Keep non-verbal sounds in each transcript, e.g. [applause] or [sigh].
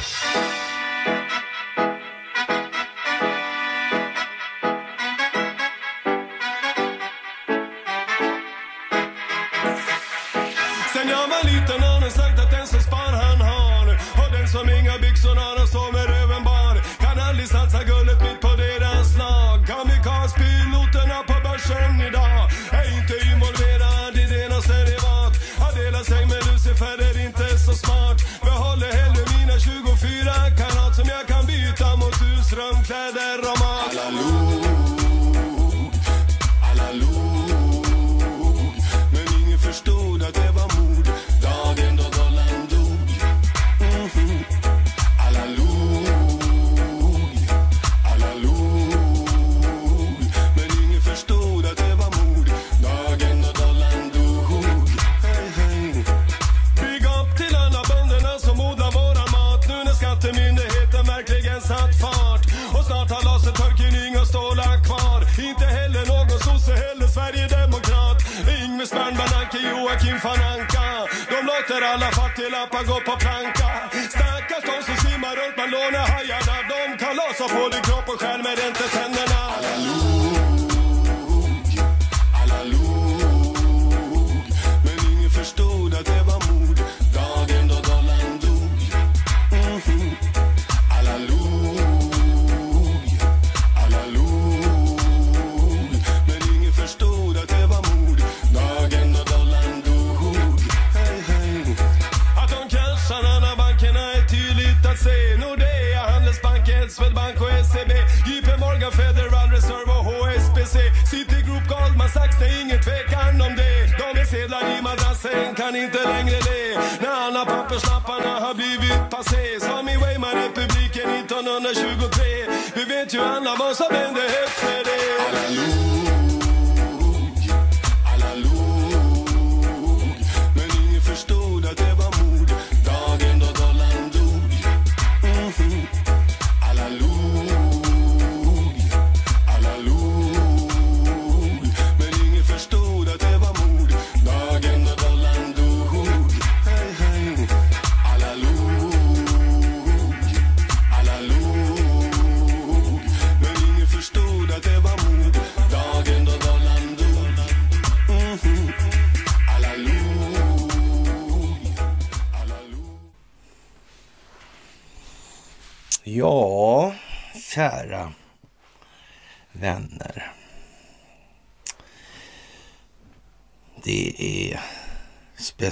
Sen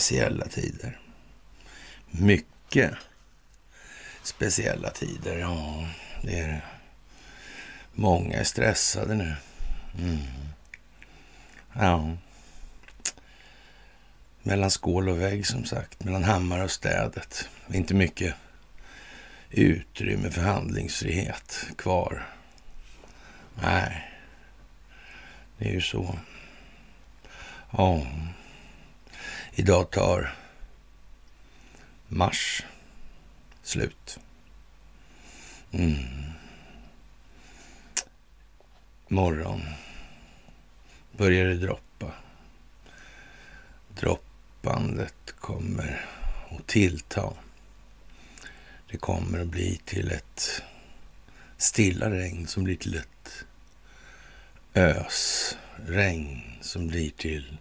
speciella tider. Mycket speciella tider. Ja, det är det. Många är stressade nu. Mm. Ja. Mellan skål och vägg som sagt. Mellan hammare och städet. Inte mycket utrymme för handlingsfrihet kvar. Nej, det är ju så. Ja, idag tar mars slut. Mm. Morgon börjar det droppa. Droppandet kommer att tillta. Det kommer att bli till ett stilla regn som blir till ett ösregn som blir till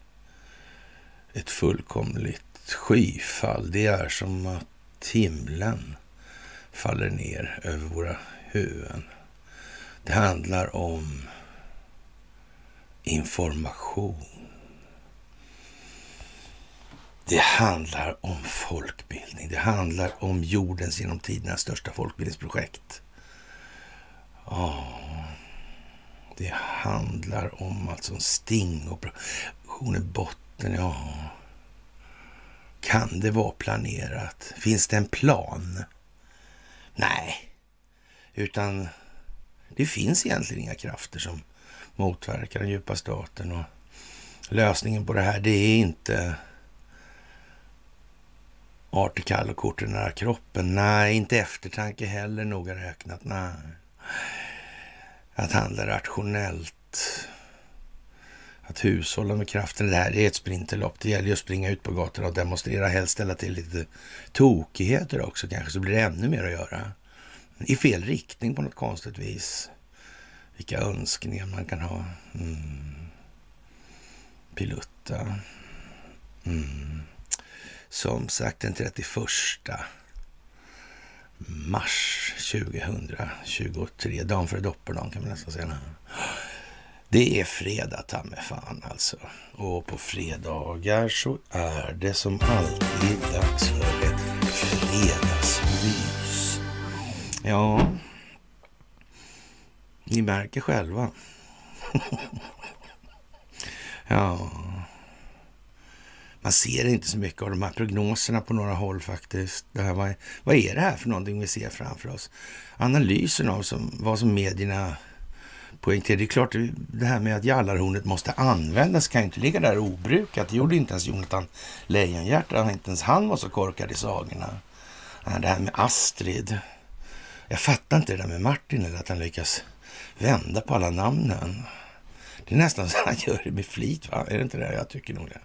ett fullkomligt skyfall. Det är som att himlen faller ner över våra huvuden. Det handlar om information. Det handlar om folkbildning. Det handlar om jordens genom tiderna största folkbildningsprojekt. Oh. det handlar om alltså en stingoperation botten botten. Ja, kan det vara planerat? Finns det en plan? Nej, utan det finns egentligen inga krafter som motverkar den djupa staten och lösningen på det här, det är inte artikall och korten nära kroppen. Nej, inte eftertanke heller noga räknat. Nej. Att handla rationellt att hushålla med kraften. Det här är ett sprinterlopp. Det gäller ju att springa ut på gatorna och demonstrera. Helst ställa till lite tokigheter också kanske, så blir det ännu mer att göra. I fel riktning på något konstigt vis. Vilka önskningar man kan ha. Mm. Pilutta. Mm. Som sagt den 31 mars 2023. Dagen före dopperdagen kan man nästan säga. Det är fredag ta med fan alltså. Och på fredagar så är det som alltid dags för ett fredagsmys. Ja, ni märker själva. [laughs] ja, man ser inte så mycket av de här prognoserna på några håll faktiskt. Det här, vad, är, vad är det här för någonting vi ser framför oss? Analysen av som, vad som medierna poängterar. Det är klart, det här med att jallarhornet måste användas kan ju inte ligga där obrukat. Det gjorde inte ens Jonathan Lejonhjärta. Inte ens han var så korkad i sagorna. Äh, det här med Astrid. Jag fattar inte det där med Martin, eller att han lyckas vända på alla namnen. Det är nästan så han gör det med flit, va? Är det inte det? Jag tycker nog det.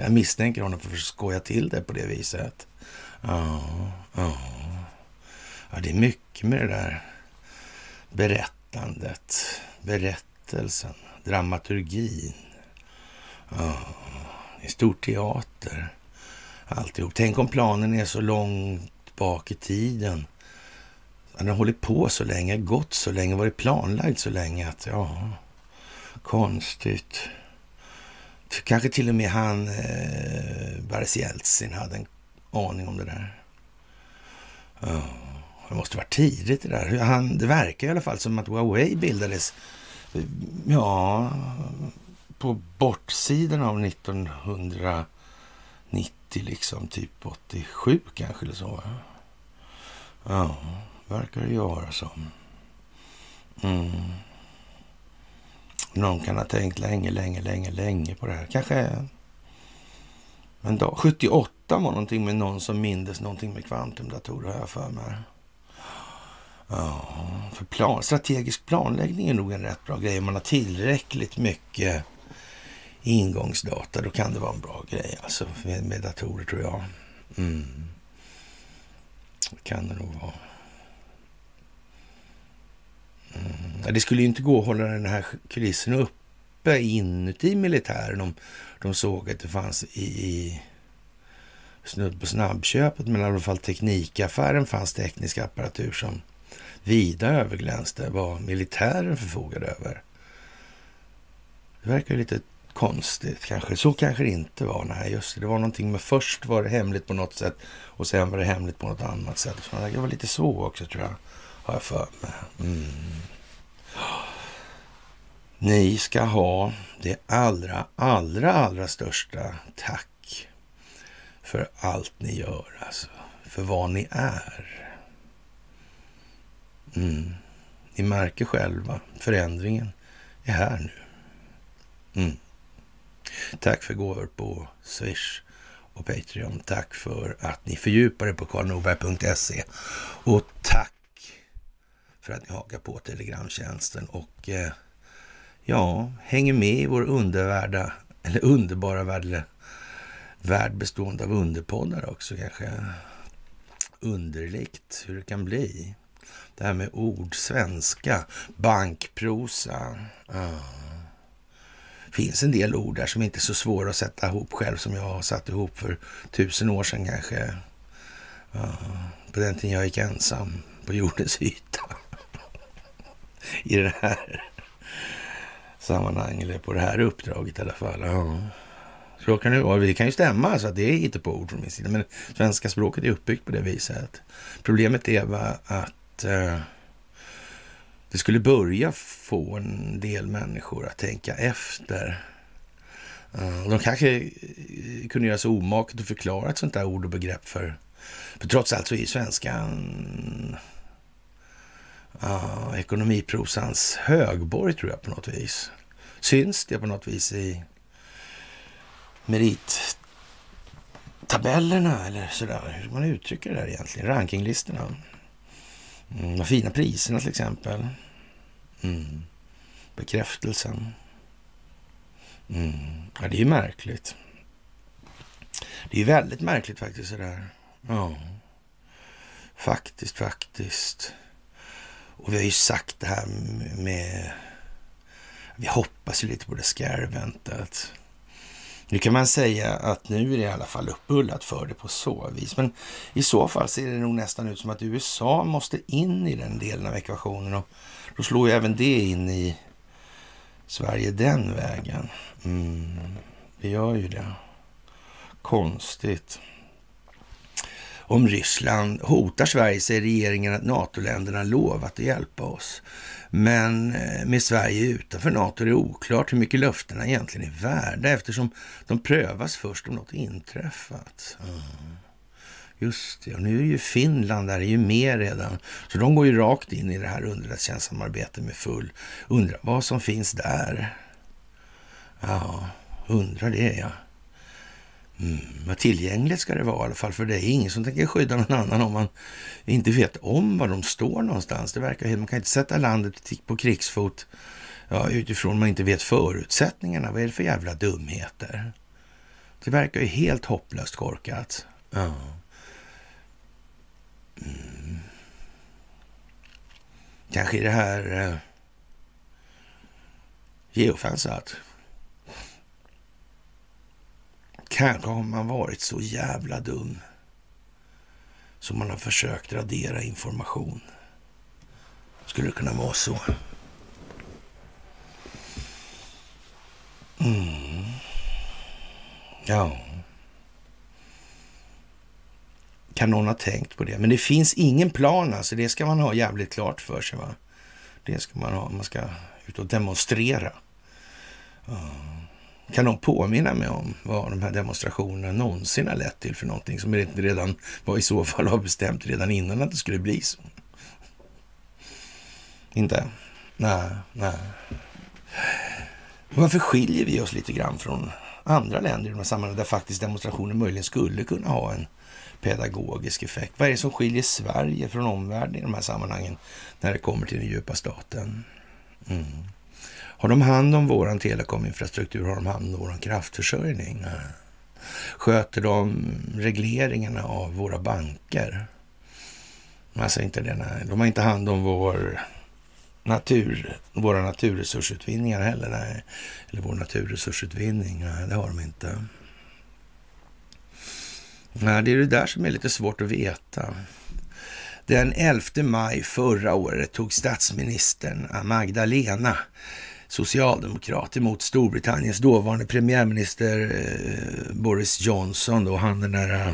Jag misstänker honom för att skoja till det på det viset. Ja, ja. ja, det är mycket med det där berättandet, berättelsen, dramaturgin. Ja, det är stor teater alltihop. Tänk om planen är så långt bak i tiden. Den har hållit på så länge, gått så länge, varit planlagd så länge att ja, konstigt. Kanske till och med han, eh, Boris Jeltsin, hade en aning om det där. Oh, det måste varit tidigt det där. Han, det verkar i alla fall som att Huawei bildades, ja, på bortsidan av 1990, liksom typ 87 kanske eller så. Ja, verkar det göra som. Mm. Någon kan ha tänkt länge, länge, länge, länge på det här. Kanske en dag. 78 var någonting med någon som mindes någonting med kvantumdatorer, har jag för mig. Ja, för plan, strategisk planläggning är nog en rätt bra grej. Om man har tillräckligt mycket ingångsdata, då kan det vara en bra grej alltså med, med datorer tror jag. Mm. Det kan det nog vara. Mm. Det skulle ju inte gå att hålla den här kulissen uppe inuti militären om de såg att det fanns i, i snudd på snabbköpet, men i alla fall teknikaffären fanns teknisk apparatur som vida överglänste vad militären förfogade över. Det verkar lite konstigt kanske. Så kanske det inte var. Nej, just det. Det var någonting med först var det hemligt på något sätt och sen var det hemligt på något annat sätt. det var lite så också tror jag har jag för mig. Mm. Ni ska ha det allra, allra, allra största tack för allt ni gör, alltså. För vad ni är. Mm. Ni märker själva, förändringen är här nu. Mm. Tack för gåvor på Swish och Patreon. Tack för att ni fördjupar er på karlnorberg.se. Och tack för att ni hakar på Telegramtjänsten och eh, ja, hänger med i vår undervärda, eller underbara värld, värld bestående av underpoddar också kanske. Underligt hur det kan bli. Det här med ord, svenska, bankprosa. Ah. finns en del ord där som inte är så svåra att sätta ihop själv som jag har satt ihop för tusen år sedan kanske. Ah. På den tiden jag gick ensam på jordens yta i det här sammanhanget, eller på det här uppdraget i alla fall. Ja. Så kan det vara. Det kan ju stämma, så att det är inte på ord från min sida. Men svenska språket är uppbyggt på det viset. Problemet är bara att eh, det skulle börja få en del människor att tänka efter. Uh, de kanske eh, kunde göra sig omaket att förklara ett sånt där ord och begrepp för... För trots allt så är svenskan uh, ekonomiprosans högborg tror jag på något vis. Syns det på något vis i merittabellerna eller sådär? Hur man uttrycker det där egentligen? Rankinglistorna. Mm, de fina priserna till exempel. Mm. Bekräftelsen. Mm. Ja, det är ju märkligt. Det är väldigt märkligt faktiskt sådär. Ja, faktiskt, faktiskt. Och vi har ju sagt det här med... Vi hoppas ju lite på det skarventet. Nu kan man säga att nu är det i alla fall uppbullat för det på så vis. Men i så fall ser det nog nästan ut som att USA måste in i den delen av ekvationen. Och då slår ju även det in i Sverige den vägen. Mm, det gör ju det. Konstigt. Om Ryssland hotar Sverige säger regeringen att NATO-länderna lovat att hjälpa oss. Men eh, med Sverige utanför NATO är det oklart hur mycket löftena egentligen är värda eftersom de prövas först om något inträffat. Mm. Just det, och nu är ju Finland där, är ju med redan. Så de går ju rakt in i det här underrättelsetjänstsamarbetet med full. Undrar vad som finns där. Ja, undrar det ja. Mm, tillgängligt ska det vara i alla fall, för det är ingen som tänker skydda någon annan om man inte vet om var de står någonstans. Det verkar Man kan inte sätta landet på krigsfot ja, utifrån man inte vet förutsättningarna. Vad är det för jävla dumheter? Det verkar ju helt hopplöst korkat. Ja. Mm. Kanske är det här eh, geofensat. Kanske har man varit så jävla dum så man har försökt radera information. Skulle det kunna vara så? Mm. Ja. Kan någon ha tänkt på det? Men det finns ingen plan alltså. Det ska man ha jävligt klart för sig. Va? Det ska man ha. Man ska ut och demonstrera. Mm. Kan de påminna mig om vad de här demonstrationerna någonsin har lett till för någonting som inte redan var i så fall har bestämt redan innan att det skulle bli så? Inte? Nej, nej. Varför skiljer vi oss lite grann från andra länder i de här sammanhangen där faktiskt demonstrationer möjligen skulle kunna ha en pedagogisk effekt? Vad är det som skiljer Sverige från omvärlden i de här sammanhangen när det kommer till den djupa staten? Mm. Har de hand om vår telekominfrastruktur? Har de hand om vår kraftförsörjning? Sköter de regleringarna av våra banker? Alltså inte det, nej. De har inte hand om vår natur, våra naturresursutvinningar heller. Nej. Eller vår naturresursutvinning. Nej, det har de inte. Nej, det är det där som är lite svårt att veta. Den 11 maj förra året tog statsministern Magdalena socialdemokrat emot Storbritanniens dåvarande premiärminister eh, Boris Johnson. Då, han den där eh,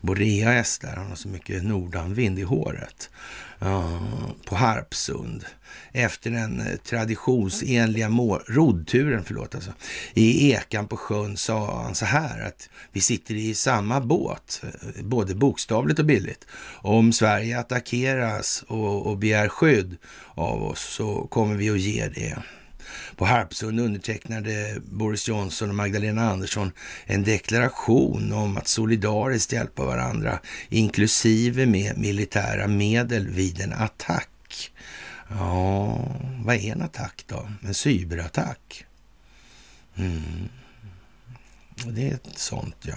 Boreas där, han har så mycket nordanvind i håret. Uh, på Harpsund efter den eh, traditionsenliga roddturen förlåt, alltså, i Ekan på sjön sa han så här att vi sitter i samma båt, både bokstavligt och bildligt. Om Sverige attackeras och, och begär skydd av oss så kommer vi att ge det. På Harpsund undertecknade Boris Johnson och Magdalena Andersson en deklaration om att solidariskt hjälpa varandra, inklusive med militära medel vid en attack. Ja, vad är en attack då? En cyberattack? Mm. Det är ett sånt, ja.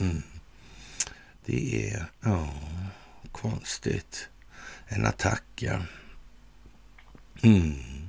Mm. Det är, ja, konstigt. En attack, ja. Mm.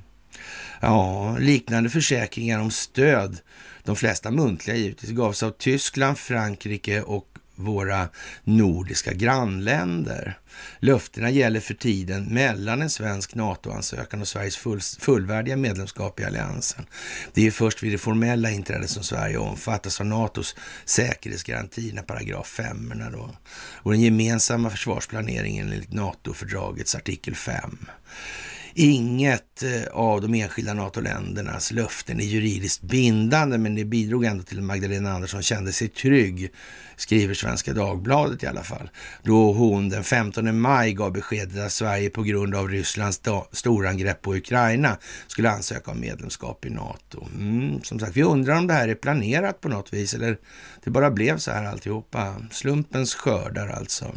Ja, liknande försäkringar om stöd, de flesta muntliga givetvis, gavs av Tyskland, Frankrike och våra nordiska grannländer. Löftena gäller för tiden mellan en svensk NATO-ansökan och Sveriges full, fullvärdiga medlemskap i alliansen. Det är först vid det formella inträdet som Sverige omfattas av NATOs säkerhetsgaranti, paragraf 5 då, och den gemensamma försvarsplaneringen enligt NATO-fördragets artikel 5. Inget eh, av de enskilda NATO-ländernas löften är juridiskt bindande, men det bidrog ändå till att Magdalena Andersson kände sig trygg, skriver Svenska Dagbladet i alla fall, då hon den 15 maj gav beskedet att Sverige på grund av Rysslands storangrepp på Ukraina skulle ansöka om medlemskap i NATO. Mm, som sagt, vi undrar om det här är planerat på något vis eller det bara blev så här alltihopa. Slumpens skördar alltså.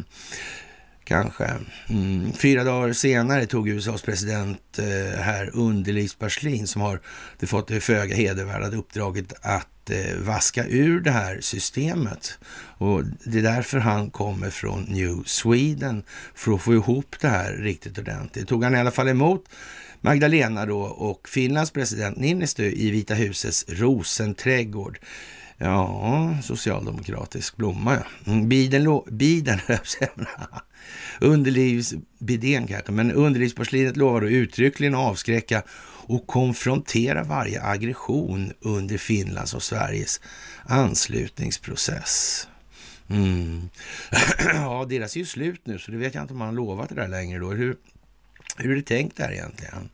Kanske. Mm. Fyra dagar senare tog USAs president eh, här underlivsparslin som har det fått det föga hedervärda uppdraget att eh, vaska ur det här systemet. Och det är därför han kommer från New Sweden för att få ihop det här riktigt ordentligt. Tog han i alla fall emot Magdalena då och Finlands president Niinistö i Vita husets rosenträdgård. Ja, socialdemokratisk blomma ja. Mm, Biden, Biden, [laughs] Biden underlivsbidén kanske, men underlivsporslinet lovar att uttryckligen avskräcka och konfrontera varje aggression under Finlands och Sveriges anslutningsprocess. Mm. [clears throat] ja, deras är ju slut nu, så det vet jag inte om man har lovat det där längre då. Hur, hur är det tänkt där egentligen?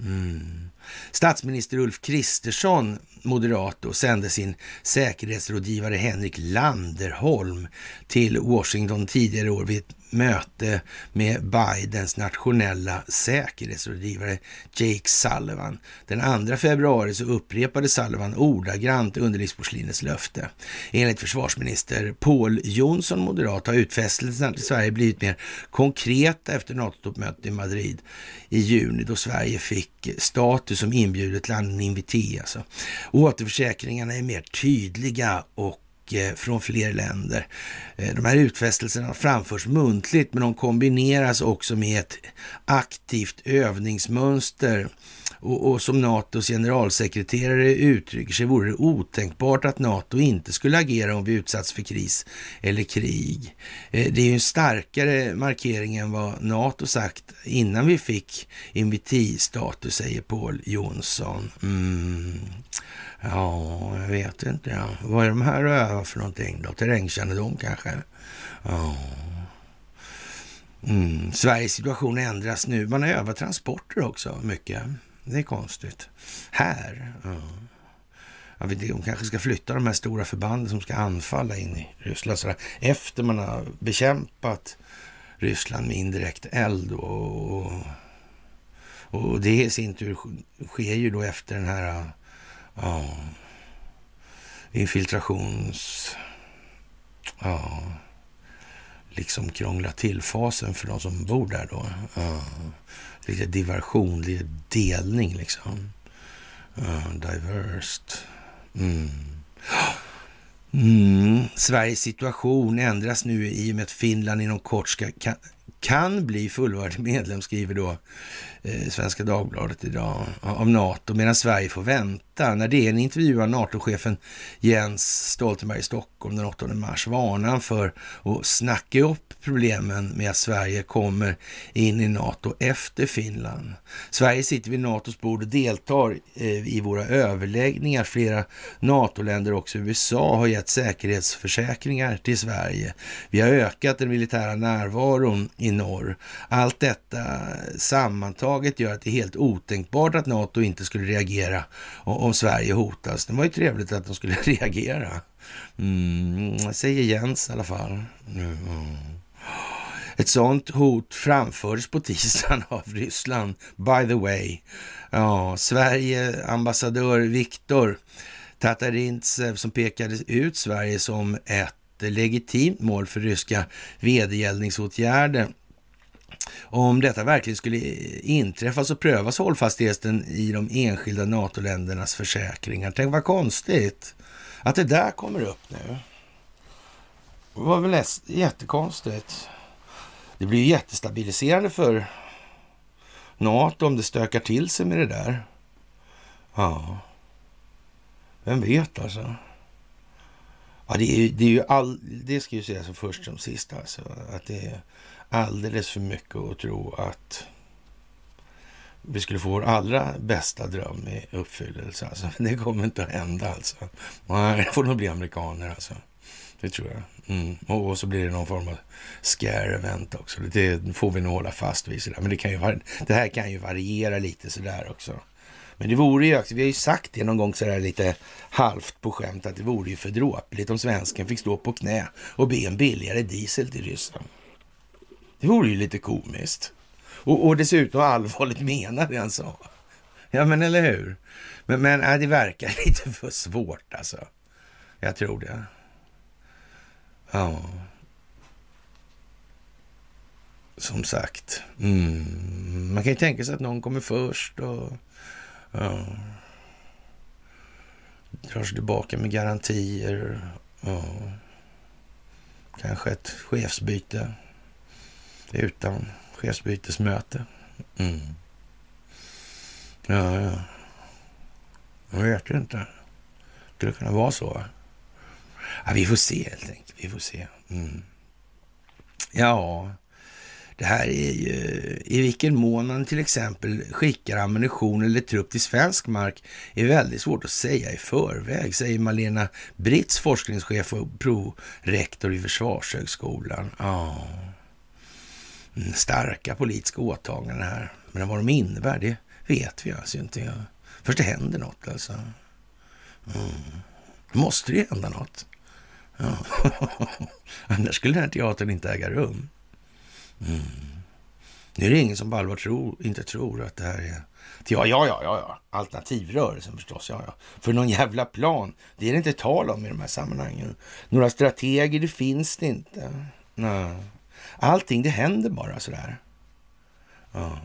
Mm. Statsminister Ulf Kristersson, moderat, då, sände sin säkerhetsrådgivare Henrik Landerholm till Washington tidigare år vid ett möte med Bidens nationella säkerhetsrådgivare Jake Sullivan. Den 2 februari så upprepade Sullivan ordagrant underlivsporslinets löfte. Enligt försvarsminister Paul Jonsson, moderat, har utfästelserna till Sverige blivit mer konkreta efter NATO-toppmötet i Madrid i juni då Sverige fick status som inbjudet land, en invité alltså. Återförsäkringarna är mer tydliga och Eh, från fler länder. Eh, de här utfästelserna framförs muntligt, men de kombineras också med ett aktivt övningsmönster och, och, som NATOs generalsekreterare uttrycker sig vore det otänkbart att NATO inte skulle agera om vi utsatts för kris eller krig. Eh, det är ju en starkare markering än vad NATO sagt innan vi fick invitistatus, säger Paul Jonsson. Mm. Ja, jag vet inte. Ja. Vad är de här övar för någonting då? Terrängkännedom kanske? Ja. Mm. Sveriges situation ändras nu. Man övar transporter också mycket. Det är konstigt. Här? Ja. Ja, de kanske ska flytta de här stora förbanden som ska anfalla in i Ryssland. Sådär. efter man har bekämpat Ryssland med indirekt eld. Och, och det i sin tur sker ju då efter den här ja, infiltrations... Ja, liksom krångla till fasen för de som bor där då. Ja, lite diversion, lite delning liksom. Eh, uh, diversed. Mm. Mm. Sveriges situation ändras nu i och med att Finland inom kort ska, kan, kan bli fullvärdig medlem, skriver då Eh, Svenska Dagbladet idag, av NATO, medan Sverige får vänta. När DN intervjuar NATO-chefen Jens Stoltenberg i Stockholm den 8 mars varnar han för att snacka upp problemen med att Sverige kommer in i NATO efter Finland. Sverige sitter vid NATOs bord och deltar eh, i våra överläggningar. Flera NATO-länder, också USA, har gett säkerhetsförsäkringar till Sverige. Vi har ökat den militära närvaron i norr. Allt detta sammantaget gör att det är helt otänkbart att NATO inte skulle reagera om Sverige hotas. Det var ju trevligt att de skulle [laughs] reagera. Mm, säger Jens i alla fall. Mm. Ett sånt hot framfördes på tisdagen av Ryssland, by the way. Ja, Sverige, ambassadör Viktor Tatarintsev som pekade ut Sverige som ett legitimt mål för ryska vedergällningsåtgärder om detta verkligen skulle inträffa så prövas hållfastheten i de enskilda NATO-ländernas försäkringar. Tänk vad konstigt att det där kommer upp nu. Det var väl jättekonstigt. Det blir jättestabiliserande för NATO om det stökar till sig med det där. Ja, vem vet alltså. Ja, det är, det är ju all, det ska ju sägas först som sist alltså. Att det är alldeles för mycket att tro att vi skulle få vår allra bästa dröm i uppfyllelse. Alltså, [laughs] det kommer inte att hända alltså. Nej, det får nog bli amerikaner alltså. Det tror jag. Mm. Och, så blir det någon form av scare event också. Det får vi nog hålla fast vid. Sådär. Men det, kan ju, det här kan ju variera lite sådär också. Men det vore ju, vi har ju sagt det någon gång sådär lite halvt på skämt att det vore ju för dråpligt om svensken fick stå på knä och be en billigare diesel till Ryssland. Det vore ju lite komiskt. Och, och dessutom allvarligt menade det han sa. Ja, men eller hur? Men, men äh, det verkar [laughs] lite för svårt alltså. Jag tror det. Ja. som sagt. Mm. Man kan ju tänka sig att någon kommer först och ja, drar sig tillbaka med garantier. Ja. Kanske ett chefsbyte utan chefsbytesmöte. Mm. Ja, ja. Jag vet inte. Det skulle kunna vara så. Ja, vi får se helt enkelt. Vi får se. Mm. Ja, det här är ju i vilken mån man till exempel skickar ammunition eller trupp till svensk mark är väldigt svårt att säga i förväg, säger Malena Britz, forskningschef och prorektor i Försvarshögskolan. Ja, Oh starka politiska åtaganden här. Men vad de innebär, det vet vi alltså inte. Först det händer något alltså. Mm. Då måste det hända något. Ja. [laughs] Annars skulle den här teatern inte äga rum. Mm. Nu är det ingen som på allvar tror, inte tror att det här är... Ja, ja, ja, ja, alternativrörelsen förstås. Ja, ja. För någon jävla plan, det är det inte tal om i de här sammanhangen. Några strateger, det finns det inte. Nej. Allting, det händer bara sådär. Ja.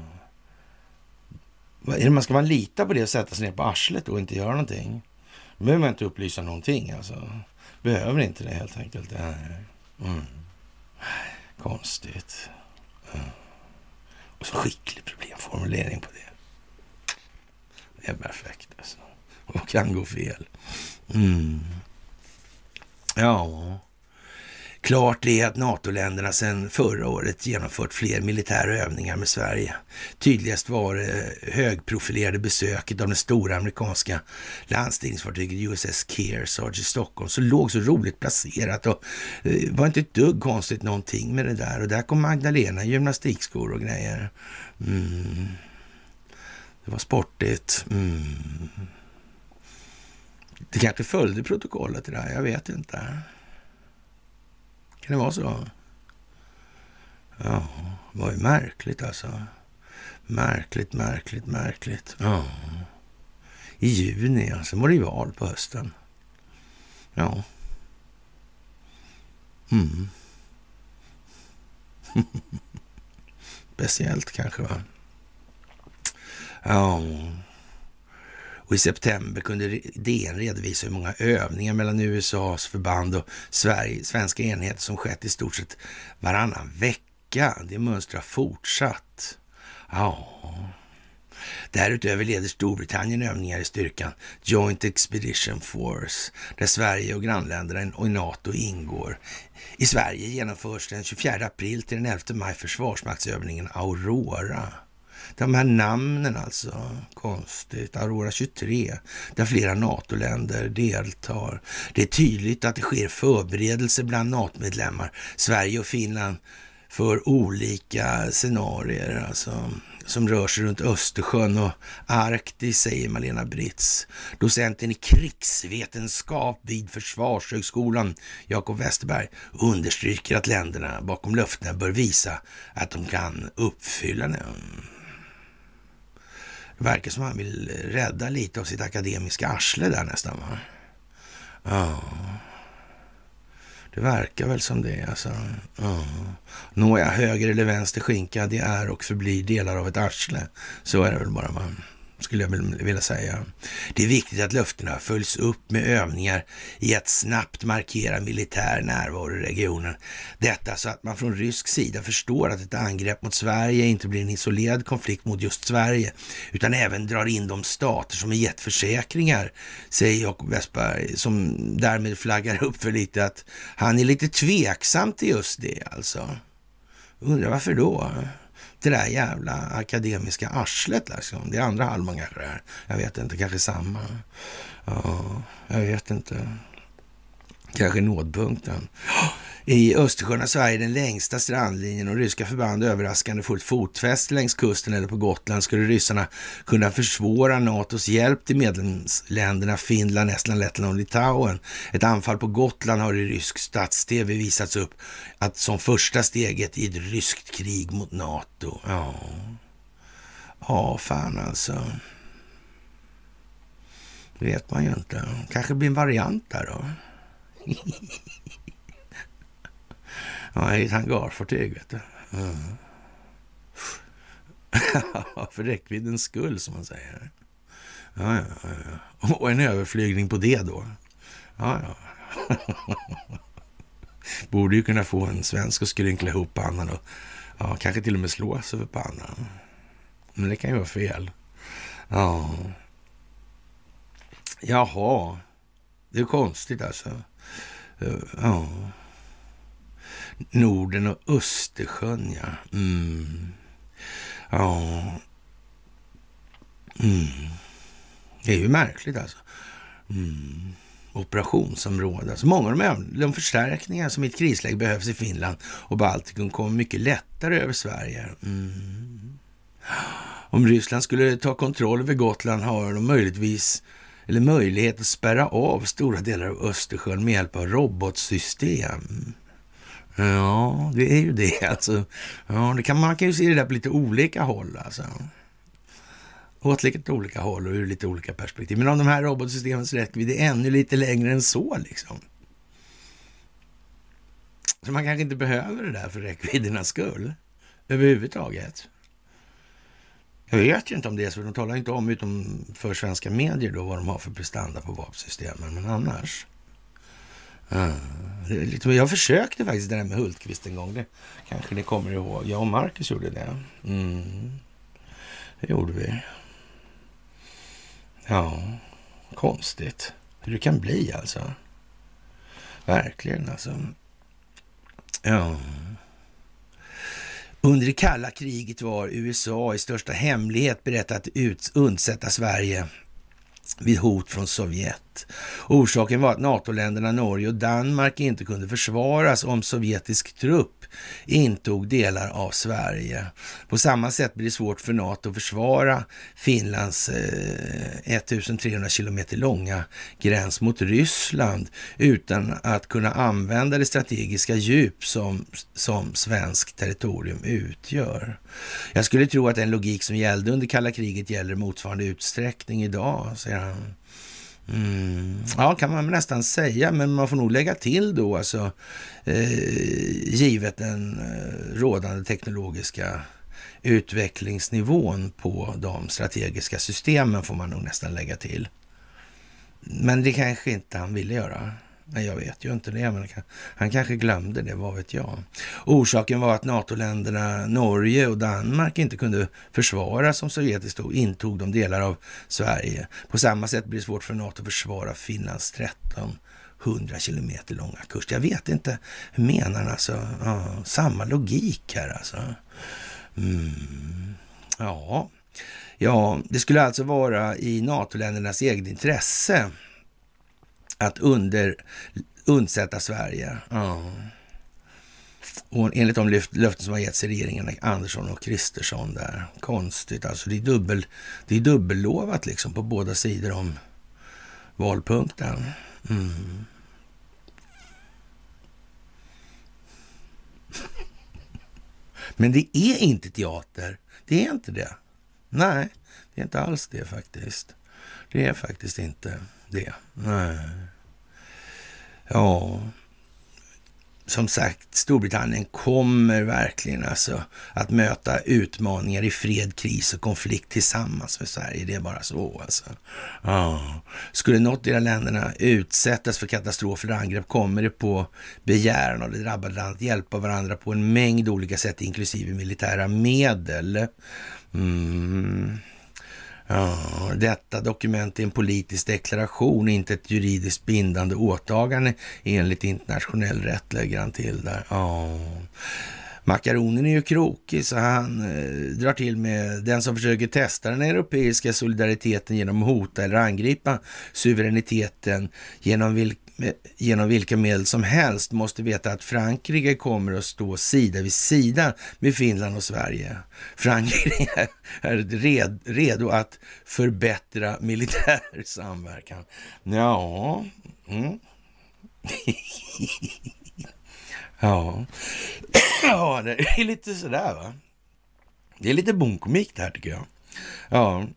Ska man lita på det och sätta sig ner på arslet och inte göra någonting? Då behöver man inte upplysa någonting alltså. Behöver inte det helt enkelt. Mm. Konstigt. Mm. Och så skicklig problemformulering på det. Det är perfekt alltså. Och kan gå fel? Mm. Ja. Klart är att NATO-länderna sedan förra året genomfört fler militära övningar med Sverige. Tydligast var det högprofilerade besöket av det stora amerikanska landstigningsfartyget USS Kearsarge i Stockholm. som låg så roligt placerat och det var inte ett dugg konstigt någonting med det där. Och där kom Magdalena i gymnastikskor och grejer. Mm. Det var sportigt. Mm. Det kanske följde protokollet det där, jag vet inte. Kan det vara så? Ja, det var ju märkligt alltså. Märkligt, märkligt, märkligt. Ja. I juni, ja. Sen var det ju val på hösten. Ja. Mm. [laughs] Speciellt kanske, va? Ja. Och i september kunde DN redovisa hur många övningar mellan USAs förband och Sverige, svenska enheter som skett i stort sett varannan vecka. Det mönstret har fortsatt. Ja. Därutöver leder Storbritannien övningar i styrkan Joint Expedition Force, där Sverige och grannländerna och NATO ingår. I Sverige genomförs den 24 april till den 11 maj försvarsmaktsövningen Aurora. De här namnen alltså, konstigt. Aurora 23, där flera NATO-länder deltar. Det är tydligt att det sker förberedelser bland NATO-medlemmar, Sverige och Finland, för olika scenarier alltså, som rör sig runt Östersjön och Arktis, säger Malena Britz. Docenten i krigsvetenskap vid Försvarshögskolan, Jakob Westerberg, understryker att länderna bakom löftena bör visa att de kan uppfylla dem. Det verkar som han vill rädda lite av sitt akademiska arsle där nästan. Va? Ja, det verkar väl som det. Alltså. Ja. Nåja, höger eller vänster skinka, det är och förblir delar av ett arsle. Så är det väl bara. Man skulle jag vilja säga. Det är viktigt att löftena följs upp med övningar i att snabbt markera militär närvaro i regionen. Detta så att man från rysk sida förstår att ett angrepp mot Sverige inte blir en isolerad konflikt mot just Sverige, utan även drar in de stater som har gett försäkringar, säger Jakob Westberg, som därmed flaggar upp för lite att han är lite tveksam till just det alltså. Undrar varför då? Det där jävla akademiska arslet. Liksom. Det är andra halvan kanske det är. Jag vet inte, kanske samma. Ja, jag vet inte. Kanske nådpunkten. I Östersjön har Sverige den längsta strandlinjen och ryska förband överraskande får ett fotfäste längs kusten eller på Gotland skulle ryssarna kunna försvåra NATOs hjälp till medlemsländerna Finland, Estland, Lettland och Litauen. Ett anfall på Gotland har i rysk stats-tv visats upp att som första steget i ett ryskt krig mot NATO. Ja, ja fan alltså. Det vet man ju inte. Kanske blir en variant där då. [laughs] Ja, i ett hangarfartyg, vet du. Mm. [laughs] för räckviddens skull, som man säger. Ja, ja, ja. Och en överflygning på det då. Ja, ja. [laughs] Borde ju kunna få en svensk att skrynkla ihop pannan och ja, kanske till och med slå sig över pannan. Men det kan ju vara fel. Ja. Jaha. Det är konstigt alltså. Ja. Norden och Östersjön, ja. Mm. Ja. Mm. Det är ju märkligt alltså. Mm. Operationsområde. Alltså många av de, de förstärkningar som i ett krisläge behövs i Finland och Baltikum kommer mycket lättare över Sverige. Mm. Om Ryssland skulle ta kontroll över Gotland har de möjligtvis eller möjlighet att spärra av stora delar av Östersjön med hjälp av robotsystem. Ja, det är ju det [laughs] alltså. Ja, det kan, man kan ju se det där på lite olika håll alltså. Åt lite olika håll och ur lite olika perspektiv. Men om de här robotsystemens räckvidd är ännu lite längre än så liksom. Så man kanske inte behöver det där för räckviddernas skull överhuvudtaget. Jag vet ju inte om det är så, de talar inte om, utom för svenska medier då, vad de har för prestanda på vapensystemen, men annars. Lite, jag försökte faktiskt det där med Hultqvist en gång, det kanske ni kommer ihåg. Jag och Marcus gjorde det. Mm. Det gjorde vi. Ja, konstigt hur det kan bli alltså. Verkligen alltså. Ja. Under det kalla kriget var USA i största hemlighet berett att undsätta Sverige vid hot från Sovjet. Orsaken var att NATO-länderna Norge och Danmark inte kunde försvaras om sovjetisk trupp intog delar av Sverige. På samma sätt blir det svårt för NATO att försvara Finlands eh, 1300 kilometer långa gräns mot Ryssland utan att kunna använda det strategiska djup som, som svensk territorium utgör. Jag skulle tro att den logik som gällde under kalla kriget gäller motsvarande utsträckning idag, säger han. Mm. Ja, kan man nästan säga, men man får nog lägga till då alltså, eh, givet den eh, rådande teknologiska utvecklingsnivån på de strategiska systemen får man nog nästan lägga till. Men det kanske inte han ville göra. Jag vet ju inte det, men han kanske glömde det, vad vet jag. Orsaken var att NATO-länderna Norge och Danmark inte kunde försvara som Sovjetiskt intog de delar av Sverige. På samma sätt blir det svårt för NATO att försvara Finlands 1300 kilometer långa kust. Jag vet inte, hur menar han alltså? Ja, samma logik här alltså. Mm. Ja. ja, det skulle alltså vara i NATO-ländernas eget intresse att under, undsätta Sverige. Ja. Och enligt de löften som har getts i regeringen, Andersson och Kristersson där. Konstigt alltså. Det är, dubbel, det är dubbellovat liksom på båda sidor om valpunkten. Mm. [laughs] Men det är inte teater. Det är inte det. Nej, det är inte alls det faktiskt. Det är faktiskt inte det. Nej. Ja, som sagt, Storbritannien kommer verkligen alltså att möta utmaningar i fred, kris och konflikt tillsammans med Sverige. Det är bara så alltså. Ja. Skulle något av de länderna utsättas för katastrofer eller angrepp kommer det på begäran av det drabbade landet hjälpa varandra på en mängd olika sätt, inklusive militära medel. Mm. Ja, detta dokument är en politisk deklaration, inte ett juridiskt bindande åtagande enligt internationell rätt, lägger han till där. Ja. Makaronen är ju krokig så han eh, drar till med den som försöker testa den europeiska solidariteten genom att hota eller angripa suveräniteten genom vilka genom vilka medel som helst måste veta att Frankrike kommer att stå sida vid sida med Finland och Sverige. Frankrike [laughs] är red, redo att förbättra militär [laughs] samverkan. Ja, mm. [laughs] ja. [clears throat] ja, det är lite sådär va. Det är lite bonkomik det här tycker jag. Ja,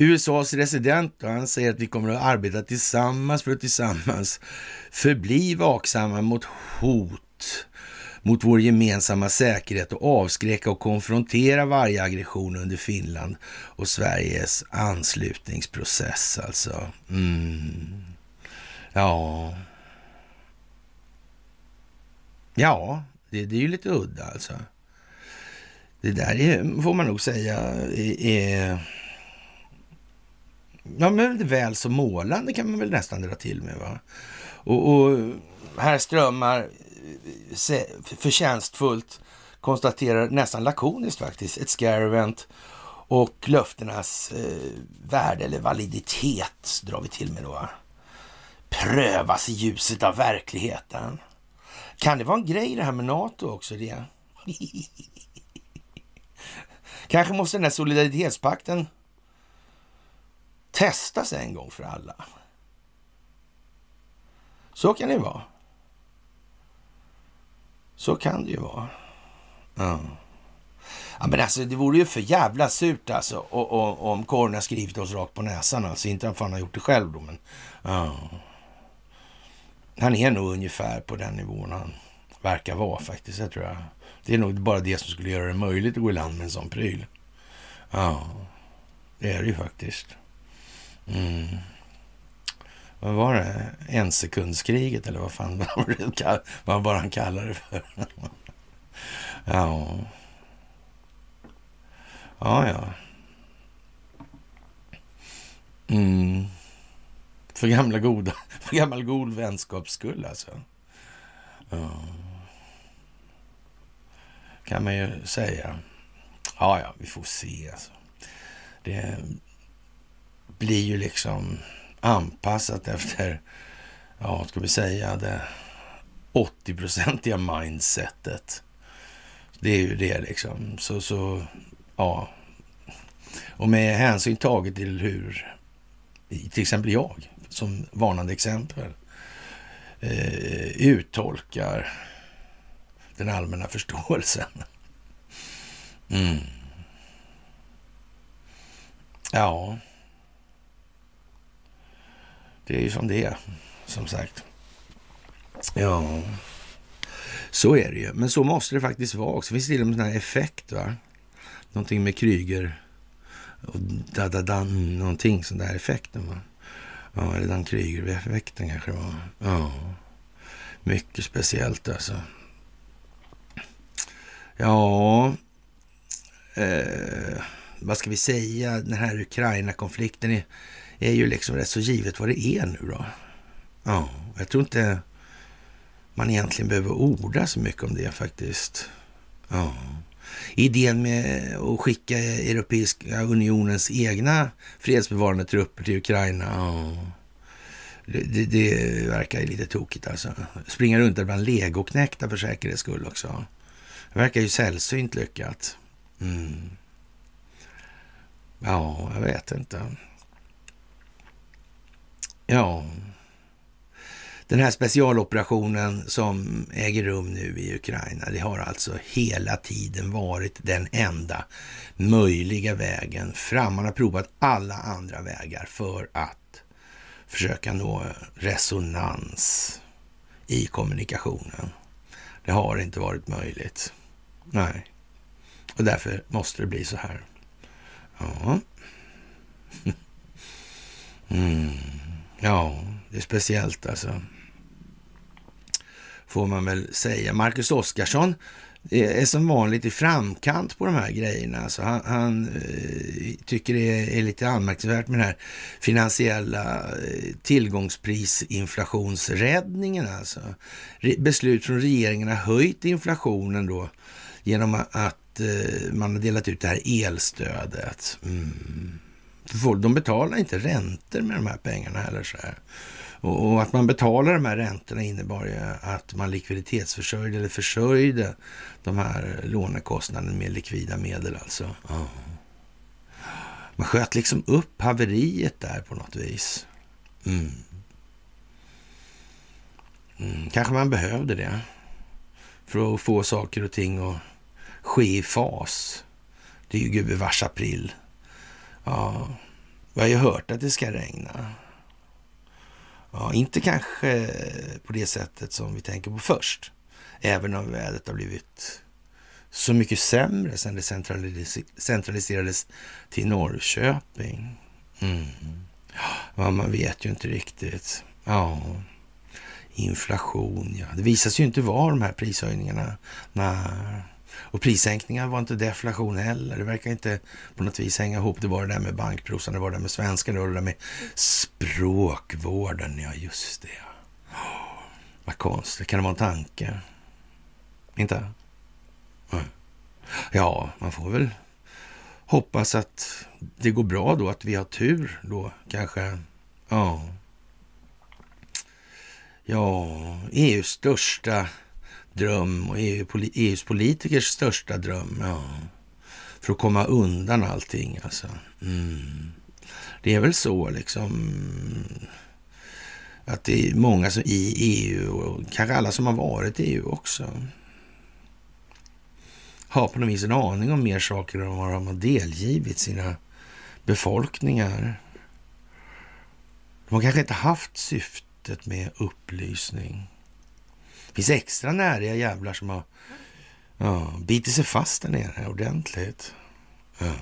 USAs resident och han säger att vi kommer att arbeta tillsammans för att tillsammans förbli vaksamma mot hot mot vår gemensamma säkerhet och avskräcka och konfrontera varje aggression under Finland och Sveriges anslutningsprocess alltså. Mm. Ja. Ja, det, det, är ju lite udda alltså. Det där är, får man nog säga är... Ja, men väl så målande kan man väl nästan dra till med. va? Och, och här strömmar förtjänstfullt konstaterar nästan lakoniskt faktiskt ett scare event och löftenas eh, värde eller validitet drar vi till med då. Prövas i ljuset av verkligheten. Kan det vara en grej det här med NATO också? det? [laughs] Kanske måste den här solidaritetspakten testas en gång för alla. Så kan det vara. Så kan det ju vara. Ja. Ja, men alltså, det vore ju för jävla surt alltså och, och, om Korn har skrivit oss rakt på näsan. Alltså inte att han har gjort det själv då, men ja. Han är nog ungefär på den nivån han verkar vara faktiskt. Jag tror jag. Det är nog bara det som skulle göra det möjligt att gå i land med en sån pryl. Ja, det är det ju faktiskt. Mm. Vad var det? Ensekundskriget eller vad fan [laughs] vad bara han kallade det för. [laughs] ja. Ja, ja. Mm. För gamla goda, [laughs] för gammal god vänskaps skull alltså. Ja. Kan man ju säga. Ja, ja, vi får se alltså. Det blir ju liksom anpassat efter, ja, ska vi säga det 80-procentiga mindsetet. Det är ju det liksom. Så, så, ja. Och med hänsyn taget till hur, till exempel jag, som varnande exempel, eh, uttolkar den allmänna förståelsen. Mm. Ja. Det är ju som det är, som sagt. Ja, så är det ju. Men så måste det faktiskt vara också. Det finns till och med sån här effekt, va? Någonting med Kryger och da, da, da, någonting sån där effekten, va? Ja, eller den Kryger-effekten kanske det var. Ja, mycket speciellt alltså. Ja, eh, vad ska vi säga? Den här Ukraina-konflikten är är ju liksom rätt så givet vad det är nu då. Ja, jag tror inte man egentligen behöver orda så mycket om det faktiskt. Ja. Idén med att skicka Europeiska unionens egna fredsbevarande trupper till Ukraina. Ja. Det, det, det verkar ju lite tokigt alltså. Springa runt där bland legoknäckta för säkerhets skull också. Det verkar ju sällsynt lyckat. Mm. Ja, jag vet inte. Ja, den här specialoperationen som äger rum nu i Ukraina, det har alltså hela tiden varit den enda möjliga vägen fram. Man har provat alla andra vägar för att försöka nå resonans i kommunikationen. Det har inte varit möjligt. Nej, och därför måste det bli så här. Ja. [laughs] Mm. Ja, det är speciellt alltså. Får man väl säga. Marcus Oskarsson är som vanligt i framkant på de här grejerna. Alltså han, han eh, tycker det är, är, lite anmärkningsvärt med den här finansiella eh, tillgångsprisinflationsräddningen. Alltså. Re, beslut från regeringen har höjt inflationen då genom att eh, man har delat ut det här elstödet. Mm. Folk, de betalar inte räntor med de här pengarna heller. Så här. Och, och, att man betalar de här räntorna innebar ju att man likviditetsförsörjde eller försörjde de här lånekostnaderna med likvida medel alltså. Ja. Man sköt liksom upp haveriet där på något vis. Mm. Mm, kanske man behövde det för att få saker och ting att ske i fas. Det är ju gubevars april. Ja, vi har ju hört att det ska regna. Ja, inte kanske på det sättet som vi tänker på först. Även om vädret har blivit så mycket sämre sedan det centraliserades till Norrköping. Mm. Ja, man vet ju inte riktigt. Ja, inflation, ja. Det visar sig ju inte vara de här prishöjningarna. Nej. Och prissänkningar var inte deflation heller. Det verkar inte på något vis hänga ihop. Det var det där med bankprosan, det var det där med svenskan, det var det där med språkvården. Ja, just det. Vad konstigt. Kan det vara en tanke? Inte? Ja, man får väl hoppas att det går bra då, att vi har tur då kanske. Ja. Ja, EUs största dröm och EUs e politikers största dröm. Ja. För att komma undan allting alltså. Mm. Det är väl så liksom att det är många som i EU och kanske alla som har varit i EU också har på något vis en aning om mer saker än vad de har delgivit sina befolkningar. De har kanske inte haft syftet med upplysning. Det finns extra näriga jävlar som har ja, bitit sig fast där nere ordentligt. Ja.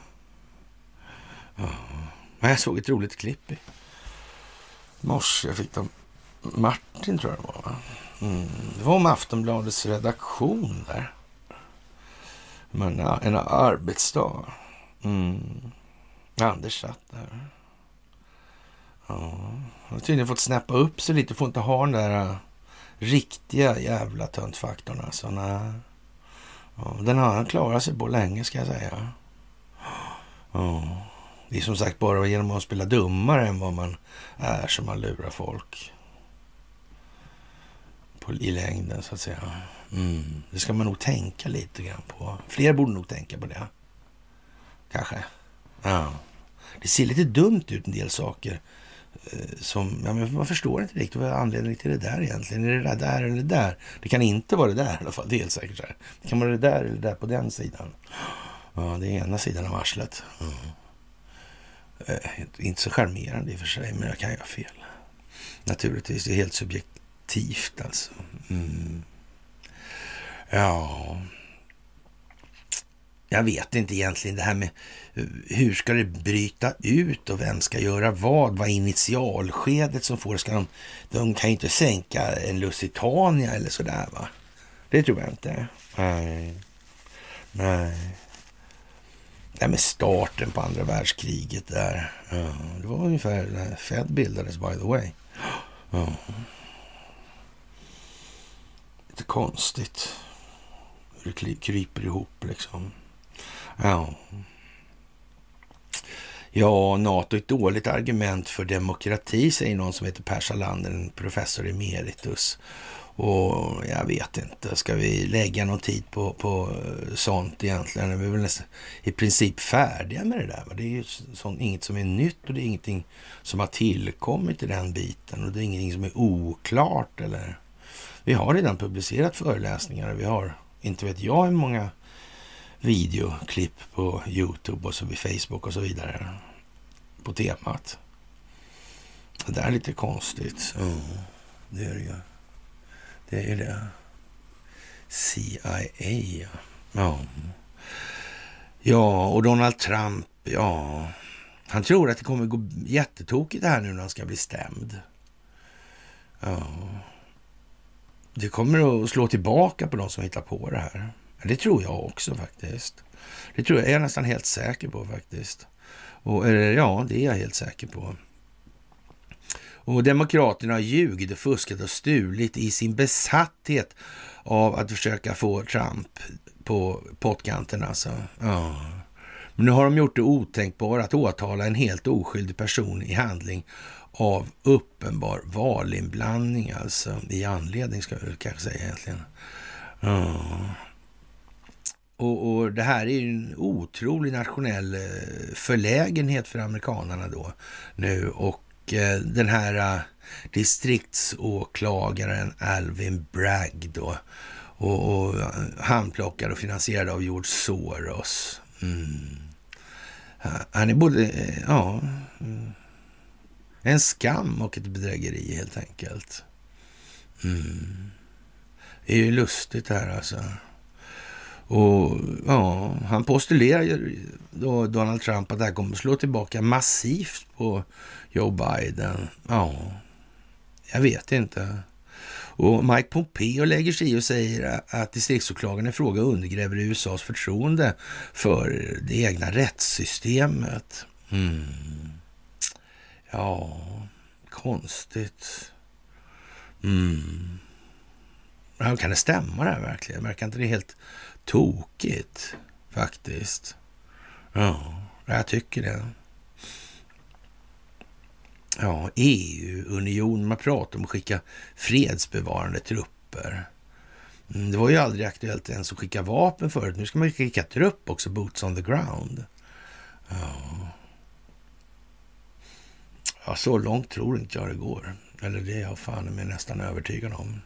Ja. Jag såg ett roligt klipp i morse. Jag fick dem Martin, tror jag det var. Mm. Det var om Aftonbladets redaktion där. Men en arbetsdag. Mm. Anders satt där. Ja, han har tydligen fått snäppa upp sig lite. Får inte ha den där uh, riktiga jävla töntfaktorn alltså. Nej. Ja, den har han klarat sig på länge ska jag säga. Ja. Det är som sagt bara genom att spela dummare än vad man är som man lurar folk. På, I längden så att säga. Mm. Det ska man nog tänka lite grann på. Fler borde nog tänka på det. Kanske. Ja. Det ser lite dumt ut en del saker. Eh, som, ja, men man förstår inte riktigt vad är anledningen till det där egentligen. Är det där, där eller där? Det kan inte vara det där i alla fall. Det är helt säkert så här. Det kan vara det där eller det där på den sidan. Ja, det är ena sidan av arslet. Mm. Eh, inte så charmerande i och för sig, men jag kan göra fel. Naturligtvis, det är helt subjektivt alltså. Mm. Ja, jag vet inte egentligen det här med hur ska det bryta ut och vem ska göra vad? Vad är initialskedet som får ska de, de kan ju inte sänka en Lusitania eller sådär va? Det tror jag inte. Nej. Nej. Det här med starten på andra världskriget där. Ja, det var ungefär när Fed bildades by the way. Ja. Lite konstigt det kryper ihop liksom. Ja. Ja, NATO är ett dåligt argument för demokrati, säger någon som heter Per Salander, en professor emeritus. Och jag vet inte, ska vi lägga någon tid på, på sånt egentligen? Vi är väl nästan, i princip färdiga med det där. Det är ju sånt, inget som är nytt och det är ingenting som har tillkommit i den biten och det är ingenting som är oklart. Eller... Vi har redan publicerat föreläsningar och vi har inte vet jag hur många videoklipp på Youtube och så vid Facebook och så vidare på temat. Det är lite konstigt. Mm, det är det ju. Det är det. CIA, ja. ja. Och Donald Trump, ja. Han tror att det kommer gå jättetokigt här nu när han ska bli stämd. Ja. Det kommer att slå tillbaka på de som hittar på det här. Det tror jag också faktiskt. Det tror jag, är jag nästan helt säker på faktiskt. Och, eh, ja, det är jag helt säker på. Och Demokraterna har ljugit och fuskat och stulit i sin besatthet av att försöka få Trump på pottkanten alltså. Ja. Men nu har de gjort det otänkbara att åtala en helt oskyldig person i handling av uppenbar valinblandning alltså i anledning ska jag kanske säga egentligen. Ja. Och, och, det här är ju en otrolig nationell eh, förlägenhet för amerikanarna då nu och eh, den här eh, distriktsåklagaren Alvin Bragg då och, och eh, handplockad och finansierad av George Soros. Mm. Han är både, eh, ja, mm, en skam och ett bedrägeri helt enkelt. Mm. Det är ju lustigt det här alltså. Och ja, han postulerar ju då Donald Trump att det här kommer att slå tillbaka massivt på Joe Biden. Ja, jag vet inte. Och Mike Pompeo lägger sig i och säger att distriktsåklagaren i fråga undergräver USAs förtroende för det egna rättssystemet. Mm. Ja, konstigt. Mm. Ja, kan det stämma det här verkligen? Verkar inte det helt tokigt faktiskt? Ja, jag tycker det. Ja, EU-union, man pratar om att skicka fredsbevarande trupper. Mm, det var ju aldrig aktuellt ens att skicka vapen förut. Nu ska man skicka trupp också, boots on the ground. Ja. ja, så långt tror inte jag det går. Eller det är jag fan med nästan övertygad om.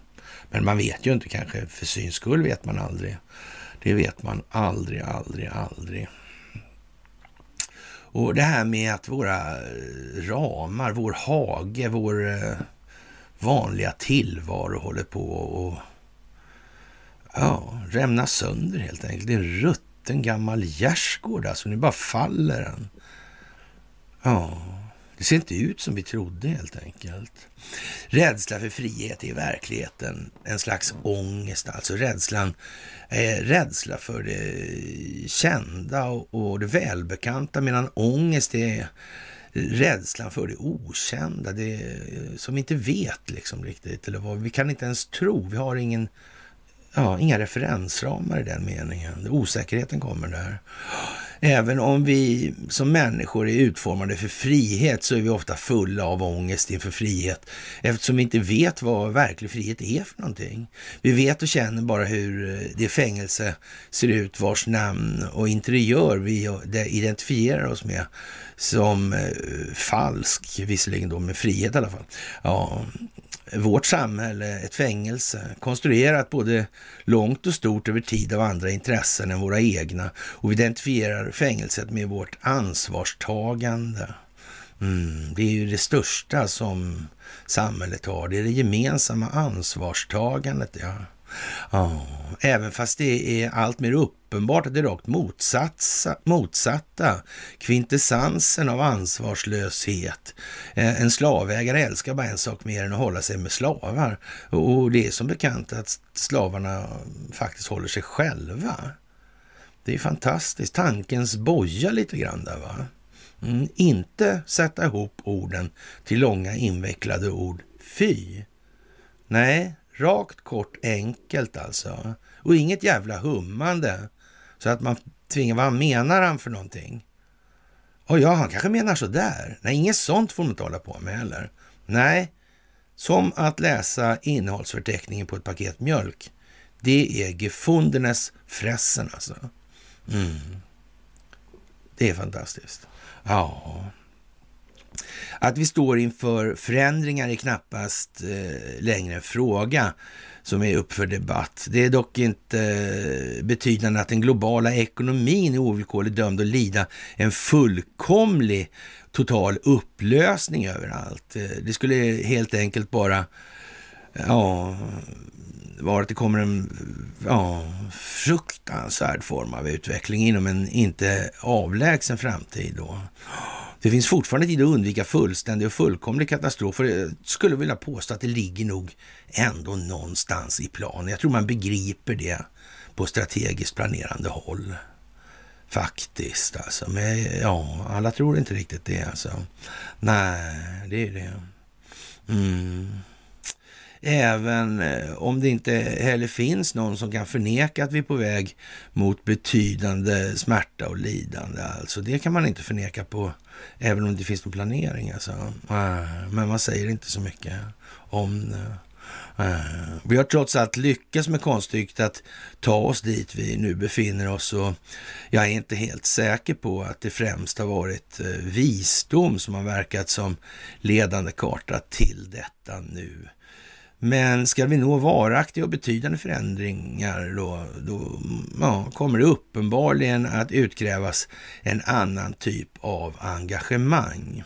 Men man vet ju inte kanske, för syns skull vet man aldrig. Det vet man aldrig, aldrig, aldrig. Och det här med att våra eh, ramar, vår hage, vår eh, vanliga tillvaro håller på och ja, rämna sönder helt enkelt. Det är en rutten gammal gärdsgård alltså. Nu bara faller den. Ja, det ser inte ut som vi trodde helt enkelt. Rädsla för frihet är i verkligheten en slags ångest, alltså rädslan, eh, rädsla för det kända och, och det välbekanta, medan ångest är rädslan för det okända, det som vi inte vet liksom riktigt, eller vad, vi kan inte ens tro, vi har ingen, ja, inga referensramar i den meningen. Osäkerheten kommer där. Även om vi som människor är utformade för frihet så är vi ofta fulla av ångest inför frihet eftersom vi inte vet vad verklig frihet är för någonting. Vi vet och känner bara hur eh, det fängelse ser ut vars namn och interiör vi identifierar oss med som eh, falsk, visserligen då med frihet i alla fall. Ja, vårt samhälle ett fängelse, konstruerat både långt och stort över tid av andra intressen än våra egna och vi identifierar fängelset med vårt ansvarstagande. Mm, det är ju det största som samhället har, det är det gemensamma ansvarstagandet. Ja. Ja, även fast det är allt mer uppenbart att det är rakt motsatsa, motsatta kvintessensen av ansvarslöshet. Eh, en slavägare älskar bara en sak mer än att hålla sig med slavar. Och det är som bekant att slavarna faktiskt håller sig själva. Det är fantastiskt. Tankens boja lite grann där va. Mm, inte sätta ihop orden till långa invecklade ord. Fy! Nej, Rakt, kort, enkelt alltså. Och inget jävla hummande. Så att man tvingar, vad menar han för någonting? Och ja, han kanske menar sådär. Nej, inget sånt får man inte hålla på med heller. Nej, som att läsa innehållsförteckningen på ett paket mjölk. Det är gefundenes fressen alltså. Mm. Det är fantastiskt. Ja. Att vi står inför förändringar är knappast eh, längre en fråga som är upp för debatt. Det är dock inte eh, betydande att den globala ekonomin är ovillkorligt dömd att lida en fullkomlig total upplösning överallt. Eh, det skulle helt enkelt bara ja, vara att det kommer en ja, fruktansvärd form av utveckling inom en inte avlägsen framtid. Då. Det finns fortfarande tid att undvika fullständig och fullkomlig katastrof. För jag skulle vilja påstå att det ligger nog ändå någonstans i planen. Jag tror man begriper det på strategiskt planerande håll. Faktiskt alltså. Men ja, alla tror inte riktigt det alltså. Nej, det är det. Mm. Även eh, om det inte heller finns någon som kan förneka att vi är på väg mot betydande smärta och lidande. Alltså det kan man inte förneka på Även om det finns någon planering alltså. Eh, men man säger inte så mycket om det. Eh, vi har trots allt lyckats med konststycket att ta oss dit vi nu befinner oss och jag är inte helt säker på att det främst har varit visdom som har verkat som ledande karta till detta nu. Men ska vi nå varaktiga och betydande förändringar då, då ja, kommer det uppenbarligen att utkrävas en annan typ av engagemang.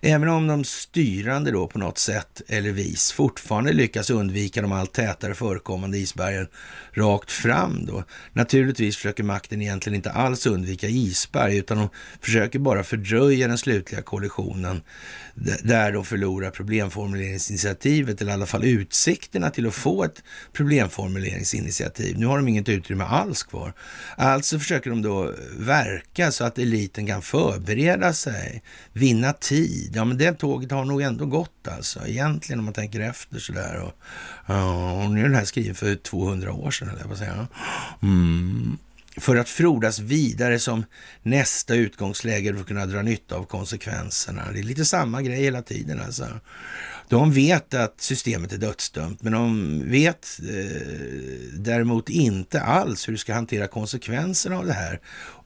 Även om de styrande då på något sätt eller vis fortfarande lyckas undvika de allt tätare förekommande isbergen rakt fram då. Naturligtvis försöker makten egentligen inte alls undvika isberg utan de försöker bara fördröja den slutliga kollisionen där de förlorar problemformuleringsinitiativet eller i alla fall utsikterna till att få ett problemformuleringsinitiativ. Nu har de inget utrymme alls kvar. Alltså försöker de då verka så att eliten kan förbereda sig, vinna tid. Ja, men det tåget har nog ändå gått alltså, egentligen om man tänker efter sådär. Och, och nu är den här skriven för 200 år sedan, eller vad säger jag. Mm för att frodas vidare som nästa utgångsläge för att kunna dra nytta av konsekvenserna. Det är lite samma grej hela tiden alltså. De vet att systemet är dödsdömt, men de vet eh, däremot inte alls hur de ska hantera konsekvenserna av det här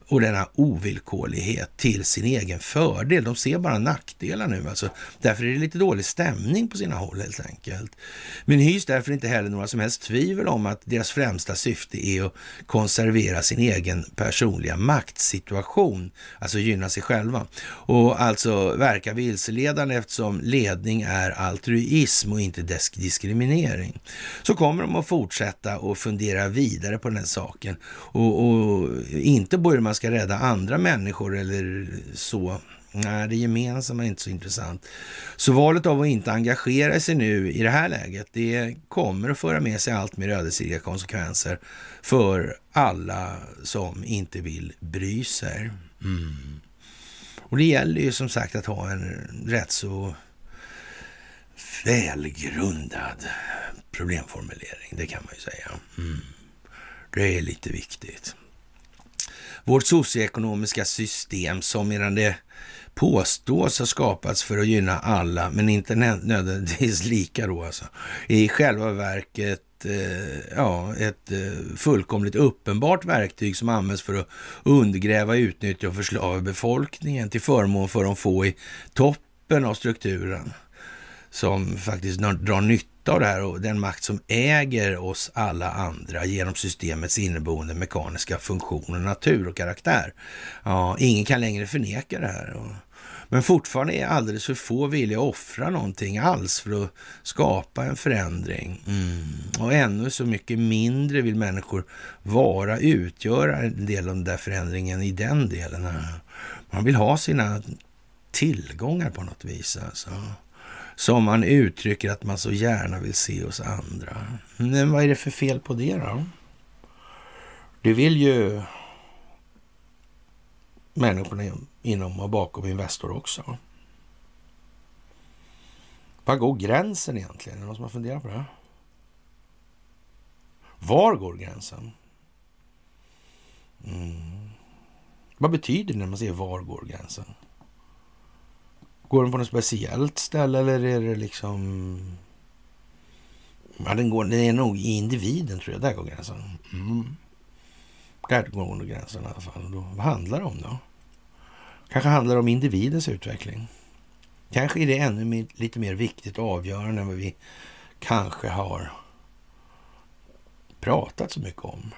och denna ovillkorlighet till sin egen fördel. De ser bara nackdelar nu alltså. Därför är det lite dålig stämning på sina håll helt enkelt. Men hys därför inte heller några som helst tvivel om att deras främsta syfte är att konservera sin egen personliga maktsituation, alltså gynna sig själva. Och alltså verka vilseledande eftersom ledning är altruism och inte diskriminering. Så kommer de att fortsätta och fundera vidare på den här saken och, och inte börjar man ska rädda andra människor eller så. Nej, det gemensamma är inte så intressant. Så valet av att inte engagera sig nu i det här läget, det kommer att föra med sig allt mer ödesdigra konsekvenser för alla som inte vill bry sig. Mm. Och det gäller ju som sagt att ha en rätt så välgrundad problemformulering, det kan man ju säga. Mm. Det är lite viktigt vårt socioekonomiska system som medan det påstås ha skapats för att gynna alla, men inte nödvändigtvis lika då alltså, i själva verket eh, ja, ett eh, fullkomligt uppenbart verktyg som används för att undergräva, utnyttja och förslava befolkningen till förmån för de få i toppen av strukturen som faktiskt drar nytta av det här och den makt som äger oss alla andra genom systemets inneboende mekaniska funktioner, natur och karaktär. Ja, ingen kan längre förneka det här. Men fortfarande är alldeles för få villiga att offra någonting alls för att skapa en förändring. Mm. Och ännu så mycket mindre vill människor vara, utgöra en del av den där förändringen i den delen. Man vill ha sina tillgångar på något vis. Alltså som man uttrycker att man så gärna vill se hos andra. Men vad är det för fel på det då? Det vill ju människorna inom och bakom Investor också. Var går gränsen egentligen? Är det någon som har funderat på det? Var går gränsen? Mm. Vad betyder det när man säger var går gränsen? Går den på något speciellt ställe eller är det liksom... Ja, den, går, den är nog i individen tror jag. Där går gränsen. Mm. Där går nog gränsen i alla fall. Då, vad handlar det om då? Kanske handlar det om individens utveckling. Kanske är det ännu mer, lite mer viktigt och avgörande än vad vi kanske har pratat så mycket om.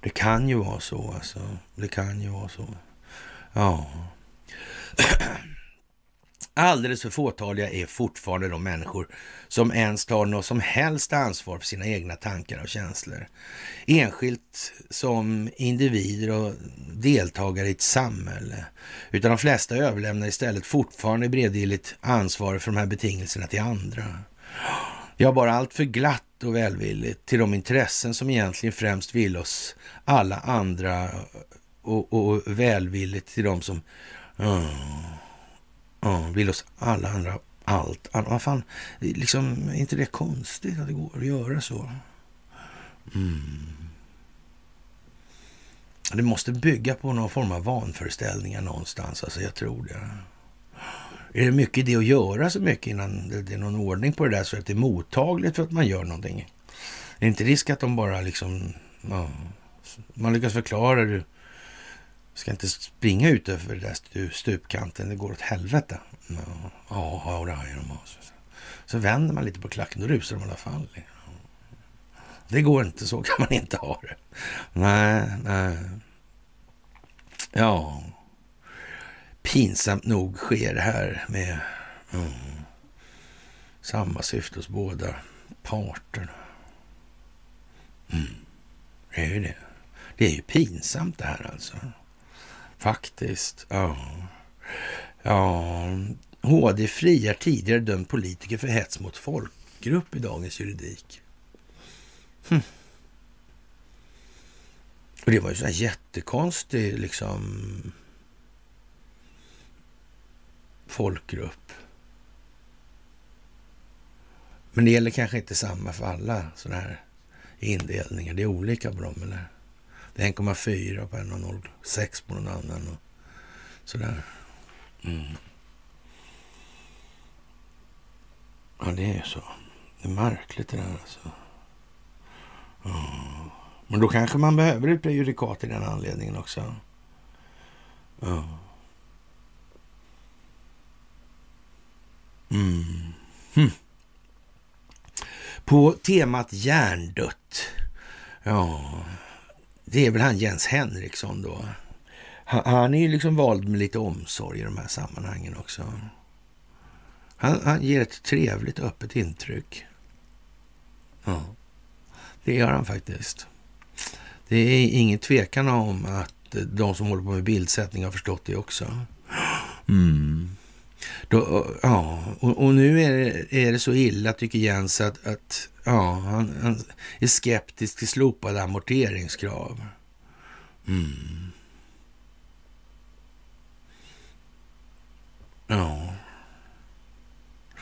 Det kan ju vara så alltså. Det kan ju vara så. Ja. [clears throat] Alldeles för fåtaliga är fortfarande de människor som ens tar något som helst ansvar för sina egna tankar och känslor. Enskilt som individer och deltagare i ett samhälle. Utan de flesta överlämnar istället fortfarande bredvilligt ansvar för de här betingelserna till andra. Ja, bara allt för glatt och välvilligt till de intressen som egentligen främst vill oss alla andra och, och välvilligt till de som... Uh, Ja, vill oss alla andra allt. Vad fan, liksom, är inte det konstigt att det går att göra så? Mm. Det måste bygga på någon form av vanföreställningar någonstans. Alltså, jag tror det. Är det mycket det att göra så mycket innan det är någon ordning på det där så att det är mottagligt för att man gör någonting? Är det inte risk att de bara liksom... Ja, man lyckas förklara det ska inte springa ut över den där stupkanten, det går åt helvete. Ja, och det har de. Alltså. Så vänder man lite på klacken, då rusar de i alla fall. Det går inte, så kan man inte ha det. Nej, nej. Ja, pinsamt nog sker det här med mm, samma syfte hos båda parterna. Mm, det är ju det. Det är ju pinsamt det här alltså. Faktiskt. Ja. Ja, HD friar tidigare dömd politiker för hets mot folkgrupp i dagens juridik. Hm. Och det var ju så här jättekonstig liksom folkgrupp. Men det gäller kanske inte samma för alla sådana här indelningar. Det är olika på dem, eller? Det är 1,4 på en och 0,6 på någon annan och sådär. Mm. Ja, det är ju så. Det är märkligt det där alltså. Mm. Men då kanske man behöver ett prejudikat i den anledningen också. Mm. Mm. Hm. På temat hjärndött. Ja, det är väl han Jens Henriksson då. Han är ju liksom vald med lite omsorg i de här sammanhangen också. Han, han ger ett trevligt öppet intryck. Ja, det gör han faktiskt. Det är ingen tvekan om att de som håller på med bildsättning har förstått det också. Mm. Då, ja, och, och, nu är det, är det så illa, tycker Jens, att, att ja, han, han är skeptisk till slopade amorteringskrav. Mm. Ja.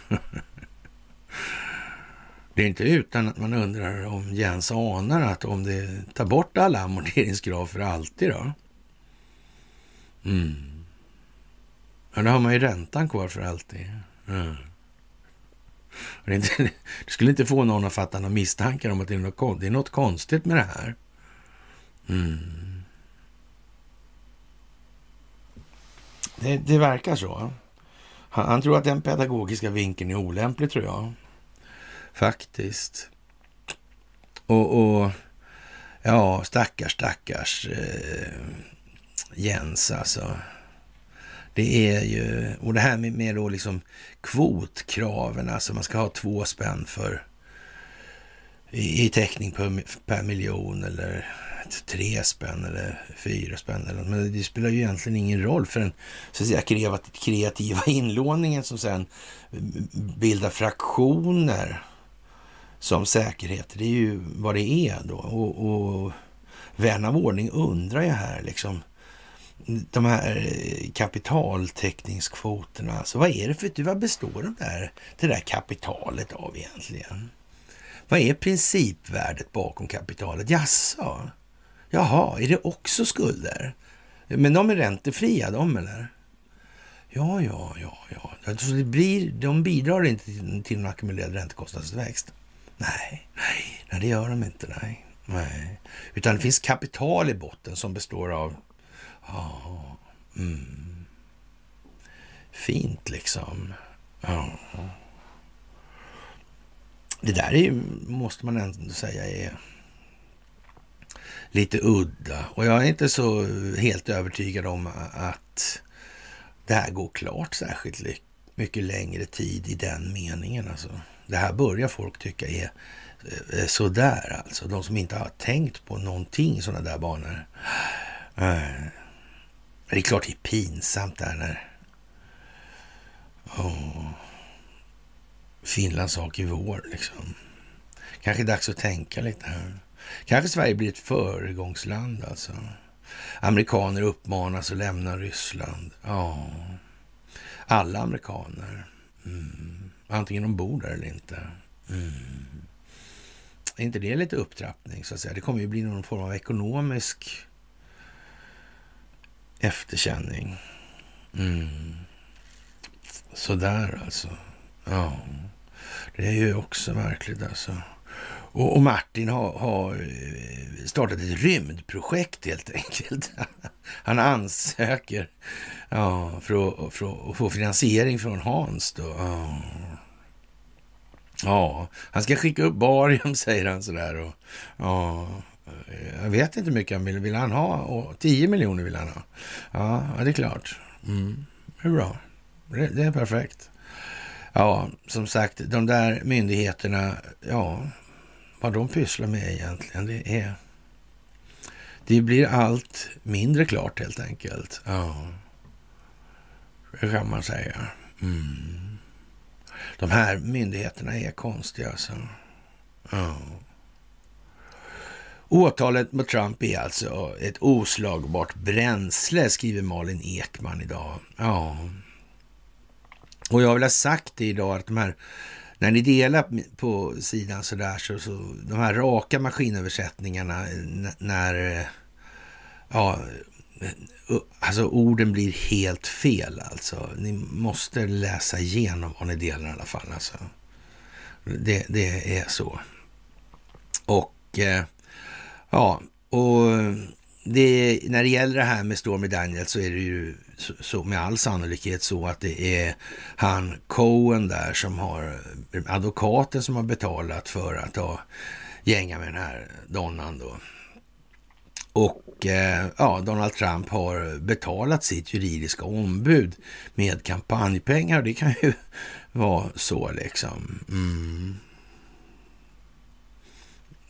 [laughs] Det är inte utan att man undrar om Jens anar att om det tar bort alla amorteringskrav för alltid då. Mm. Ja, då har man ju räntan kvar för alltid. Mm. Det, inte, [laughs] det, skulle inte få någon att fatta några misstankar om att det är något, det är något konstigt med det här. Mm. Det, det, verkar så. Han, han, tror att den pedagogiska vinkeln är olämplig, tror jag. Faktiskt. Och, och ja, stackars, stackars eh, Jens alltså. Det är ju, och det här med, med då liksom kvotkraven, alltså man ska ha två spänn för i, i täckning per, per miljon eller tre spänn eller fyra spänn. Eller, men det spelar ju egentligen ingen roll för den så att säga, kreativa inlåningen som sen bildar fraktioner som säkerhet. Det är ju vad det är då. Och, och vän av ordning undrar ju här liksom de här eh, kapitaltäckningskvoterna. Alltså vad är det för, vad består de där, det där kapitalet av egentligen? Vad är principvärdet bakom kapitalet? Jaså? Jaha, är det också skulder? Men de är räntefria de eller? Ja, ja, ja, ja. Alltså det blir, de bidrar inte till, till en ackumulerad räntekostnadsväxt. Nej, nej, nej, det gör de inte. Nej, nej. Utan det finns kapital i botten som består av Ja, mm. Fint liksom. Ja. Det där är ju, måste man ändå säga är lite udda. Och jag är inte så helt övertygad om att det här går klart särskilt mycket längre tid i den meningen. Alltså. Det här börjar folk tycka är eh, sådär alltså. De som inte har tänkt på någonting i sådana där banor. Det är klart det är pinsamt där när oh, Finlands sak i vår liksom. Kanske dags att tänka lite här. Kanske Sverige blir ett föregångsland alltså. Amerikaner uppmanas att lämna Ryssland. Ja, alla amerikaner. Mm. Antingen de bor där eller inte. Mm. Är inte det lite upptrappning så att säga? Det kommer ju bli någon form av ekonomisk efterkänning. Mm. Sådär alltså. Ja, det är ju också märkligt alltså. Och, och Martin har, har, eh, startat ett rymdprojekt helt enkelt. [laughs] Han ansöker ja, för, att, för att få finansiering från Hans. Då. Ja. Ja, han ska skicka upp barium, [laughs] säger han sådär. Och, ja, Eh, jag vet inte hur mycket han vill. Vill han ha? Och 10 miljoner vill han ha. Ja, det är klart. Mm, det är bra. Det, det är perfekt. Ja, som sagt, de där myndigheterna, ja, vad de pysslar med egentligen, det är... Det blir allt mindre klart helt enkelt. Ja, det kan man säga. Mm. De här myndigheterna är konstiga alltså. Ja. Åtalet mot Trump är alltså ett oslagbart bränsle, skriver Malin Ekman idag. Ja. Och jag vill ha sagt det idag att de här, när ni delar på sidan så där så, så de här raka maskinöversättningarna när, ja, alltså orden blir helt fel alltså. Ni måste läsa igenom vad ni delar i alla fall alltså. Det, det är så. Och eh, ja, och det, när det gäller det här med Stormy Daniels så är det ju så, så, med all sannolikhet så att det är han Cohen där som har advokaten som har betalat för att ha gänga med den här donnan då. Och eh, ja, Donald Trump har betalat sitt juridiska ombud med kampanjpengar. Det kan ju [laughs] vara så liksom. Mm.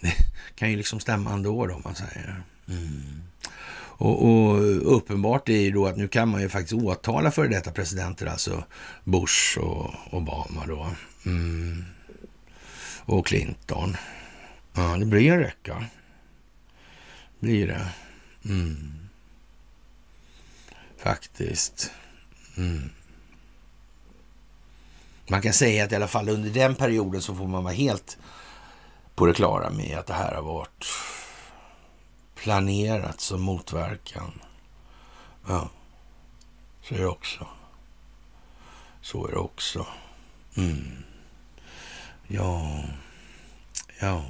Det kan ju liksom stämma ändå då, om man säger. Mm. Och, och, uppenbart är ju då att nu kan man ju faktiskt åtala för detta presidenter, alltså Bush och Obama då. Mm. Och Clinton. Ja, det blir en räcka. Blir det. Mm. Faktiskt. Mm. Man kan säga att i alla fall under den perioden så får man vara helt på det klara med att det här har varit planerat som motverkan. Ja, så är det också. Så är det också. Mm. Ja, ja.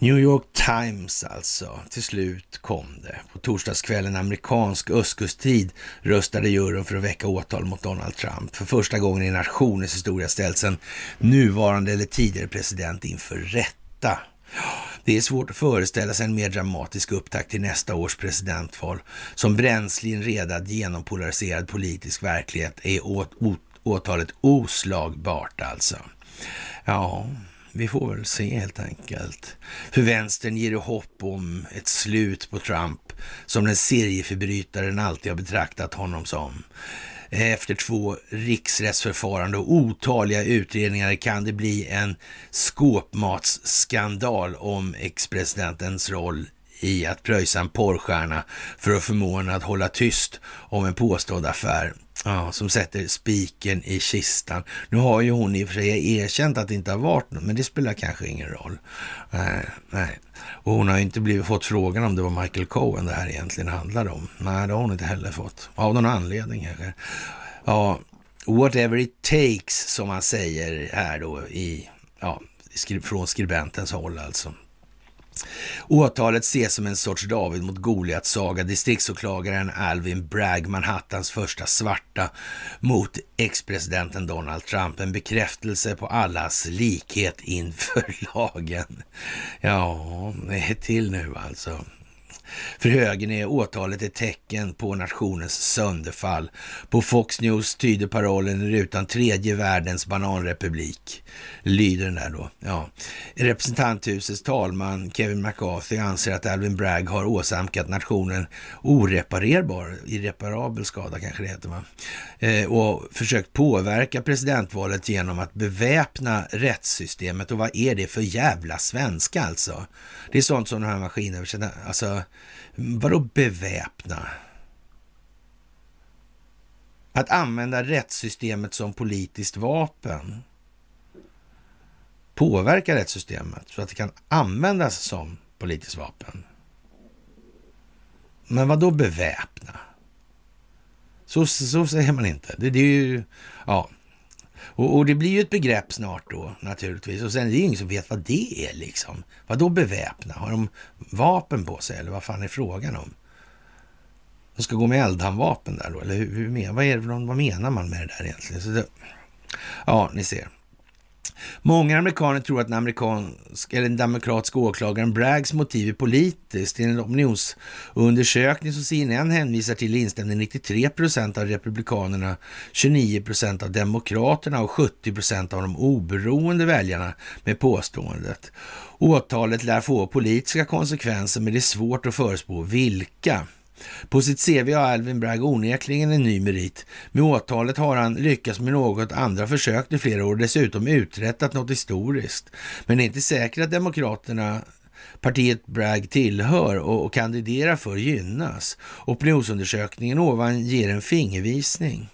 New York Times alltså. Till slut kom det. På torsdagskvällen amerikansk östkusttid röstade juryn för att väcka åtal mot Donald Trump. För första gången i nationens historia ställs en nuvarande eller tidigare president inför rätta. Det är svårt att föreställa sig en mer dramatisk upptakt till nästa års presidentval. Som bränsle i en redan genompolariserad politisk verklighet är åt, åt, åtalet oslagbart alltså. Ja, vi får väl se helt enkelt. För vänstern ger det hopp om ett slut på Trump som den serieförbrytaren alltid har betraktat honom som. Efter två riksrättsförfarande och otaliga utredningar kan det bli en skåpmatsskandal om ex-presidentens roll i att pröjsa en porrstjärna för att förmå henne att hålla tyst om en påstådd affär Ja, som sätter spiken i kistan. Nu har ju hon i och för sig erkänt att det inte har varit något, men det spelar kanske ingen roll. Nej, nej. Och hon har ju inte blivit, fått frågan om det var Michael Cohen det här egentligen handlade om. Nej, det har hon inte heller fått. Av någon anledning kanske. Ja, whatever it takes som man säger här då i, ja, från skribentens håll alltså. Åtalet ses som en sorts David mot Goliat-saga. Distriktsåklagaren Alvin Bragg, Manhattans första svarta, mot ex-presidenten Donald Trump. En bekräftelse på allas likhet inför [laughs] lagen. Ja, det är till nu alltså. För högern är åtalet ett tecken på nationens sönderfall. På Fox News tyder parollen i rutan tredje världens bananrepublik. Lyder den där då. Ja. Representanthusets talman Kevin McCarthy anser att Alvin Bragg har åsamkat nationen oreparerbar, irreparabel skada kanske det heter va? Eh, och försökt påverka presidentvalet genom att beväpna rättssystemet. Och vad är det för jävla svenska alltså? Det är sånt som de här maskinöversättarna, alltså vadå beväpna? Att använda rättssystemet som politiskt vapen. Påverka rättssystemet så att det kan användas som politiskt vapen. Men vad då beväpna? Så, så säger man inte. Det, det är ju, ja. Och, och, det blir ju ett begrepp snart då naturligtvis. Och sen är det ingen som vet vad det är liksom. Vad då beväpna? Har de vapen på sig eller vad fan är frågan om? De ska gå med eldhandvapen där då? Eller hur, hur vad, är det, vad menar man med det där egentligen? Så det, Ja, ni ser. Många amerikaner tror att den, amerikansk, eller den demokratiska åklagaren Braggs motiv är politiskt. I en opinionsundersökning som CNN hänvisar till instämde 93 procent av republikanerna, 29 procent av demokraterna och 70 procent av de oberoende väljarna med påståendet. Åtalet lär få politiska konsekvenser, men det är svårt att förespå vilka. På sitt CV har Alvin Bragg onekligen en ny merit. Med åtalet har han lyckats med något andra försökt i flera år och dessutom uträttat något historiskt. Men det är inte säkert att Demokraterna partiet Bragg tillhör och, och kandiderar för gynnas. Opinionsundersökningen ovan ger en fingervisning.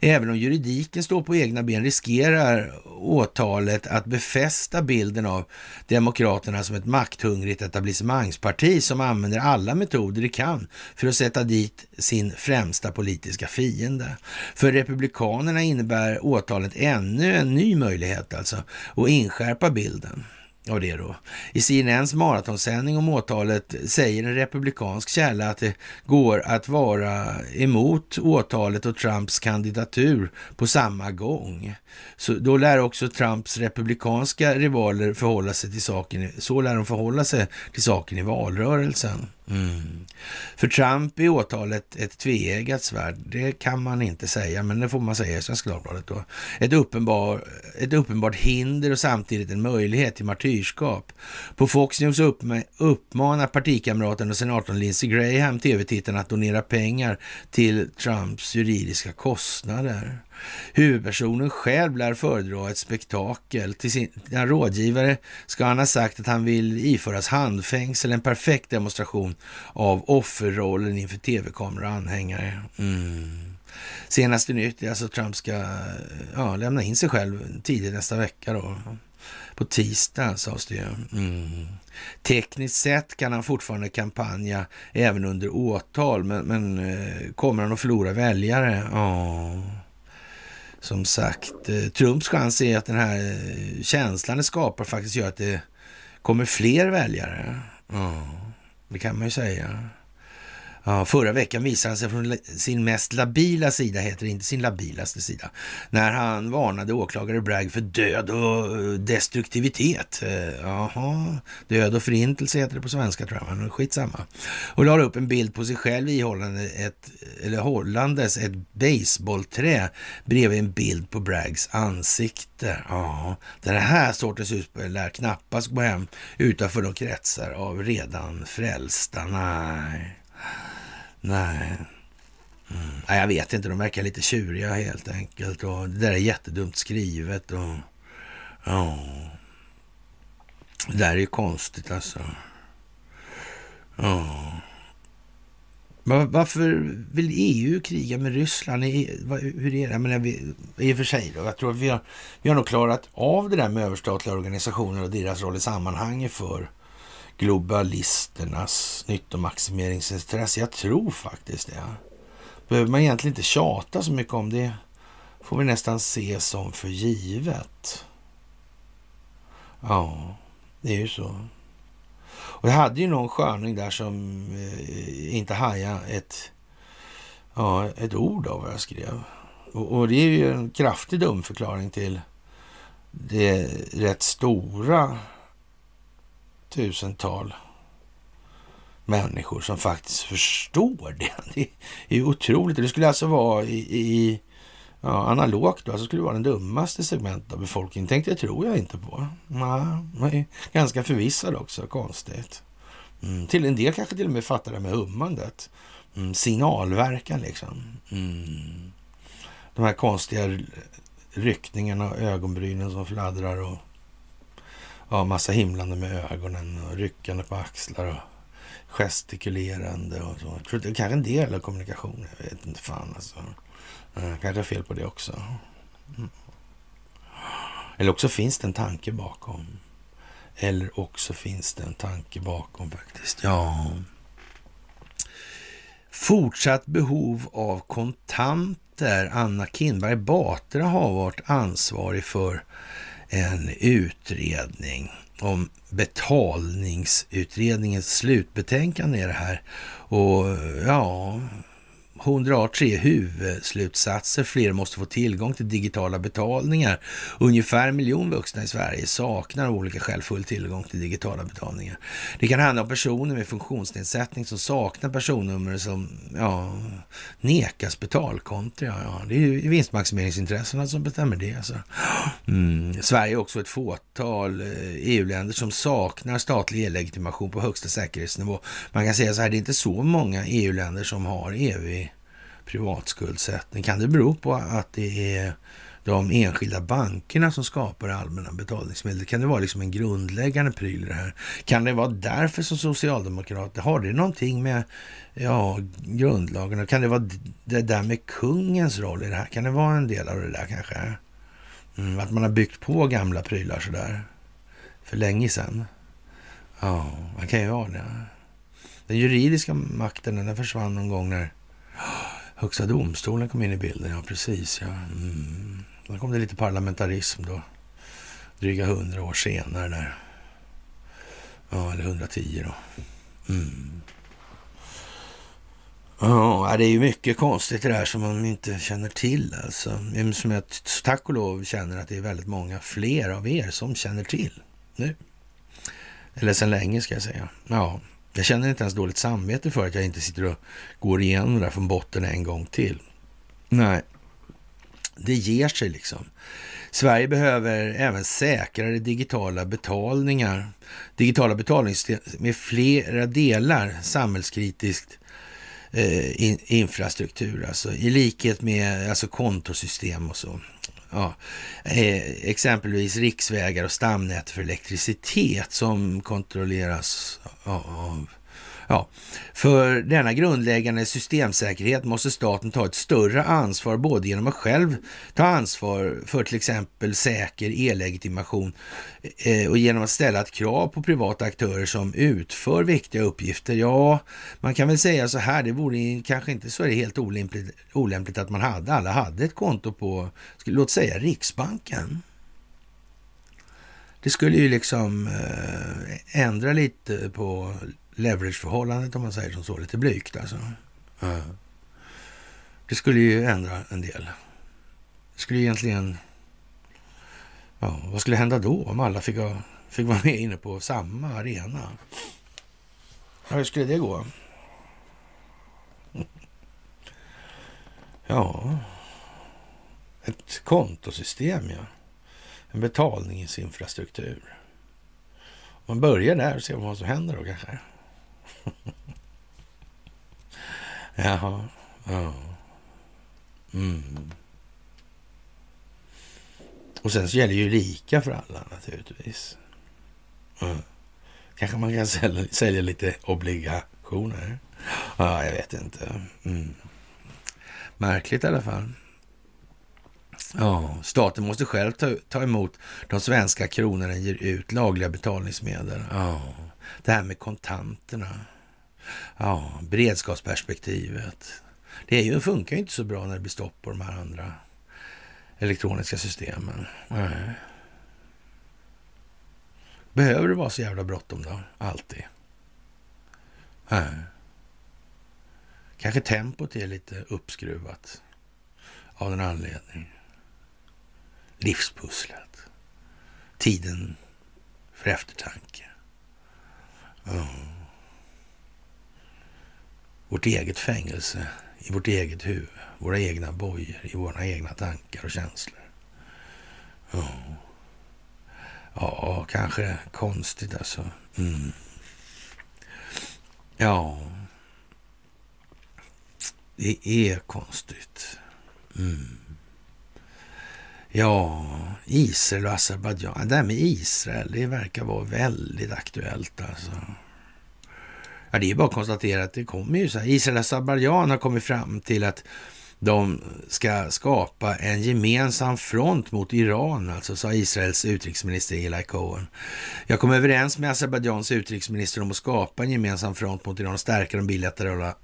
Även om juridiken står på egna ben riskerar åtalet att befästa bilden av Demokraterna som ett makthungrigt etablissemangsparti som använder alla metoder det kan för att sätta dit sin främsta politiska fiende. För Republikanerna innebär åtalet ännu en ny möjlighet alltså att inskärpa bilden av det då. I CNNs maratonsändning om åtalet säger en republikansk källa att det går att vara emot åtalet och Trumps kandidatur på samma gång. Så då lär också Trumps republikanska rivaler förhålla sig till saken, så lär de förhålla sig till saken i valrörelsen. Mm. För Trump är åtalet ett tveeggat svärd. Det kan man inte säga, men det får man säga i Svenska Dagbladet. Då. Ett, uppenbar, ett uppenbart hinder och samtidigt en möjlighet till martyrskap. På Fox News uppmanar partikamraten och senatorn Lindsey Graham tv-tittarna att donera pengar till Trumps juridiska kostnader. Huvudpersonen själv lär föredra ett spektakel. Till sina rådgivare ska han ha sagt att han vill iföras handfängsel, en perfekt demonstration av offerrollen inför tv-kameror och anhängare. Mm. Senaste nytt är alltså att Trump ska ja, lämna in sig själv tidigt nästa vecka. Då. På tisdag sades det ju. Mm. Tekniskt sett kan han fortfarande kampanja även under åtal, men, men eh, kommer han att förlora väljare? Ja. Som sagt, eh, Trumps chans är att den här eh, känslan det skapar faktiskt gör att det kommer fler väljare. Ja, det kan man ju säga. Ja, förra veckan visade han sig från sin mest labila sida, heter det inte sin labilaste sida, när han varnade åklagare Bragg för död och eh, destruktivitet. Eh, jaha, död och förintelse heter det på svenska tror jag, men skitsamma. Och la upp en bild på sig själv ihållande ett, eller hållandes ett baseballträ bredvid en bild på Braggs ansikte. Ja, den här sortens utspel lär knappast gå hem utanför de kretsar av redan frälsta. Nej. Nej. Mm. Nej, jag vet inte. De verkar lite tjuriga helt enkelt. Och det där är jättedumt skrivet. Och, ja. Det där är ju konstigt alltså. Ja. Varför vill EU kriga med Ryssland? Hur är det? Men I och för sig då, jag tror att vi har, vi har nog klarat av det där med överstatliga organisationer och deras roll i sammanhanget för globalisternas nyttomaximeringsintresse. Jag tror faktiskt det. Behöver man egentligen inte tjata så mycket om det. Får vi nästan se som för givet. Ja, det är ju så. Och jag hade ju någon sköning där som eh, inte hajade ett, ja, ett ord av vad jag skrev. Och, och, det är ju en kraftig dumförklaring till det rätt stora tusental människor som faktiskt förstår det. [laughs] Det är ju otroligt. Det skulle alltså vara i, i ja, analogt då, alltså skulle det vara den dummaste segmentet av befolkningen. Tänkte jag tror jag inte på. Nej, jag är ganska förvissad också. Konstigt. Mm. Till en del kanske till och med fattar det med hummandet. Mm. Signalverkan liksom. Mm. De här konstiga ryckningarna och ögonbrynen som fladdrar och ja, massa himlande med ögonen och ryckande på axlar och gestikulerande och så. Jag tror det är kanske en del av kommunikationen. Jag vet inte fan alltså. Jag kanske fel på det också. Mm. Eller också finns det en tanke bakom. Eller också finns det en tanke bakom faktiskt. Ja. Fortsatt behov av kontanter. Anna Kinberg Batra har varit ansvarig för en utredning om betalningsutredningens slutbetänkande är det här. Och ja, hon drar tre huvudslutsatser. Fler måste få tillgång till digitala betalningar. Ungefär en miljon vuxna i Sverige saknar av olika skäl full tillgång till digitala betalningar. Det kan handla om personer med funktionsnedsättning som saknar personnummer som ja, nekas betalkonto. Ja, ja. Det är ju vinstmaximeringsintressena som bestämmer det. Alltså. Mm. Sverige är också ett fåtal eh, EU-länder som saknar statlig e-legitimation på högsta säkerhetsnivå. Man kan säga så här, det är inte så många EU-länder som har evig privatskuldsättning. Kan det bero på att det är de enskilda bankerna som skapar allmänna betalningsmedel? Kan det vara liksom en grundläggande pryl i det här? Kan det vara därför som Socialdemokrater, har det någonting med ja, grundlagen? Kan det vara det där med kungens roll i det här? Kan det vara en del av det där kanske? Mm, att man har byggt på gamla prylar sådär för länge sedan. Ja, man kan ju ha det. Den juridiska makten den försvann någon gång när Högsta domstolen kom in i bilden. Ja, precis. Ja. Mm. Då kom det lite parlamentarism då. Dryga hundra år senare där. Ja, eller 110 då. Mm. Ja, det är ju mycket konstigt det där som man inte känner till. Alltså. Som jag tack och lov känner att det är väldigt många fler av er som känner till nu. Eller sen länge ska jag säga. Ja, jag känner inte ens dåligt samvete för att jag inte sitter och går igenom det där från botten en gång till. Nej, det ger sig liksom. Sverige behöver även säkrare digitala betalningar. Digitala betalningssystem med flera delar samhällskritiskt eh, in, infrastruktur, alltså i likhet med alltså kontosystem och så ja, eh, exempelvis riksvägar och stamnät för elektricitet som kontrolleras av Ja, för denna grundläggande systemsäkerhet måste staten ta ett större ansvar både genom att själv ta ansvar för till exempel säker e-legitimation eh, och genom att ställa ett krav på privata aktörer som utför viktiga uppgifter. Ja, man kan väl säga så här, det vore kanske inte så är det helt olämpligt, olämpligt att man hade, alla hade ett konto på, låt säga Riksbanken. Det skulle ju liksom eh, ändra lite på leverageförhållandet om man säger som så, lite blygt alltså. Ja. Det skulle ju ändra en del. Det skulle egentligen... Ja, vad skulle hända då om alla fick, fick vara med inne på samma arena? Ja, hur skulle det gå? Ja, ett kontosystem, ja. En betalningsinfrastruktur. Man börjar där och ser vad som händer då kanske. [laughs] Jaha. Ja. Mm. Och sen så gäller ju lika för alla naturligtvis. Mm. Kanske man kan sälja, sälja lite obligationer. Ja, jag vet inte. Mm. Märkligt i alla fall. Ja, staten måste själv ta, ta emot de svenska kronorna ger ut lagliga betalningsmedel. Ja, det här med kontanterna. Ja, beredskapsperspektivet. Det är ju, funkar ju inte så bra när det blir stopp på de här andra elektroniska systemen. Nej. Behöver det vara så jävla bråttom då? Alltid? Nej. Kanske tempot är lite uppskruvat av den anledning. Livspusslet. Tiden för eftertanke. Mm vårt eget fängelse i vårt eget huvud, våra egna bojor, i våra egna tankar och känslor. Ja, ja kanske konstigt alltså. Mm. Ja, det är konstigt. Mm. Ja, Israel och Azerbajdzjan. Det där med Israel, det verkar vara väldigt aktuellt alltså. Ja, det är bara att konstatera att det kommer ju så här. Israel och Azerbajdzjan har kommit fram till att de ska skapa en gemensam front mot Iran, alltså sa Israels utrikesminister Eli Cohen. Jag kom överens med Azerbajdzjans utrikesminister om att skapa en gemensam front mot Iran och stärka de bilaterala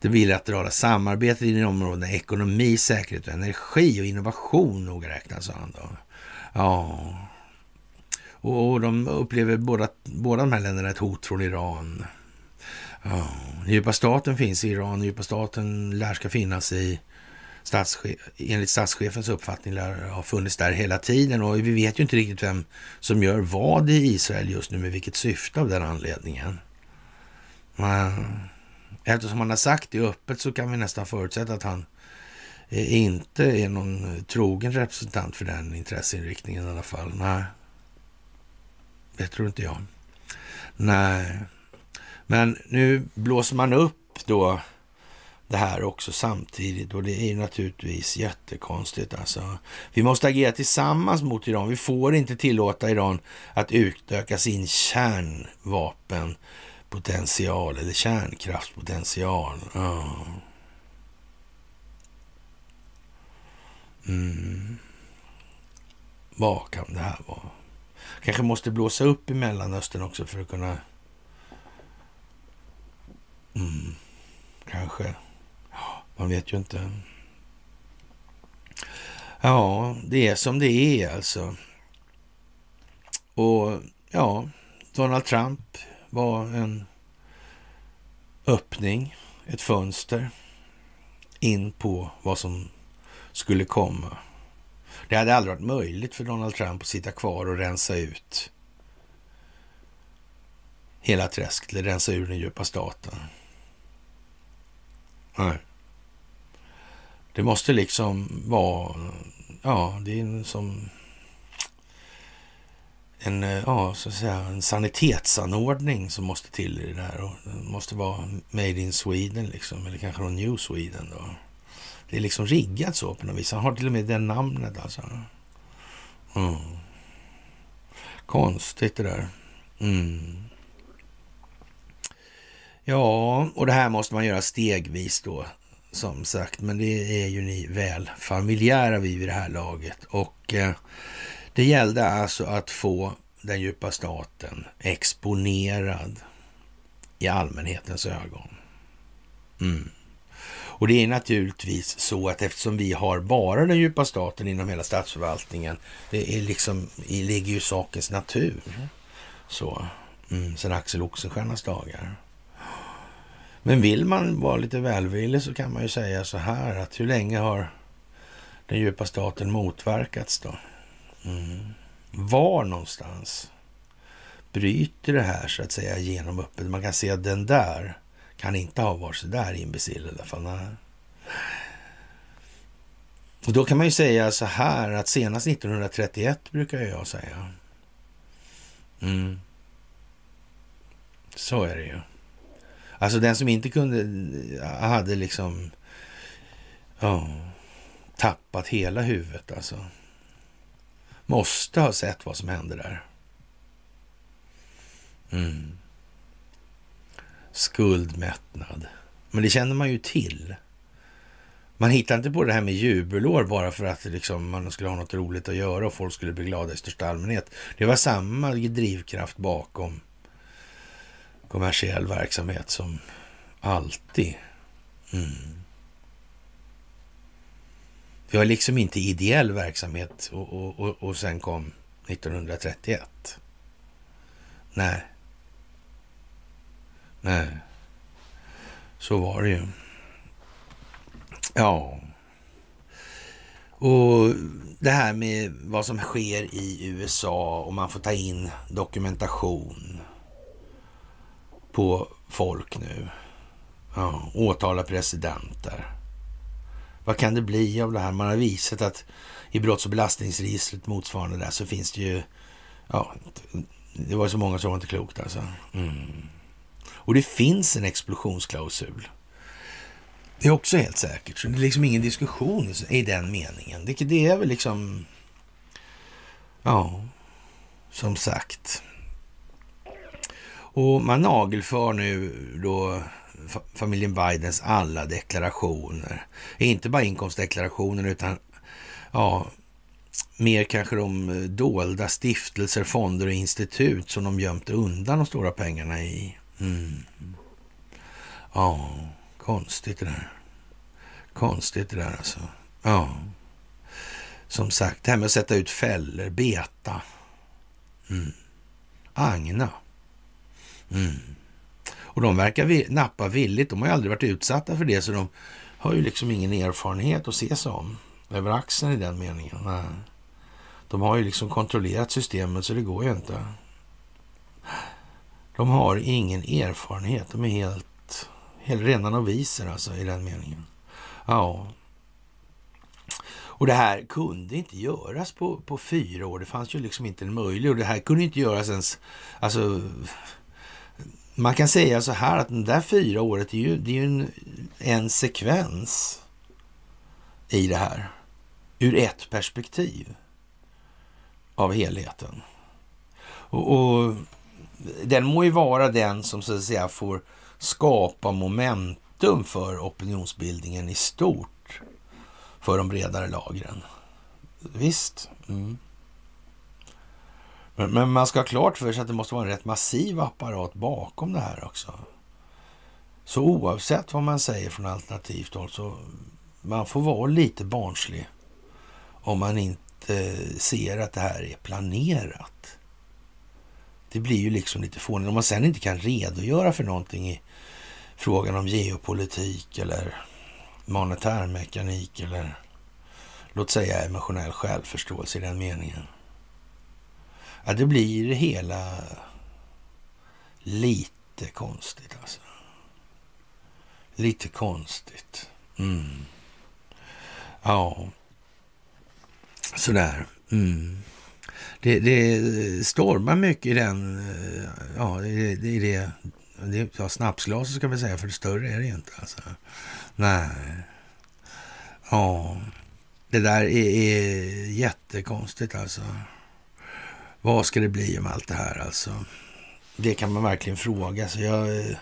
det bilaterala samarbetet inom områdena ekonomi, säkerhet och energi och innovation noga räknat, sa han då. Ja, och de upplever båda, båda de här länderna ett hot från Iran. Ja, djupa staten finns i Iran. Djupa staten lär ska finnas i statschef, enligt statschefens uppfattning lär ha funnits där hela tiden och vi vet ju inte riktigt vem som gör vad i Israel just nu med vilket syfte av den anledningen. Men eftersom han har sagt det öppet så kan vi nästan förutsätta att han inte är någon trogen representant för den intresseinriktningen i alla fall. Nej, det tror inte jag. Nej, men nu blåser man upp då det här också samtidigt och det är naturligtvis jättekonstigt alltså. Vi måste agera tillsammans mot Iran. Vi får inte tillåta Iran att utöka sin kärnvapenpotential eller kärnkraftspotential. Oh. Mm. Vad kan det här vara? Kanske måste blåsa upp i Mellanöstern också för att kunna... Mm. Kanske. Man vet ju inte. Ja, det är som det är alltså. Och ja, Donald Trump var en öppning, ett fönster in på vad som skulle komma. Det hade aldrig varit möjligt för Donald Trump att sitta kvar och rensa ut hela träsket, eller rensa ur den djupa staten. Nej. Det måste liksom vara, ja, det är som en, eh, ja, så att säga, en sanitetsanordning som måste till i det här. Och det måste vara made in Sweden liksom, eller kanske New Sweden då. Det är liksom riggat så på något vis. Han har till och med det namnet alltså. Mm. Konstigt det där. Mm. Ja, och det här måste man göra stegvis då, som sagt. Men det är ju ni väl familjära vid vid det här laget. Och eh, det gällde alltså att få den djupa staten exponerad i allmänhetens ögon. Mm. Och det är naturligtvis så att eftersom vi har bara den djupa staten inom hela statsförvaltningen, det är liksom, det ligger ju sakens natur. Så, mm, sen Axel Oxenstiernas dagar. Men vill man vara lite välvillig så kan man ju säga så här att hur länge har den djupa staten motverkats då? Mm. Var någonstans bryter det här så att säga genom öppet? Man kan se att den där kan inte ha varit så där imbecill i alla fall. Nej. Och då kan man ju säga så här att senast 1931 brukar jag säga. Mm. Så är det ju. Alltså den som inte kunde, hade liksom ja, tappat hela huvudet alltså. Måste ha sett vad som hände där. Mm. Skuldmättnad. Men det känner man ju till. Man hittar inte på det här med jubelår bara för att liksom man skulle ha något roligt att göra och folk skulle bli glada i största allmänhet. Det var samma drivkraft bakom kommersiell verksamhet som alltid. Mm. Det var liksom inte ideell verksamhet och, och, och, och sen kom 1931. Nej. Nej. Så var det ju. Ja. Och det här med vad som sker i USA och man får ta in dokumentation på folk nu. Ja, åtala presidenter. Vad kan det bli av det här? Man har visat att i brotts och belastningsregistret motsvarande där så finns det ju... Ja, det var så många som var inte klokt alltså. Mm. Och det finns en explosionsklausul. Det är också helt säkert. Så det är liksom ingen diskussion i den meningen. Det, det är väl liksom... Ja, som sagt. Och man nagelför nu då familjen Bidens alla deklarationer. Inte bara inkomstdeklarationen utan ja, mer kanske de eh, dolda stiftelser, fonder och institut som de gömt undan de stora pengarna i. Mm. Ja, konstigt det där. Konstigt det där alltså. Ja. Som sagt, det här med att sätta ut fällor, beta. Mm. Agna. Mm. Och de verkar vi, nappa villigt. De har ju aldrig varit utsatta för det, så de har ju liksom ingen erfarenhet att se sig om över axeln i den meningen. Nej. De har ju liksom kontrollerat systemet, så det går ju inte. De har ingen erfarenhet. De är helt, helt rena noviser alltså i den meningen. Ja. Och det här kunde inte göras på, på fyra år. Det fanns ju liksom inte en möjlighet. Och det här kunde inte göras ens... Alltså, man kan säga så här att det där fyra året är ju, det är ju en, en sekvens i det här. Ur ett perspektiv av helheten. Och, och den må ju vara den som så att säga får skapa momentum för opinionsbildningen i stort för de bredare lagren. Visst. Mm. Men, man ska ha klart för sig att det måste vara en rätt massiv apparat bakom det här också. Så oavsett vad man säger från alternativt håll så man får vara lite barnslig om man inte ser att det här är planerat. Det blir ju liksom lite fånigt. Om man sen inte kan redogöra för någonting i frågan om geopolitik eller monetärmekanik eller låt säga emotionell självförståelse i den meningen. Ja, det blir det hela lite konstigt alltså. Lite konstigt. Mm. Ja, sådär. Mm. Det, det stormar mycket i den, eh, ja, i, det, det, det ja, snapsglaset ska vi säga, för det större är det inte alltså. Nej. Ja, det där är, är jättekonstigt alltså. Vad ska det bli om allt det här alltså? Det kan man verkligen fråga sig. Jag eh,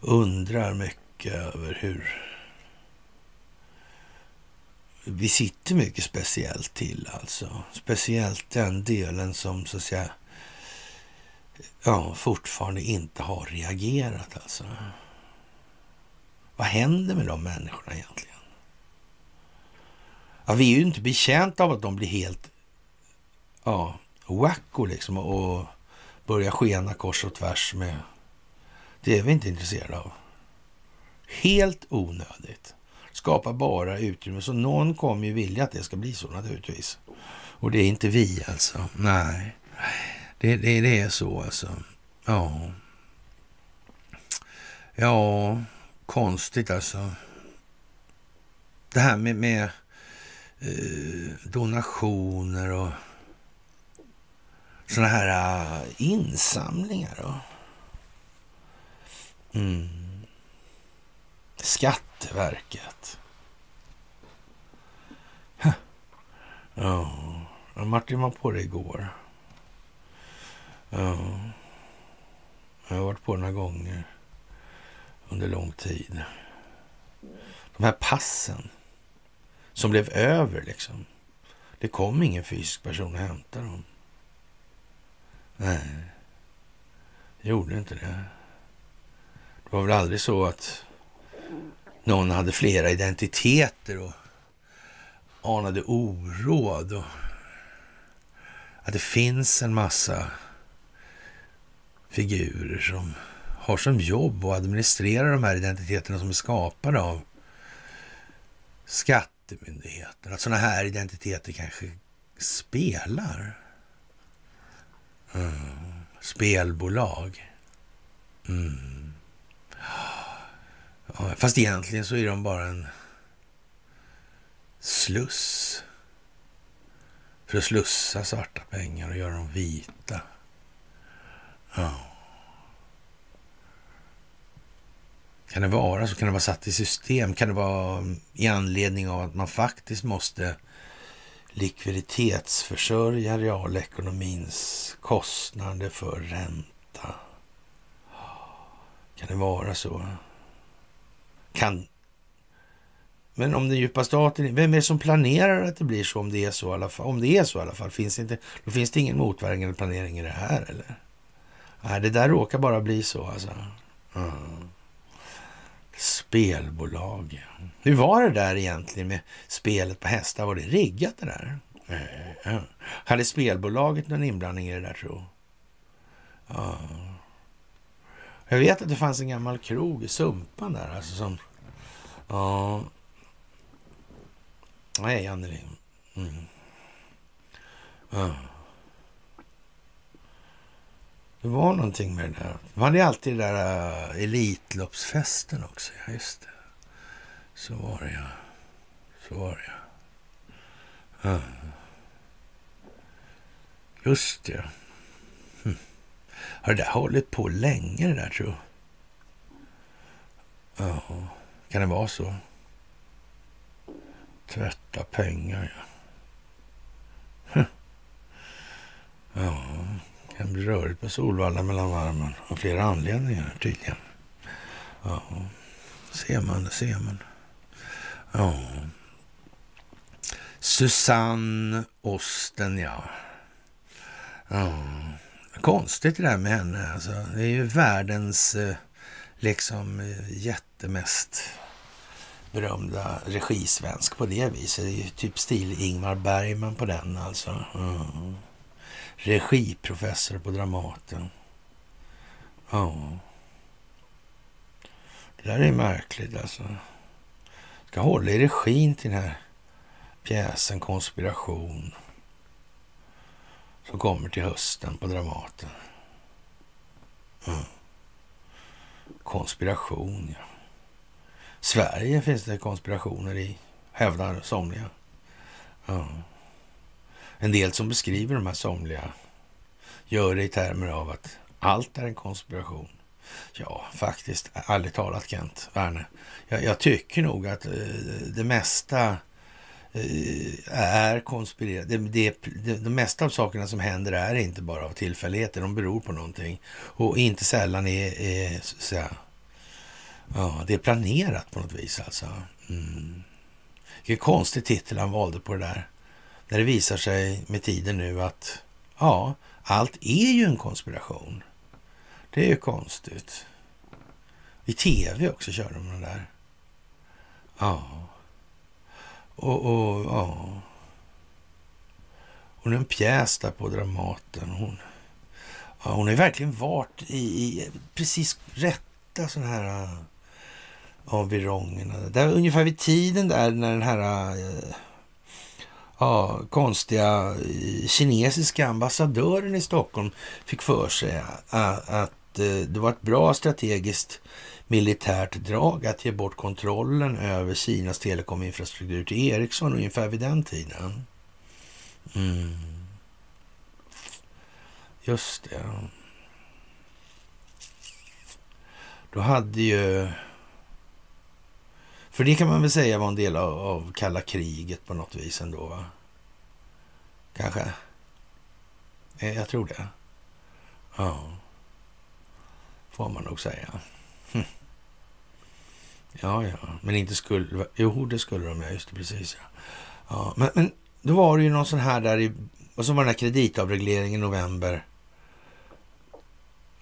undrar mycket över hur vi sitter mycket speciellt till alltså. Speciellt den delen som så att säga ja, fortfarande inte har reagerat alltså. Vad händer med de människorna egentligen? Ja, vi är ju inte betjänta av att de blir helt ja, wacko liksom och börja skena kors och tvärs med... Det är vi inte intresserade av. Helt onödigt. Skapar bara utrymme. Så någon kommer ju vilja att det ska bli så naturligtvis. Och det är inte vi alltså. Nej, det, det, det är så alltså. Ja. Ja, konstigt alltså. Det här med, med eh, donationer och sådana här uh, insamlingar. Då. Mm. Skatteverket. Ja, Martin var på det igår. Oh. Jag har varit på det några gånger under lång tid. De här passen som blev över liksom. Det kom ingen fysisk person att hämta dem. Nej, det gjorde inte det. Det var väl aldrig så att någon hade flera identiteter och anade oråd. Och att det finns en massa figurer som har som jobb att administrera de här identiteterna som är skapade av skattemyndigheten. Att sådana här identiteter kanske spelar. Mm. Spelbolag. Mm. Ja, fast egentligen så är de bara en sluss för att slussa svarta pengar och göra dem vita. Ja. Kan det vara så? Kan det vara satt i system? Kan det vara i anledning av att man faktiskt måste likviditetsförsörja realekonomins kostnader för ränta? Kan det vara så? Kan... Men om den djupa staten, vem är det som planerar att det blir så om det är så i alla fall? Om det är så i alla fall, finns det inte, då finns det ingen motverkande planering i det här eller? Nej, det där råkar bara bli så alltså. Mm. Spelbolag. Hur var det där egentligen med spelet på hästar? Var det riggat det där? Mm. Hade spelbolaget någon inblandning i det där tro? Ja. Jag vet att det fanns en gammal krog i Sumpan där, alltså som... Ja... Nej, Anneli. Mm. Ja. Det var någonting med det där. Man hade alltid den där uh, Elitloppsfesten också. Ja, just det. Så var det ja. Så var det ja. ja. Just det. Hm. Har det där hållit på länge det där tror Ja, kan det vara så? Tvätta pengar, ja. Hm. Ja, kan bli rörigt på Solvalla mellan varmen av flera anledningar tydligen. Ja, ser man det, ser man. Ja. Susanne Osten, ja. Ja, konstigt det där med henne. Alltså, det är ju världens eh, liksom eh, jättemest berömda regisvensk på det viset. Det är ju typ stil Ingmar Bergman på den alltså. Mm. Regiprofessor på Dramaten. Ja. Det där är märkligt alltså. Ska hålla i regin till den här pjäsen Konspiration som kommer till hösten på Dramaten. Mm. Konspiration, ja. Sverige finns det konspirationer i, hävdar somliga. Mm. En del som beskriver de här somliga gör det i termer av att allt är en konspiration. Ja, faktiskt, ärligt talat Kent Werner. Jag, jag tycker nog att eh, det mesta Eh, är konspirerat. Det, det, det, de mesta av sakerna som händer är inte bara av tillfälligheter, de beror på någonting. Och inte sällan är, är så att säga, ja, det är planerat på något vis alltså. Mm. Vilken konstig titel han valde på det där. När det visar sig med tiden nu att ja, allt är ju en konspiration. Det är ju konstigt. I tv också körde de den där. Ja. Och, och ja. Hon är en pjäs där på Dramaten. Hon, ja, hon har verkligen varit i, i precis rätta sådana här äh, avirongerna. Där, ungefär vid tiden där när den här äh, ja, konstiga äh, kinesiska ambassadören i Stockholm fick för sig att, att Eh, det var ett bra strategiskt militärt drag att ge bort kontrollen över Kinas telekominfrastruktur till Ericsson ungefär vid den tiden. Mm. Just det. Då hade ju... För det kan man väl säga var en del av, av kalla kriget på något vis ändå, va? Kanske? Eh, jag tror det. Ja. Får man nog säga. Hm. [laughs] Ja, ja, men inte skulle... Jo, det skulle de, ja. Just det, precis. Ja. ja men, men då var det ju någon sån här där i... Och så var den här kreditavregleringen i november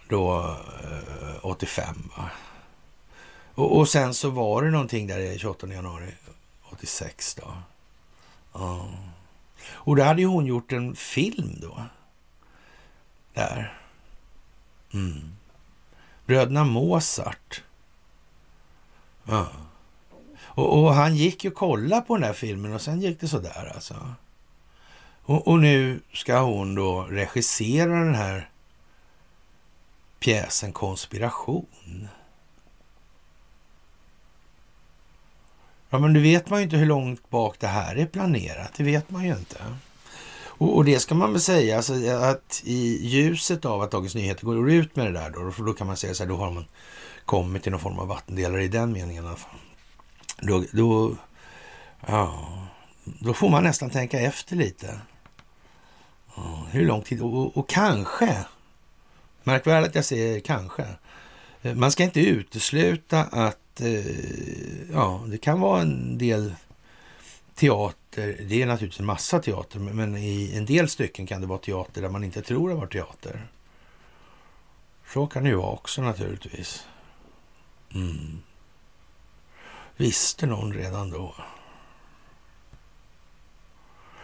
då eh, 85. Va? Och, och, sen så var det någonting där i 28 januari 86 då. Ja. Och då hade ju hon gjort en film då. Där. Mm. Bröderna Mozart Ja. Och, och, han gick ju kolla på den där filmen och sen gick det sådär alltså. Och, och nu ska hon då regissera den här pjäsen Konspiration. Ja, men nu vet man ju inte hur långt bak det här är planerat. Det vet man ju inte. Och, och det ska man väl säga, alltså, att i ljuset av att Dagens Nyheter går ut med det där då, för då kan man säga så här, då har man kommit till någon form av vattendelare i den meningen i alla fall. Då, då, ja, då får man nästan tänka efter lite. Ja, hur lång tid? Och, och kanske, märk väl att jag säger kanske, eh, man ska inte utesluta att eh, ja, det kan vara en del teater. Det är naturligtvis en massa teater, men i en del stycken kan det vara teater där man inte tror det var teater. Så kan det ju vara också naturligtvis. Mm. Visste någon redan då?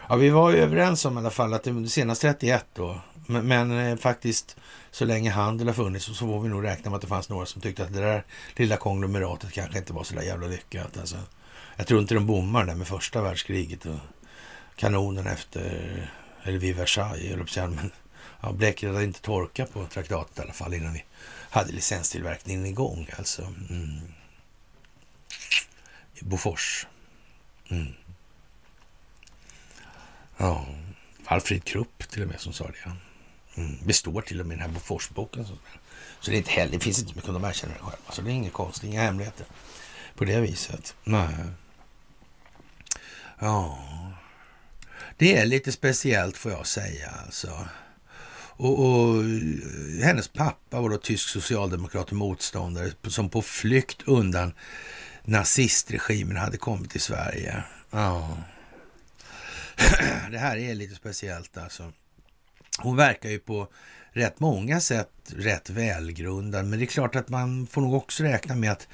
Ja, vi var ju överens om i alla fall att det senast 31 då. Men, men faktiskt så länge handel har funnits så får vi nog räkna med att det fanns några som tyckte att det där lilla konglomeratet kanske inte var så där jävla lyckat. Alltså, jag tror inte de bommar där med första världskriget och kanonen efter, eller vid Versailles, men ja, bläcket hade inte torkat på traktatet i alla fall innan vi hade licenstillverkningen igång. Alltså. Mm. Bofors. Mm. Ja, Alfred Krupp till och med som sa det. Mm. Det står till och med i den här Boforsboken. Så, så det, är inte heller, det finns inte mycket de erkänner det själva. Så det är inget konstigt, inga hemligheter på det viset. Nej. Ja, det är lite speciellt får jag säga alltså. Och, och, hennes pappa var då tysk socialdemokrat och motståndare som på flykt undan nazistregimen hade kommit till Sverige. Ja. [clears throat] Det här är lite speciellt alltså. Hon verkar ju på rätt många sätt rätt välgrundad, men det är klart att man får nog också räkna med att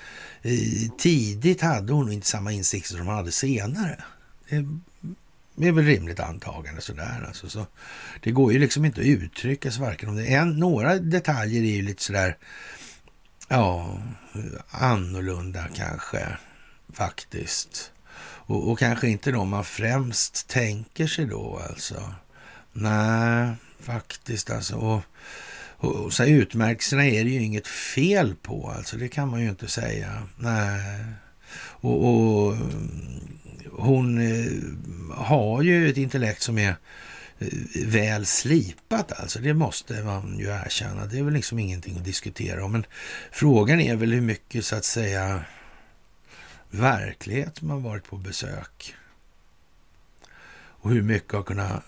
tidigt hade hon inte samma insikter som hon hade senare. Det är väl rimligt antagande sådär alltså. Så det går ju liksom inte att uttrycka sig varken om det. En, några detaljer är ju lite sådär, ja, annorlunda kanske faktiskt. Och, och kanske inte de man främst tänker sig då alltså. Nej, faktiskt alltså. Och, och, och så utmärkelserna är det ju inget fel på alltså. Det kan man ju inte säga. Nej. Och, och hon eh, har ju ett intellekt som är eh, väl slipat alltså. Det måste man ju erkänna. Det är väl liksom ingenting att diskutera om. Men frågan är väl hur mycket så att säga verklighet man varit på besök. Och hur mycket har kunnat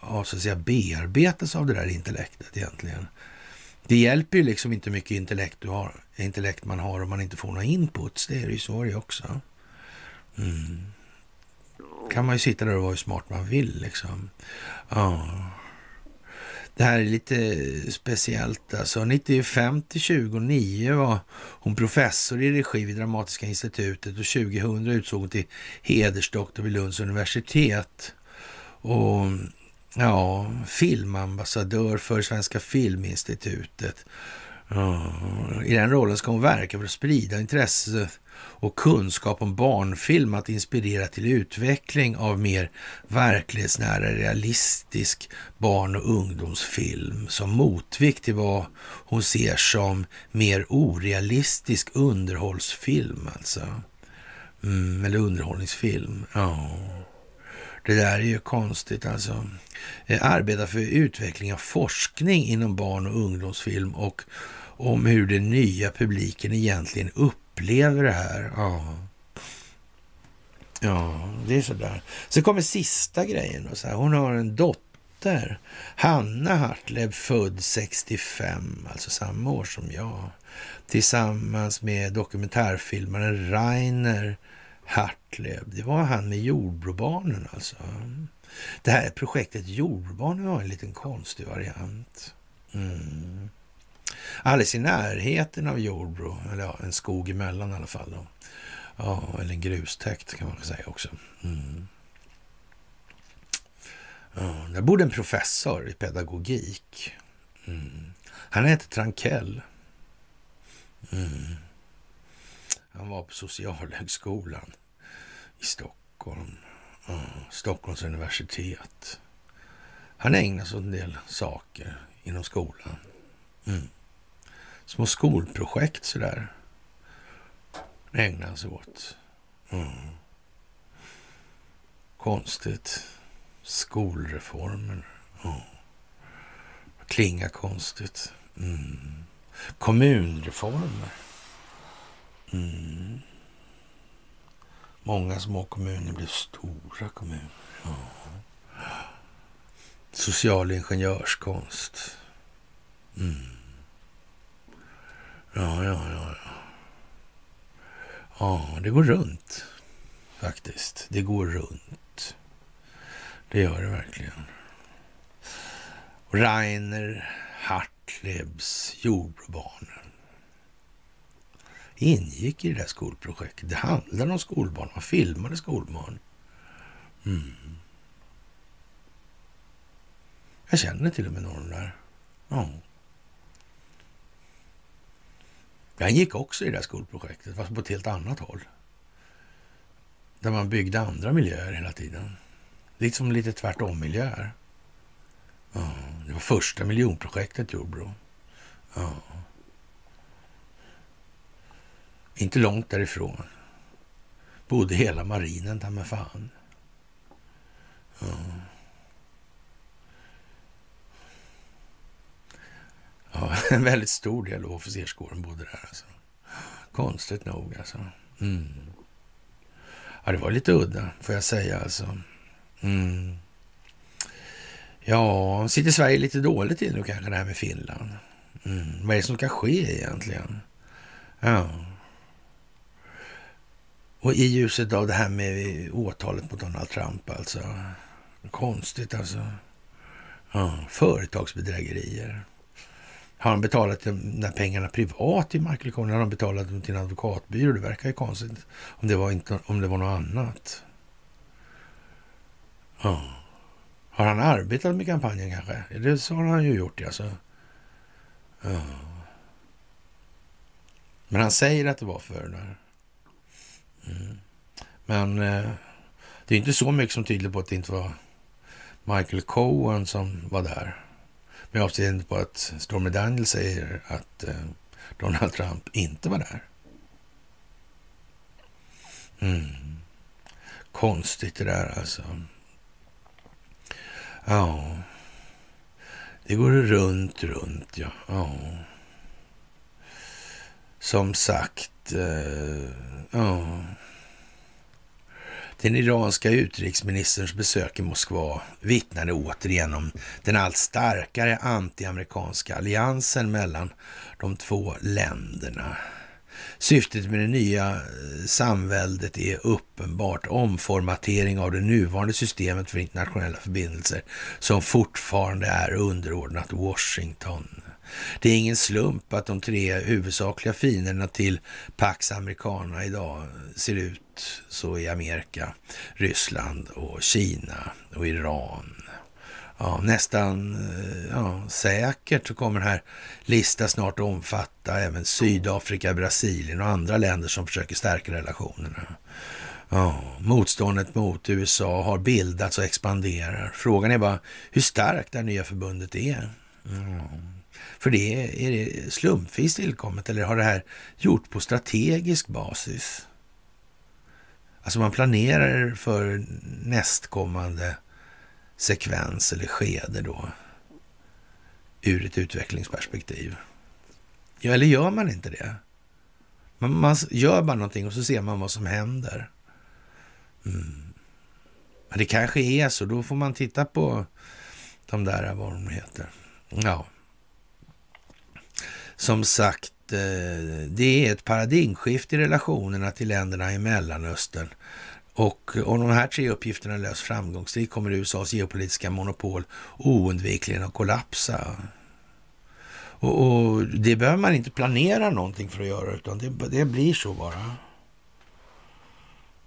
ja, så att säga, bearbetas av det där intellektet egentligen. Det hjälper ju liksom inte mycket intellekt, du har, intellekt man har om man inte får några inputs. Det är ju så det också. Mm. kan man ju sitta där och vara hur smart man vill liksom. Ja. Det här är lite speciellt alltså. 95 till 2009 var hon professor i regi vid Dramatiska institutet och 2000 utsåg hon till hedersdoktor vid Lunds universitet. Och ja, filmambassadör för Svenska Filminstitutet. Ja, I den rollen ska hon verka för att sprida intresse och kunskap om barnfilm att inspirera till utveckling av mer verklighetsnära realistisk barn och ungdomsfilm som motvikt till vad hon ser som mer orealistisk underhållsfilm alltså. Mm, eller underhållningsfilm. Ja. Det där är ju konstigt alltså. Eh, arbeta för utveckling av forskning inom barn och ungdomsfilm och om hur den nya publiken egentligen upp upplever det här. Ja, ja det är sådär. Sen kommer sista grejen. Då, så här. Hon har en dotter, Hanna Hartleb, född 65, alltså samma år som jag. Tillsammans med dokumentärfilmaren Rainer Hartleb. Det var han med Jordbrobarnen alltså. Det här projektet Jordbrobarnen var en liten konstig variant. Mm alldeles i närheten av Jordbro, eller ja, en skog emellan i alla fall. Då. Ja, eller en grustäkt kan man säga också. Mm. Ja, där bodde en professor i pedagogik. Mm. Han hette Trankell. Mm. Han var på Socialhögskolan i Stockholm. Ja, Stockholms universitet. Han ägnade sig åt en del saker inom skolan. Mm små skolprojekt sådär. Ägna sig åt. Mm. Konstigt. Skolreformer. Mm. Klingar konstigt. Mm. Kommunreformer. Mm. Många små kommuner blev stora kommuner. Ja. Social ingenjörskonst. Mm. Ja, ja, ja. Ja, det går runt faktiskt. Det går runt. Det gör det verkligen. Rainer Hartlebs Jordbrobarnen ingick i det där skolprojektet. Det handlade om skolbarn. Man filmade skolbarn. Mm. Jag känner till och med någon där. Ja. Jag gick också i det där skolprojektet, fast på ett helt annat håll. Där man byggde andra miljöer hela tiden. Liksom lite tvärtom-miljöer. Ja, det var första miljonprojektet Jordbro. Ja. Inte långt därifrån. Bodde hela marinen ta med fan. Ja. Ja. [laughs] en väldigt stor del av officerskåren bodde där. Alltså. Konstigt nog alltså. Mm. Ja, det var lite udda, får jag säga alltså. Mm. Ja, sitter Sverige lite dåligt till nu kanske det här med Finland? Mm. Vad är det som ska ske egentligen? Ja. Och i ljuset av det här med åtalet mot Donald Trump alltså. Konstigt alltså. Ja, företagsbedrägerier. Har han betalat de där pengarna privat till Michael Cohen? Har han betalat dem till en advokatbyrå? Det verkar ju konstigt om det var, inte, om det var något annat. Ja. Har han arbetat med kampanjen kanske? Det så har han ju gjort alltså. Ja. Men han säger att det var för det. Mm. Men eh, det är inte så mycket som tyder på att det inte var Michael Cohen som var där. Med avseende på att Stormy Daniel säger att eh, Donald Trump inte var där. Mm. Konstigt det där alltså. Ja, det går runt, runt ja. ja. Som sagt, eh, ja. Den iranska utrikesministerns besök i Moskva vittnade återigen om den allt starkare antiamerikanska alliansen mellan de två länderna. Syftet med det nya eh, samväldet är uppenbart omformatering av det nuvarande systemet för internationella förbindelser som fortfarande är underordnat Washington. Det är ingen slump att de tre huvudsakliga fienderna till Pax Americana idag ser ut så i Amerika, Ryssland och Kina och Iran. Ja, nästan eh, ja, säkert så kommer den här listan snart att omfatta även Sydafrika, Brasilien och andra länder som försöker stärka relationerna. Ja, motståndet mot USA har bildats och expanderar. Frågan är bara hur starkt det här nya förbundet är. Ja. För det är det slumpvis tillkommet eller har det här gjort på strategisk basis? Alltså man planerar för nästkommande sekvens eller skede då ur ett utvecklingsperspektiv. Ja, eller gör man inte det? Man, man gör bara någonting och så ser man vad som händer. Mm. Men det kanske är så. Då får man titta på de där, vad de heter. Ja. Som sagt, eh, det är ett paradigmskifte i relationerna till länderna i Mellanöstern. Och om de här tre uppgifterna lös framgångsrikt kommer USAs geopolitiska monopol oundvikligen att kollapsa. Och, och, det behöver man inte planera någonting för att göra, utan det, det blir så bara.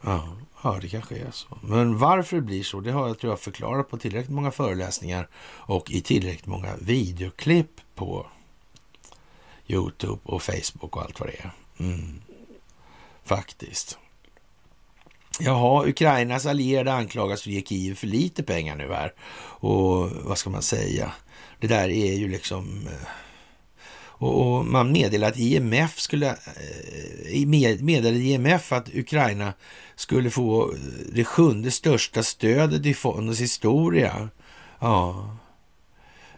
Ja, ja, det kanske är så. Men varför det blir så, det har jag tror jag förklarat på tillräckligt många föreläsningar och i tillräckligt många videoklipp på Youtube och Facebook och allt vad det är. Mm. Faktiskt. Jaha, Ukrainas allierade anklagas för att ge Kiev för lite pengar nu här. Och vad ska man säga? Det där är ju liksom... Eh, och, och man meddelade att IMF skulle... Eh, meddelade IMF att Ukraina skulle få det sjunde största stödet i fondens historia. Ja.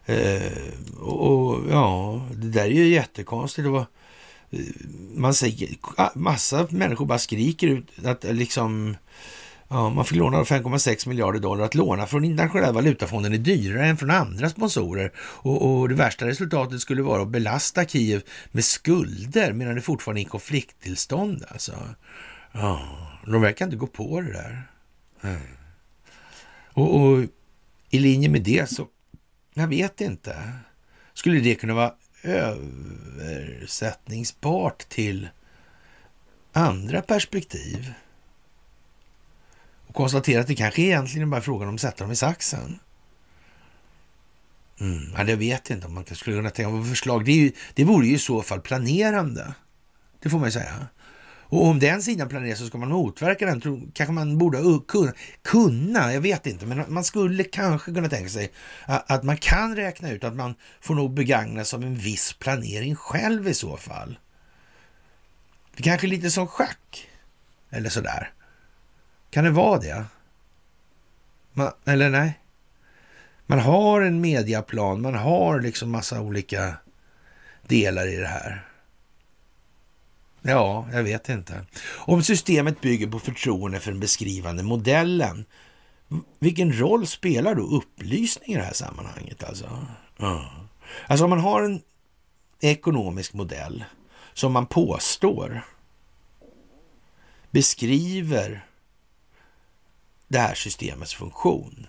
Eh, och ja, det där är ju jättekonstigt. Och, eh, man säger, massa människor bara skriker ut att liksom Ja, man fick låna 5,6 miljarder dollar. Att låna från internationella valutafonden är dyrare än från andra sponsorer. Och, och, det värsta resultatet skulle vara att belasta Kiev med skulder medan det fortfarande är i konflikttillstånd. Alltså. Ja, de verkar inte gå på det där. Mm. Och, och, i linje med det så, jag vet inte. Skulle det kunna vara översättningsbart till andra perspektiv. Och konstatera att det kanske egentligen bara är frågan om att sätta dem i saxen. Mm. Ja, det vet jag inte om man skulle kunna tänka på förslag. Det, är ju, det vore ju i så fall planerande. Det får man ju säga. Och om den sidan planeras så ska man motverka den. Tror, kanske man borde kunna, kunna, jag vet inte, men man skulle kanske kunna tänka sig att, att man kan räkna ut att man får nog begagna sig av en viss planering själv i så fall. Det kanske är lite som schack eller sådär. Kan det vara det? Man, eller nej? Man har en mediaplan, man har liksom massa olika delar i det här. Ja, jag vet inte. Om systemet bygger på förtroende för den beskrivande modellen, vilken roll spelar då upplysning i det här sammanhanget? Alltså, ja. alltså om man har en ekonomisk modell som man påstår beskriver det här systemets funktion.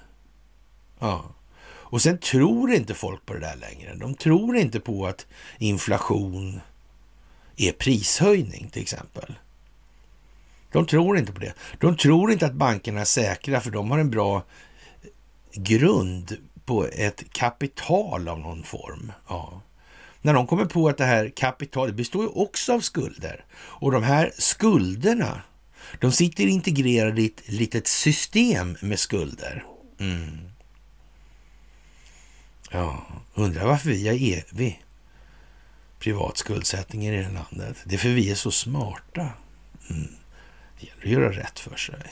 Ja. Och sen tror inte folk på det där längre. De tror inte på att inflation är prishöjning till exempel. De tror inte på det. De tror inte att bankerna är säkra för de har en bra grund på ett kapital av någon form. Ja. När de kommer på att det här kapitalet består ju också av skulder och de här skulderna, de sitter integrerade i ett litet system med skulder. Mm. Ja, undrar varför vi har evig privat skuldsättning i det här landet. Det är för vi är så smarta. Mm. Det gäller att göra rätt för sig.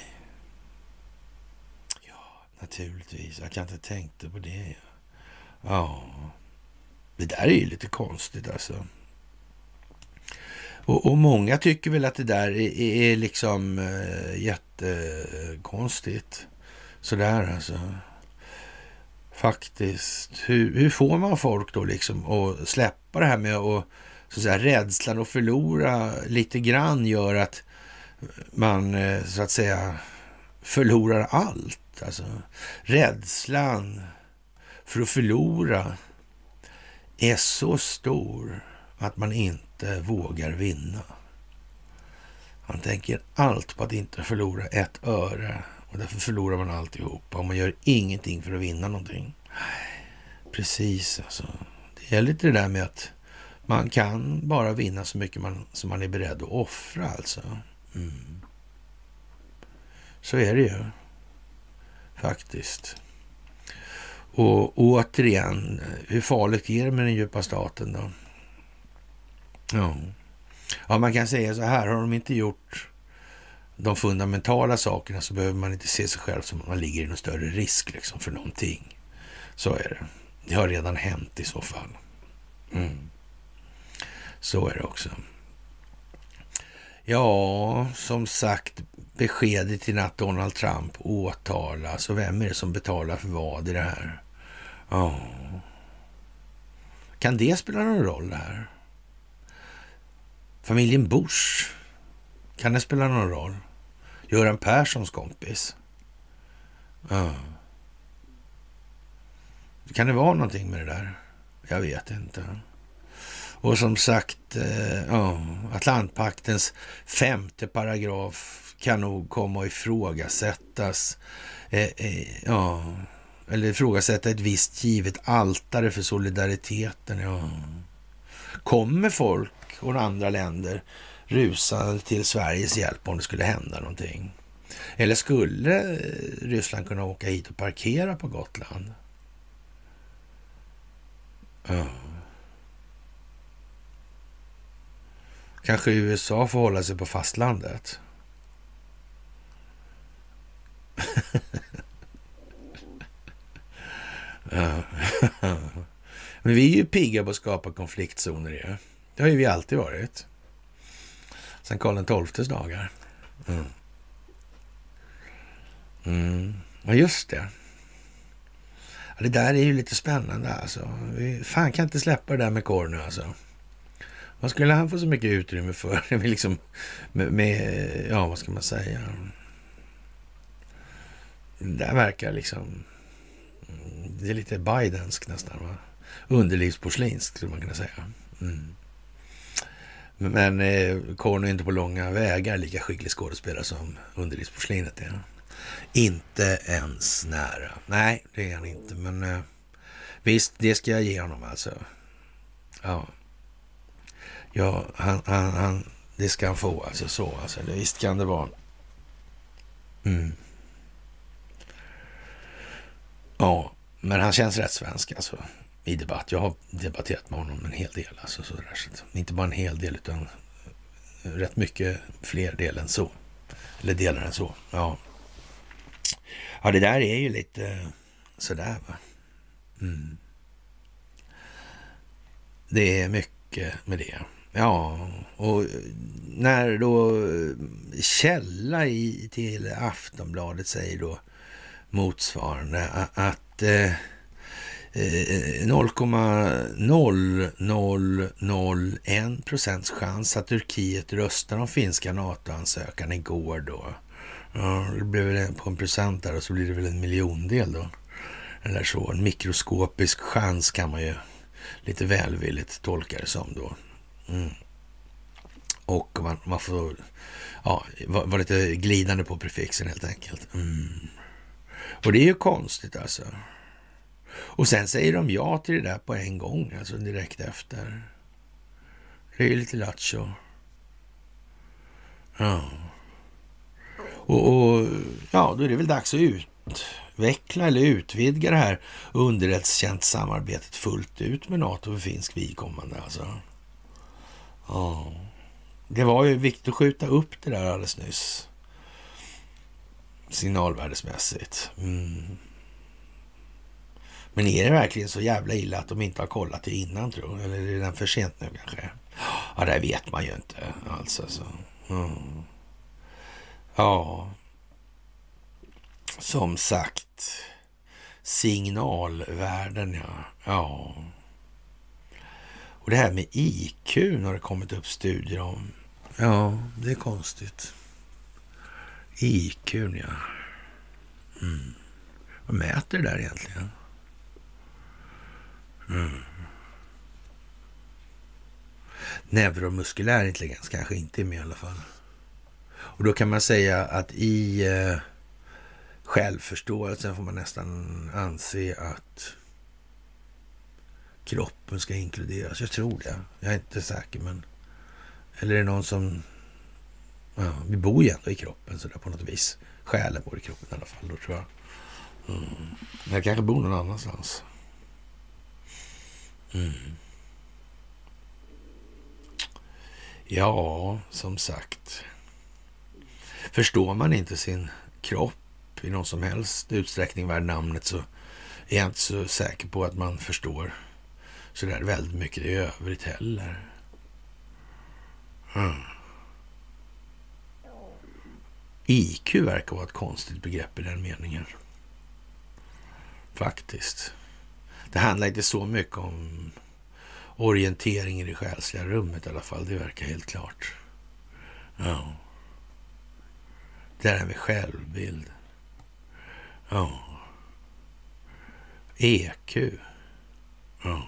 Ja, naturligtvis. Att Jag inte tänkte på det. Ja, det där är ju lite konstigt alltså. Och, och många tycker väl att det där är, är liksom äh, jättekonstigt. Sådär alltså. Faktiskt. Hur, hur får man folk då liksom att släppa det här med att så att säga, rädslan att förlora lite grann gör att man eh, så att säga förlorar allt. Alltså rädslan för att förlora är så stor att man inte vågar vinna. Man tänker allt på att inte förlora ett öre och därför förlorar man alltihopa och man gör ingenting för att vinna någonting. Precis alltså. Det gäller lite det där med att man kan bara vinna så mycket man, som man är beredd att offra alltså. Mm. Så är det ju. Faktiskt. Och återigen, hur farligt är det med den djupa staten då? Ja. ja, man kan säga så här, har de inte gjort de fundamentala sakerna så behöver man inte se sig själv som att man ligger i någon större risk liksom för någonting. Så är det. Det har redan hänt i så fall. Mm. Så är det också. Ja, som sagt, beskedet till att Donald Trump åtalas och vem är det som betalar för vad i det här? Ja. Kan det spela någon roll det här? Familjen Bush, kan det spela någon roll? Göran Perssons kompis. Ja. Kan det vara någonting med det där? Jag vet inte. Och som sagt, eh, ja, Atlantpaktens femte paragraf kan nog komma att ifrågasättas. Eh, eh, ja, eller ifrågasätta ett visst givet altare för solidariteten. Ja. Kommer folk och andra länder rusa till Sveriges hjälp om det skulle hända någonting? Eller skulle eh, Ryssland kunna åka hit och parkera på Gotland? Ja. Kanske USA får hålla sig på fastlandet. [laughs] ja. [laughs] Men vi är ju pigga på att skapa konfliktzoner ju. Det har ju vi alltid varit. Sen Karl XIIs dagar. Mm. Mm. Ja, just det. Ja, det där är ju lite spännande alltså. Vi fan kan inte släppa det där med korv nu alltså. Vad skulle han få så mycket utrymme för? [laughs] liksom, med, med, ja vad ska man säga? Det där verkar liksom... Det är lite Bidensk nästan. Va? Underlivsporslinskt skulle man kunna säga. Mm. Men eh, Korn är inte på långa vägar lika skicklig skådespelare som underlivsporslinet är. Inte ens nära. Nej, det är han inte. Men eh, Visst, det ska jag ge honom alltså. Ja, ja han, han, han, det ska han få alltså så. Alltså. Visst kan det vara. Mm. Ja, men han känns rätt svensk alltså i debatt. Jag har debatterat med honom en hel del. Alltså, så där, så inte bara en hel del, utan eh, rätt mycket fler del än så. Eller delar än så. Ja, ja det där är ju lite eh, sådär va. Mm. Det är mycket med det. Ja, och eh, när då källa i, till Aftonbladet säger då motsvarande att eh, Eh, 0,0001 procents chans att Turkiet röstar om finska NATO-ansökan igår då. Ja, det blir väl på en procent där och så blir det väl en miljondel då. Eller så. En mikroskopisk chans kan man ju lite välvilligt tolka det som då. Mm. Och man, man får ja, vara var lite glidande på prefixen helt enkelt. Mm. Och det är ju konstigt alltså. Och sen säger de ja till det där på en gång, alltså direkt efter. Det är ju lite lattjo. Ja. Och, och, ja, då är det väl dags att utveckla eller utvidga det här underrättelsetjänstsamarbetet fullt ut med NATO för finsk vidkommande. Alltså. Ja. Det var ju viktigt att skjuta upp det där alldeles nyss. Signalvärdesmässigt. Mm. Men är det verkligen så jävla illa att de inte har kollat det innan tror Eller är det för sent nu kanske? Ja, det vet man ju inte alls alltså. Mm. Ja, som sagt. Signalvärden, ja. Ja. Och det här med IQ har det kommit upp studier om. Ja, det är konstigt. IQ, ja. Mm. Vad mäter det där egentligen? Mm. Neuromuskulär intelligens kanske inte är med i alla fall. Och då kan man säga att i eh, självförståelsen får man nästan anse att kroppen ska inkluderas. Jag tror det. Jag är inte säker, men... Eller är det någon som... Ja, vi bor ju ändå i kroppen sådär på något vis. Själen bor i kroppen i alla fall, då tror jag. Mm. Jag kanske bor någon annanstans. Mm. Ja, som sagt. Förstår man inte sin kropp i någon som helst utsträckning värd namnet så är jag inte så säker på att man förstår så där väldigt mycket i övrigt heller. Mm. IQ verkar vara ett konstigt begrepp i den meningen. Faktiskt. Det handlar inte så mycket om orientering i det själsliga rummet i alla fall. Det verkar helt klart. Ja. Det där med självbild. Ja. EQ. Ja.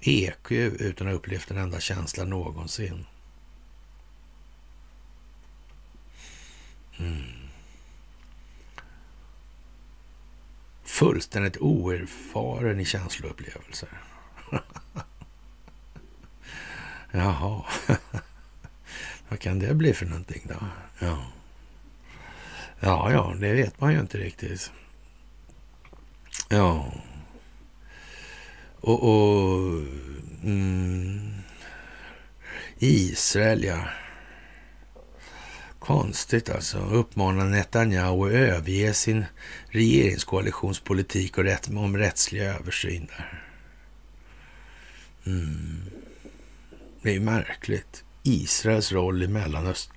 EQ utan att ha upplevt en enda känsla någonsin. Mm. Fullständigt oerfaren i känsloupplevelser. [laughs] Jaha, [laughs] vad kan det bli för någonting då? Ja. ja, ja, det vet man ju inte riktigt. Ja. Och, och mm, Israel, ja. Konstigt alltså. Uppmanar Netanyahu att överge sin regeringskoalitionspolitik och rätt, om rättslig översyn där. Mm. Det är märkligt. Israels roll i Mellanöstern.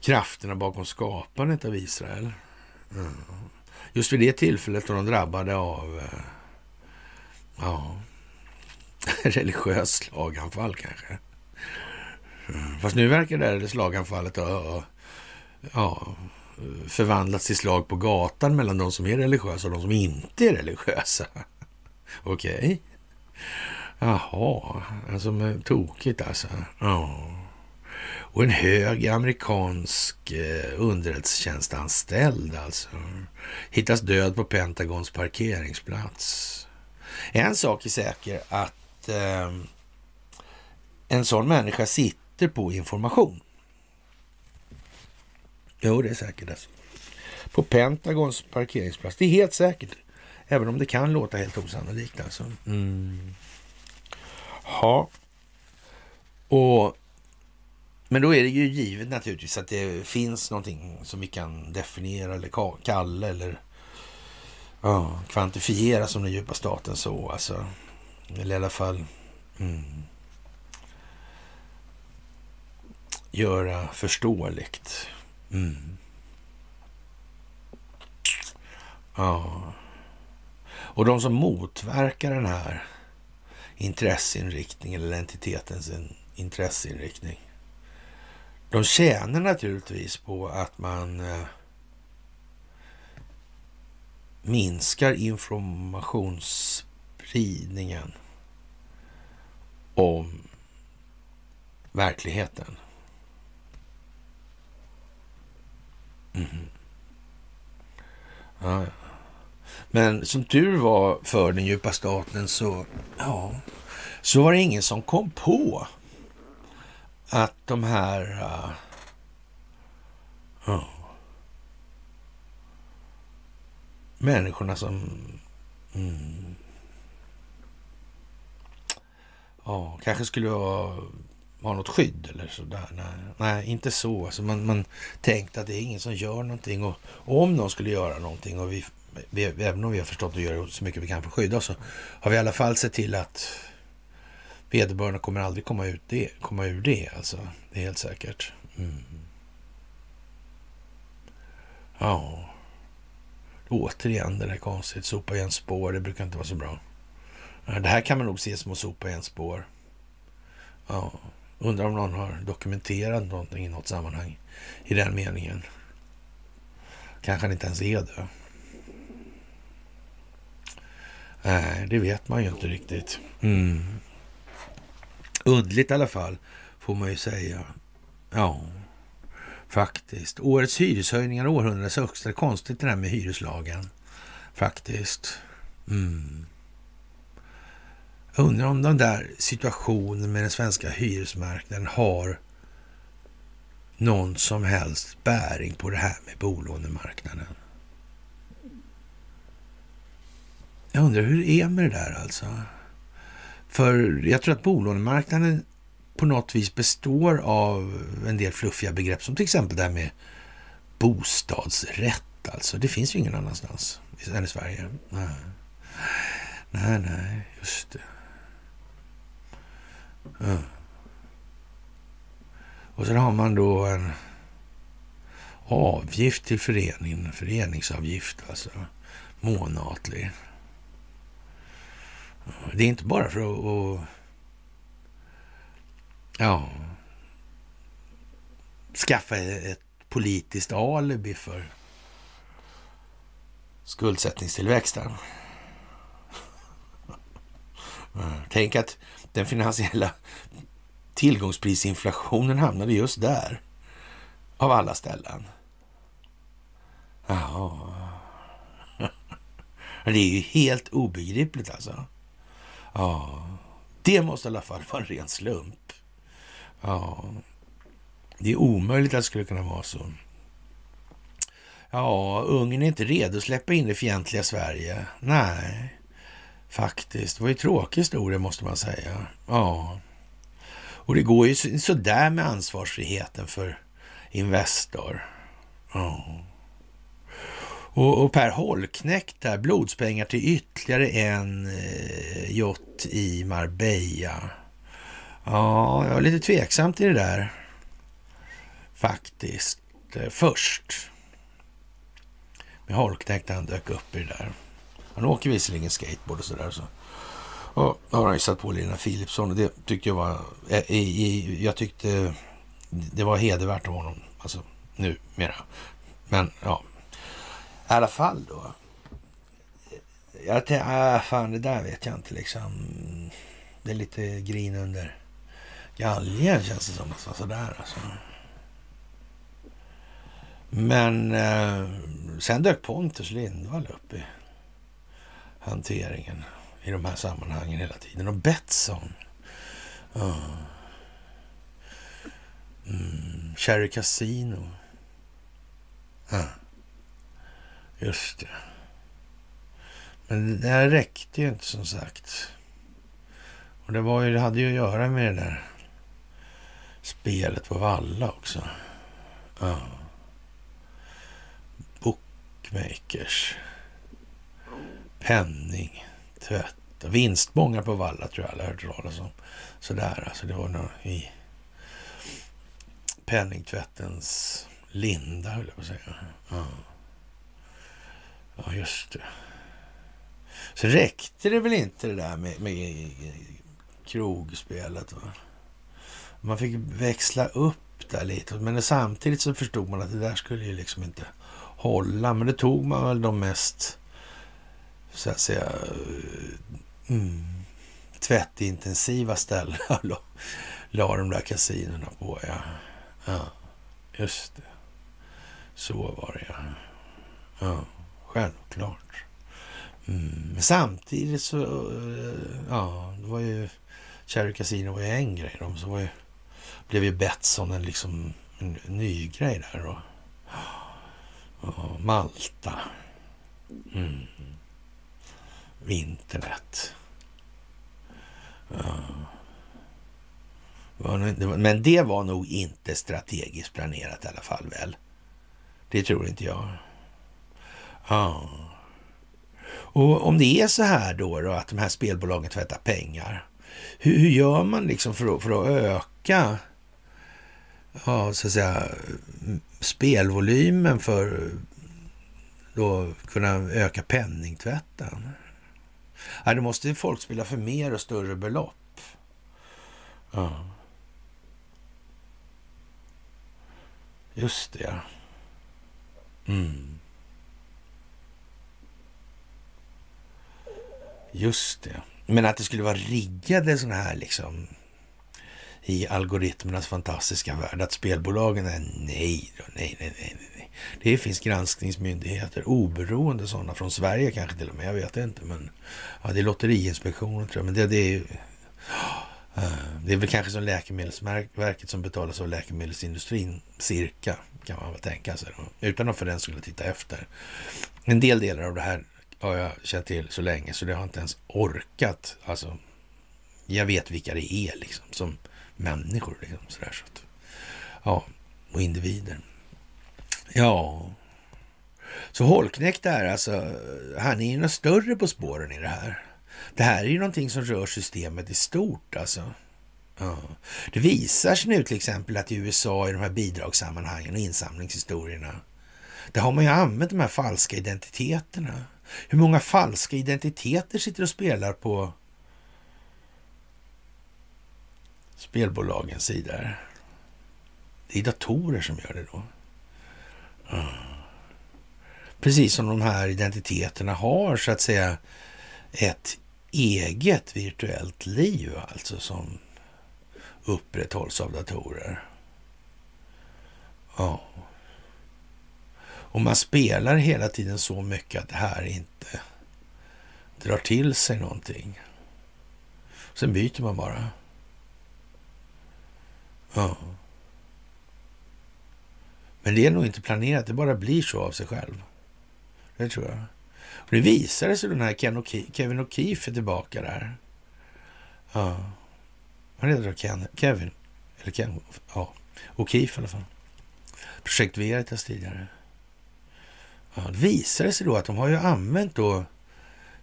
Krafterna bakom skapandet av Israel. Mm. Just vid det tillfället då de drabbade av eh, ja, [laughs] religiöst slaganfall kanske. Fast nu verkar det här slaganfallet ha ja, förvandlats till slag på gatan mellan de som är religiösa och de som inte är religiösa. [laughs] Okej. Okay. Jaha, alltså tokigt alltså. Ja. Och en hög amerikansk eh, underrättelsetjänstanställd alltså. Hittas död på Pentagons parkeringsplats. En sak är säker att eh, en sån människa sitter på information. Jo, det är säkert alltså. På Pentagons parkeringsplats. Det är helt säkert. Även om det kan låta helt osannolikt alltså. Mm. Ja. Och, men då är det ju givet naturligtvis att det finns någonting som vi kan definiera eller kalla eller ja, kvantifiera som den djupa staten så alltså. Eller i alla fall mm, göra förståeligt. Mm. Ja. Och de som motverkar den här intresseinriktningen eller entitetens intresseinriktning. De tjänar naturligtvis på att man eh, minskar informationsspridningen om verkligheten. Mm. Ja, ja. Men som tur var för den djupa staten så, ja, så var det ingen som kom på att de här uh, uh, människorna som mm, ja, kanske skulle vara har något skydd eller sådär. Nej, nej inte så. Alltså man, man tänkte att det är ingen som gör någonting och, och om någon skulle göra någonting och vi vi, även om vi har förstått att göra så mycket vi kan för att skydda oss, så har vi i alla fall sett till att vederbörande kommer aldrig komma, ut det, komma ur det. Alltså, det är helt säkert. Mm. Ja. Återigen det där konstigt. Sopa igen spår, det brukar inte vara så bra. Det här kan man nog se som att sopa igen spår. Ja. Undrar om någon har dokumenterat någonting i något sammanhang i den meningen. Kanske han inte ens är det. Nej, det vet man ju inte riktigt. Mm. Undligt i alla fall, får man ju säga. Ja, faktiskt. Årets hyreshöjningar, århundradets högsta. Konstigt det där med hyreslagen. Faktiskt. Mm. Jag undrar om den där situationen med den svenska hyresmarknaden har någon som helst bäring på det här med bolånemarknaden. Jag undrar hur det är med det där alltså. För jag tror att bolånemarknaden på något vis består av en del fluffiga begrepp som till exempel det här med bostadsrätt. Alltså, det finns ju ingen annanstans än i Sverige. Nej, nej, nej just det. Mm. Och sen har man då en avgift till föreningen, föreningsavgift alltså, månatlig. Det är inte bara för att, att ja, skaffa ett politiskt alibi för skuldsättningstillväxten. [laughs] Mm. Tänk att den finansiella tillgångsprisinflationen hamnade just där. Av alla ställen. Ja. [laughs] Det är ju helt obegripligt alltså. Ja, det måste i alla fall vara en ren slump. Ja, det är omöjligt att det skulle kunna vara så. Ja, Ungern är inte redo att släppa in det fientliga Sverige. Nej, faktiskt. Det var ju tråkig historia måste man säga. Ja, och det går ju sådär med ansvarsfriheten för Investor. Ja. Och, och Per Holknekt där, blodspengar till ytterligare en eh, yacht i Marbella. Ja, jag var lite tveksam till det där faktiskt. Eh, först. med Holknekt han dök upp i det där. Han åker visserligen skateboard och sådär. Så. Och har han ju satt på Lina Philipsson och det tyckte jag var... Eh, I, i, jag tyckte det var hedervärt av honom. Alltså nu mera. Men ja, i alla fall då. Jag tänkte, äh, fan det där vet jag inte liksom. Det är lite grin under galgen känns det som. Alltså, sådär alltså. Men eh, sen dök Pontus Lindvall upp i hanteringen. i de här sammanhangen hela tiden. Och Betsson. Ja. Mm, Cherry Casino. Ja. Just det. Men det här räckte ju inte som sagt. Och det, var ju, det hade ju att göra med det där spelet på Valla också. Ja. Bookmakers. Penning. Tvätt. Vinstmånga på Valla tror jag alla hört talas om. Sådär alltså. Det var nog i penningtvättens linda höll jag på att säga. Ja. ja, just det. Så räckte det väl inte det där med, med krogspelet. Va? Man fick växla upp där lite. Men samtidigt så förstod man att det där skulle ju liksom inte hålla. Men det tog man väl de mest, så att säga, mm, tvättintensiva ställena. La, [laughs] la de där kasinerna på, ja. Ja, just det. Så var det, ja. Ja, självklart. Mm. Men samtidigt så, ja, det var ju Cherry Casino var ju en grej. De, så var ju, blev ju Betsson en, liksom, en ny grej där. Och, och Malta. Mm. Internet. Ja. Men det var nog inte strategiskt planerat i alla fall väl? Det tror inte jag. Ja. Och om det är så här då, då att de här spelbolagen tvättar pengar. Hur, hur gör man liksom för att, för att öka ja, så att säga, spelvolymen för att kunna öka penningtvätten? Nej, då måste folk spela för mer och större belopp. Ja. Just det, ja. Mm. Just det. Men att det skulle vara riggade sådana här liksom i algoritmernas fantastiska värld. Att spelbolagen är nej, då, nej, nej, nej, nej. Det finns granskningsmyndigheter, oberoende sådana, från Sverige kanske till och med, jag vet inte. Men ja, det är Lotteriinspektionen tror jag. Men det, det är ju... Eh, det är väl kanske som Läkemedelsverket som betalas av läkemedelsindustrin, cirka, kan man väl tänka sig. Då, utan att för den skulle titta efter. En del delar av det här har jag känt till så länge så det har inte ens orkat. Alltså, jag vet vilka det är liksom som människor. Liksom, sådär, så att, ja, och individer. Ja, så Holknekt är alltså, han är ju något större på spåren i det här. Det här är ju någonting som rör systemet i stort alltså. Ja. Det visar sig nu till exempel att i USA i de här bidragssammanhangen och insamlingshistorierna, där har man ju använt de här falska identiteterna hur många falska identiteter sitter och spelar på spelbolagens sidor? Det är datorer som gör det då. Precis som de här identiteterna har så att säga ett eget virtuellt liv alltså som upprätthålls av datorer. Ja. Och man spelar hela tiden så mycket att det här inte drar till sig någonting. Sen byter man bara. Ja. Men det är nog inte planerat, det bara blir så av sig själv. Det tror jag. Och det visade sig den här Kevin O'Keefe är tillbaka där. Ja. Han heter Ken, Kevin. Eller Ken, ja. O'Keefe i alla fall. Projekt Veritas tidigare. Ja, det visade sig då att de har ju använt då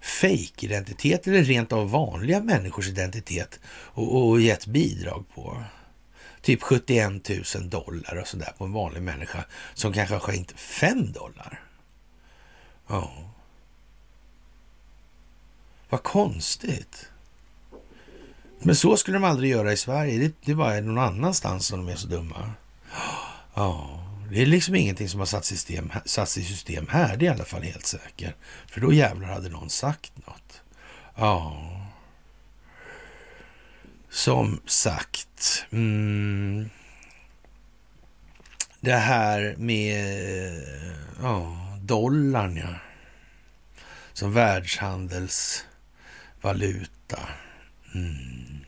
fejkidentitet eller rent av vanliga människors identitet och, och gett bidrag på. Typ 71 000 dollar och sådär på en vanlig människa som kanske har skänkt 5 dollar. Ja. Vad konstigt. Men så skulle de aldrig göra i Sverige. Det, det är bara någon annanstans som de är så dumma. Ja. Det är liksom ingenting som har satts, system, satt i system här, det är i alla fall helt säkert. För då jävlar hade någon sagt något. Ja. Som sagt. Mm, det här med oh, dollarn, ja. Som världshandelsvaluta. Mm.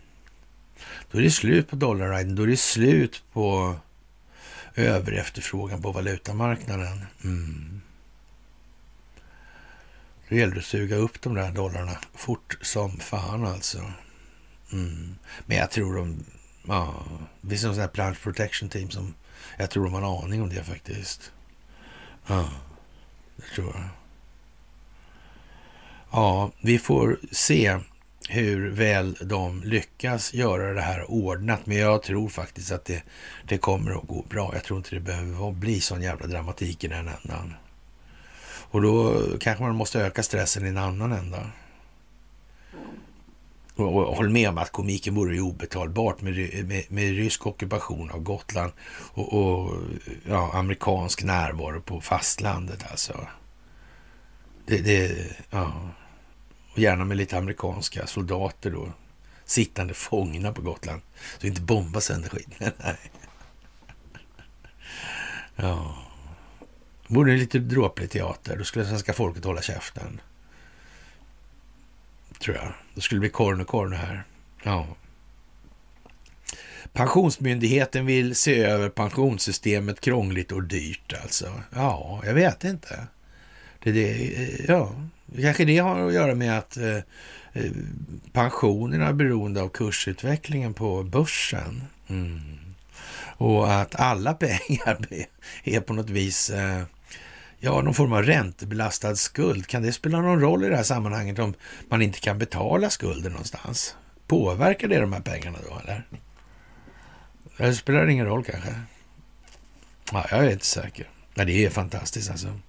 Då är det slut på dollarriden. Då är det slut på överefterfrågan på valutamarknaden. Mm. Då gäller det att suga upp de där dollarna fort som fan alltså. Mm. Men jag tror de... Ja, det finns någon sån här Plant Protection Team som... Jag tror de har en aning om det faktiskt. Ja, det tror jag. Ja, vi får se hur väl de lyckas göra det här ordnat. Men jag tror faktiskt att det, det kommer att gå bra. Jag tror inte det behöver bli sån jävla dramatik i den ändan. Och då kanske man måste öka stressen i en annan ända. Och, håll med om att komiken vore ju obetalbart med, med, med rysk ockupation av Gotland och, och ja, amerikansk närvaro på fastlandet alltså. Det, det, ja. Och gärna med lite amerikanska soldater då. Sittande fångna på Gotland. Så inte bomba sönder skiten. [laughs] ja. Vore det lite dråplig teater, då skulle svenska folket hålla käften. Tror jag. Det skulle bli korn och korn här. Ja. Pensionsmyndigheten vill se över pensionssystemet krångligt och dyrt alltså. Ja, jag vet inte. Det, det, eh, ja, kanske det har att göra med att eh, eh pensionerna är beroende av kursutvecklingen på börsen. Mm. Och att alla [laughs] pengar är på något vis eh, ja, någon form av räntebelastad skuld. Kan det spela någon roll i det här sammanhanget om man inte kan betala skulden någonstans? Påverkar det de här pengarna då, eller? Det spelar ingen roll kanske. Ja, jag är inte säker. Nej, det är fantastiskt alltså.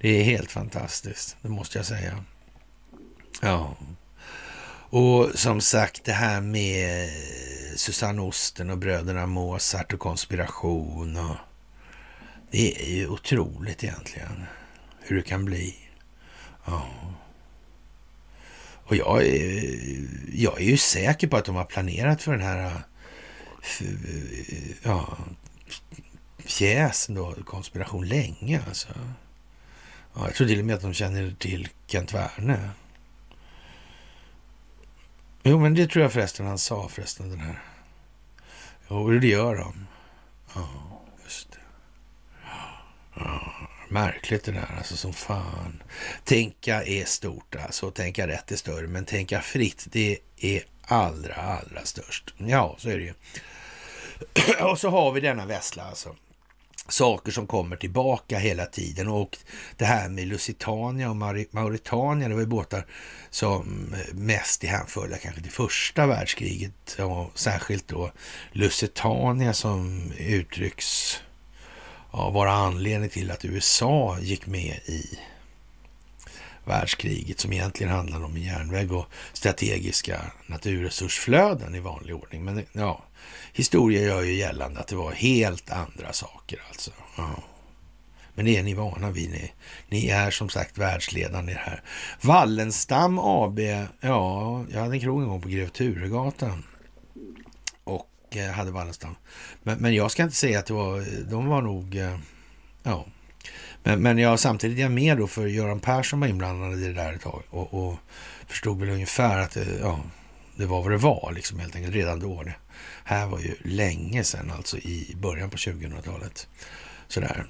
Det är helt fantastiskt, det måste jag säga. Ja. Och som sagt, det här med Susanne Osten och bröderna Mozart och konspiration och det är ju otroligt egentligen hur det kan bli. Ja. Och jag är, jag är ju säker på att de har planerat för den här äh, ja, pjäsen då, konspiration, länge alltså. Ja, jag tror till och med att de känner till Kent Werne. Jo, men det tror jag förresten han sa förresten den här. Jo, det gör de. Ja, märkligt det där, alltså som fan. Tänka är stort alltså, tänka rätt är större, men tänka fritt, det är allra, allra störst. Ja, så är det ju. [clears throat] Och så har vi denna vässla alltså saker som kommer tillbaka hela tiden. Och det här med Lusitania och Mauritania, det var ju båtar som mest är hänförda kanske till första världskriget. Och särskilt då Lusitania som uttrycks ja, vara anledning till att USA gick med i världskriget som egentligen handlade om järnväg och strategiska naturresursflöden i vanlig ordning. Men ja, historia gör ju gällande att det var helt andra saker alltså. Ja. Men det är ni vana vid. Ni, ni är som sagt världsledande i det här. Wallenstam AB, ja, jag hade en krog en gång på Grev Turegatan Eh, hade Wallenstam. Men, men jag ska inte säga att det var, de var nog, eh, ja. Men, men jag samtidigt är jag med då för Göran Persson var inblandad i det där ett tag och, och förstod väl ungefär att det, ja, det var vad det var liksom helt enkelt redan då. Det här var ju länge sedan, alltså i början på 2000-talet. Sådär.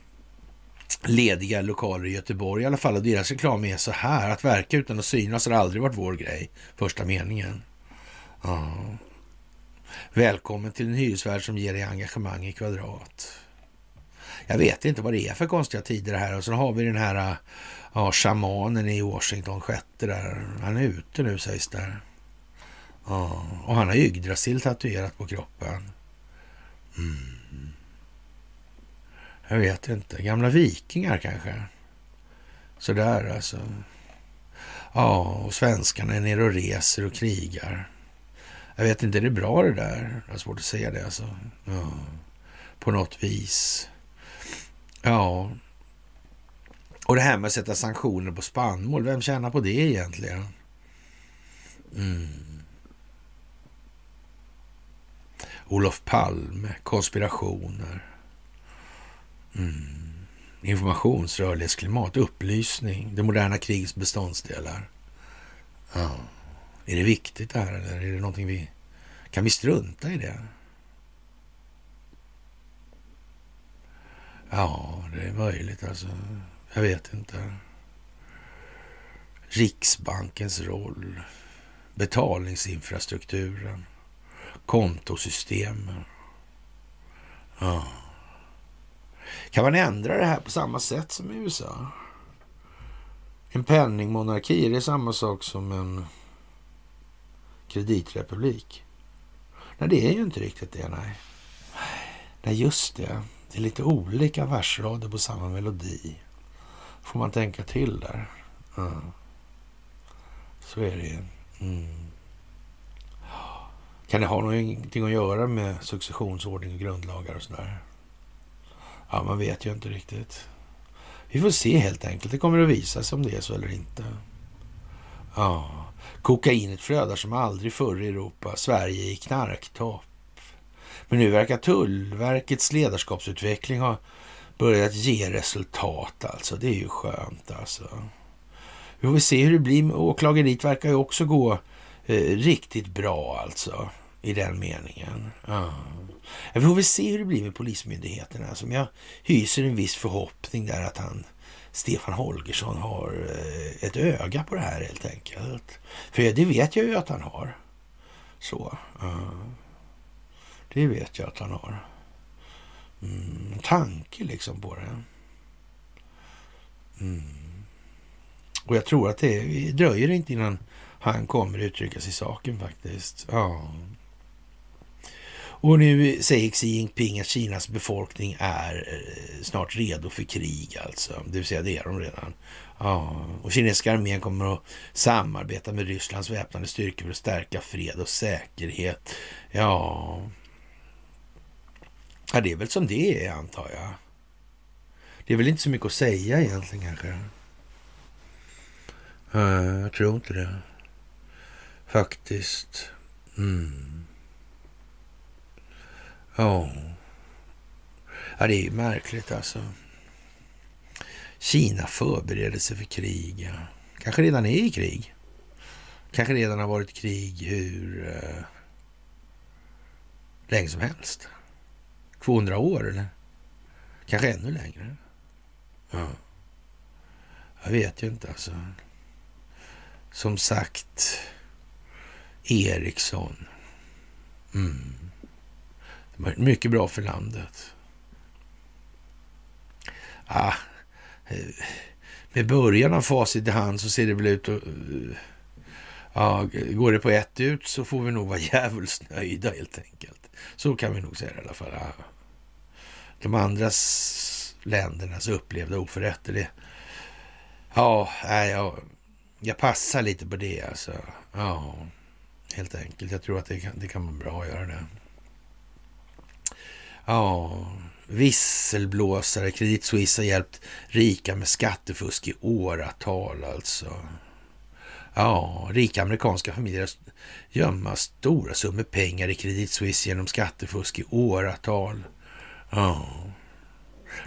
Lediga lokaler i Göteborg i alla fall. Och deras reklam är så här. Att verka utan att synas har aldrig varit vår grej. Första meningen. Ja. Välkommen till en hyresvärd som ger dig engagemang i kvadrat. Jag vet inte vad det är för konstiga tider det här. Och så har vi den här äh, ja, shamanen i Washington, sjätte där. Han är ute nu sägs det. Ja, och han har Yggdrasil tatuerat på kroppen. Mm. Jag vet inte. Gamla vikingar kanske. Sådär alltså. Ja, och svenskarna är nere och reser och krigar. Jag vet inte, är det bra det där? Jag har svårt att säga det alltså. Ja, på något vis. Ja. Och det här med att sätta sanktioner på spannmål, vem tjänar på det egentligen? Mm. Olof Palme, konspirationer. Mm. Informationsrörlighetsklimat, upplysning, det moderna krigets beståndsdelar. Ja, är det viktigt det här eller är det någonting vi... Kan vi strunta i det? Ja, det är möjligt alltså. Jag vet inte. Riksbankens roll, betalningsinfrastrukturen, kontosystemen. Ja. Kan man ändra det här på samma sätt som i USA? En penningmonarki, är det samma sak som en kreditrepublik? Nej, det är ju inte riktigt det, nej. Nej, just det. Det är lite olika versrader på samma melodi. Får man tänka till där. Mm. Så är det ju. Mm. Kan det ha någonting att göra med successionsordning och grundlagar och sådär? Ja, man vet ju inte riktigt. Vi får se helt enkelt. Det kommer att visa sig om det är så eller inte. Ja, kokainet flödar som aldrig förr i Europa. Sverige i knarktopp. Men nu verkar Tullverkets ledarskapsutveckling ha börjat ge resultat alltså. Det är ju skönt alltså. Vi får se hur det blir. Åklageriet verkar ju också gå eh, riktigt bra alltså i den meningen. Ja. Vi får väl se hur det blir med Polismyndigheterna. Som jag hyser en viss förhoppning där att han, Stefan Holgersson, har eh, ett öga på det här helt enkelt. För det vet jag ju att han har. Så. Eh, det vet jag att han har. Mm, tanke liksom på det. Mm. Och jag tror att det dröjer inte innan han kommer uttrycka sig i saken faktiskt. Ja. Och nu säger Xi Jinping att Kinas befolkning är eh, snart redo för krig alltså. Det vill säga det är de redan. Ja. Och kinesiska armén kommer att samarbeta med Rysslands väpnade styrkor för att stärka fred och säkerhet. Ja, Ja, det är väl som det är antar jag. Det är väl inte så mycket att säga egentligen kanske. Eh, jag tror inte det. Faktiskt. Mm. Ja. Ja, det är ju märkligt alltså. Kina förbereder sig för krig. Ja. Kanske redan är i krig. Kanske redan har varit krig hur eh, länge som helst. 200 år eller kanske ännu längre. Ja. Jag vet ju inte alltså. Som sagt, Ericsson. Mm. Mycket bra för landet. Ah, eh, med början av facit i hand så ser det väl ut att... Eh, ja, går det på ett ut så får vi nog vara [laughs] djävulskt nöjda helt enkelt. Så kan vi nog säga det i alla fall. Ah. De andra ländernas upplevda oförrätter, det... Ja, jag, jag passar lite på det alltså. Ja, helt enkelt. Jag tror att det kan, det kan vara bra att göra det. Ja, visselblåsare. Credit Suisse har hjälpt rika med skattefusk i åratal alltså. Ja, rika amerikanska familjer gömma stora summor pengar i Credit Suisse genom skattefusk i åratal. Ja.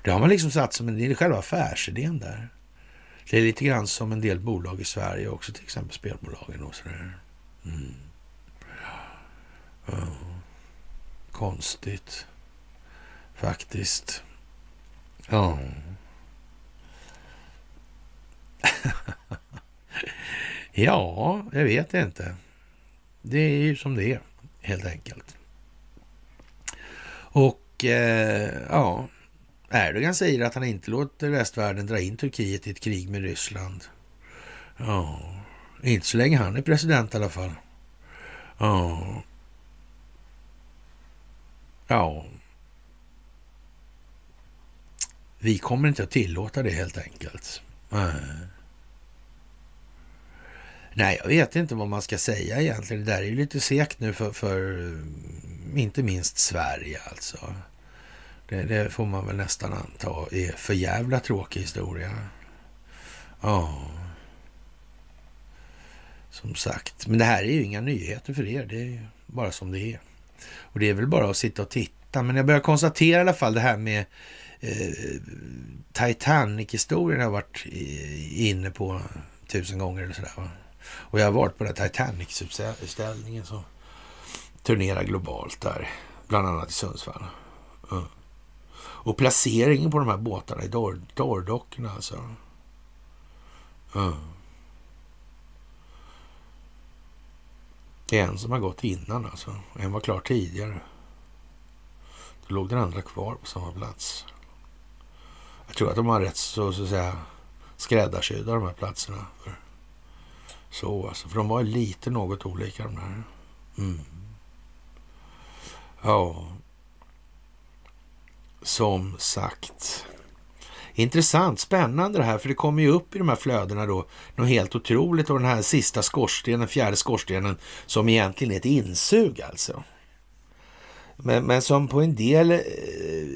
Det har man liksom satt som en del, själva affärsidén där. Det är lite grann som en del bolag i Sverige också, till exempel spelbolagen och sådär. Mm. Ja. Konstigt. Faktiskt. Ja. [laughs] Ja, jag vet inte. Det är ju som det är, helt enkelt. Och eh, ja, Erdogan säger att han inte låter västvärlden dra in Turkiet i ett krig med Ryssland. Ja, inte så länge han är president i alla fall. Ja. Ja. Vi kommer inte att tillåta det helt enkelt. Nej. Nej, jag vet inte vad man ska säga egentligen. Det där är ju lite segt nu för, för eh, inte minst Sverige alltså. Det, det, får man väl nästan anta är för jävla tråkig historia. Ja. Som sagt. Men det här är ju inga nyheter för er. Det är bara som det är. Och det är väl bara att sitta och titta. Men jag börjar konstatera i alla fall det här med Eh, Titanic-historien har jag varit inne på tusen gånger eller sådär. Va? Och jag har varit på den Titanic-utställningen som turnerar globalt där, bland annat i Sundsvall. Mm. Och placeringen på de här båtarna i dörrdockorna alltså. Mm. Det är en som har gått innan alltså. En var klar tidigare. Då låg den andra kvar på samma plats. Jag tror att de har rätt så, så att säga skräddarsydda de här platserna. För, så alltså, för de var lite något olika de där. Mm. Ja, som sagt. Intressant, spännande det här, för det kommer ju upp i de här flödena då något helt otroligt och den här sista skorstenen, fjärde skorstenen, som egentligen är ett insug alltså. Men, men som på en del eh,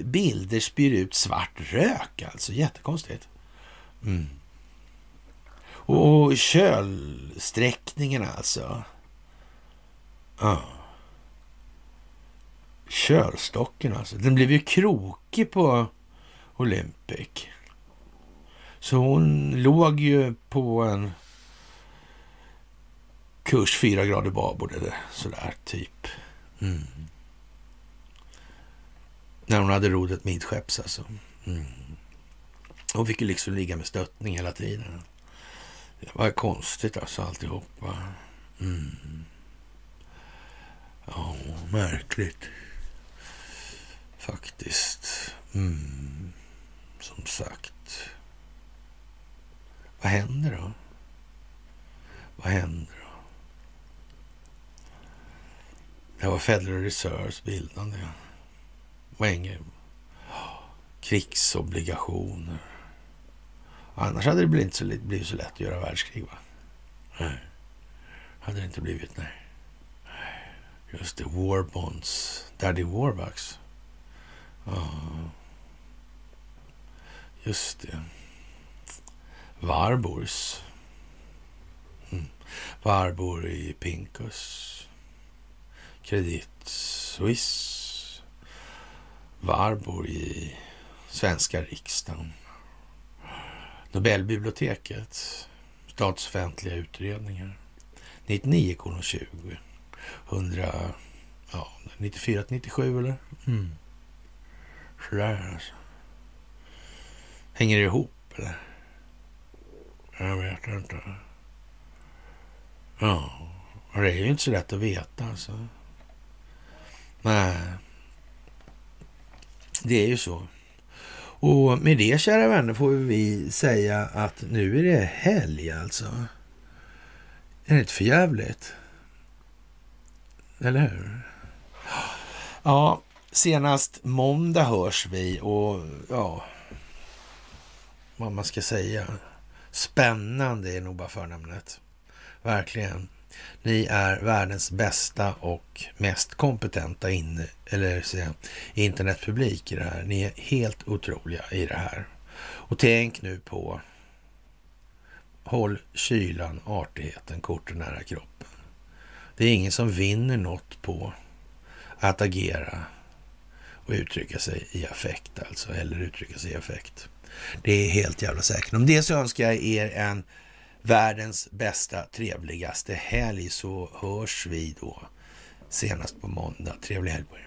bilder spyr ut svart rök alltså, jättekonstigt. Mm. Och kölsträckningen alltså. Ja. Kölstocken alltså. Den blev ju krokig på Olympic. Så hon låg ju på en kurs fyra grader babord eller sådär typ. Mm. När hon hade rodret midskepps alltså. Mm. Hon fick ju liksom ligga med stöttning hela tiden. Det var konstigt alltså alltihopa. Mm. Ja, märkligt. Faktiskt. Mm. Som sagt. Vad händer då? Vad händer då? Det var Federal Reserves bildande. Det var krigsobligationer. Annars hade det blivit så, blivit så lätt att göra världskrig. Va? Nej. Hade det inte blivit, nej. Just det, War Bonds. Daddy Warbucks. Ja. Just det. Varbors. Mm. Varbor i Pinkus. Kredit Suisse. Varbor i svenska riksdagen. Nobelbiblioteket. Statsoffentliga utredningar. 99 20. 100, ja, 94 97 eller? Mm. Sådär alltså. Hänger det ihop eller? Jag vet inte. Ja, det är ju inte så lätt att veta alltså. Nej, det är ju så. Och med det, kära vänner, får vi säga att nu är det helg alltså. Är det inte för jävligt? Eller hur? Ja, senast måndag hörs vi och ja, vad man ska säga. Spännande är nog bara förnamnet. Verkligen. Ni är världens bästa och mest kompetenta in, eller säga, internetpublik i det här. Ni är helt otroliga i det här. Och tänk nu på Håll kylan, artigheten, korten nära kroppen. Det är ingen som vinner något på att agera och uttrycka sig i affekt alltså, eller uttrycka sig i affekt. Det är helt jävla säkert. Om det så önskar jag er en världens bästa, trevligaste helg så hörs vi då senast på måndag. Trevlig helg på er.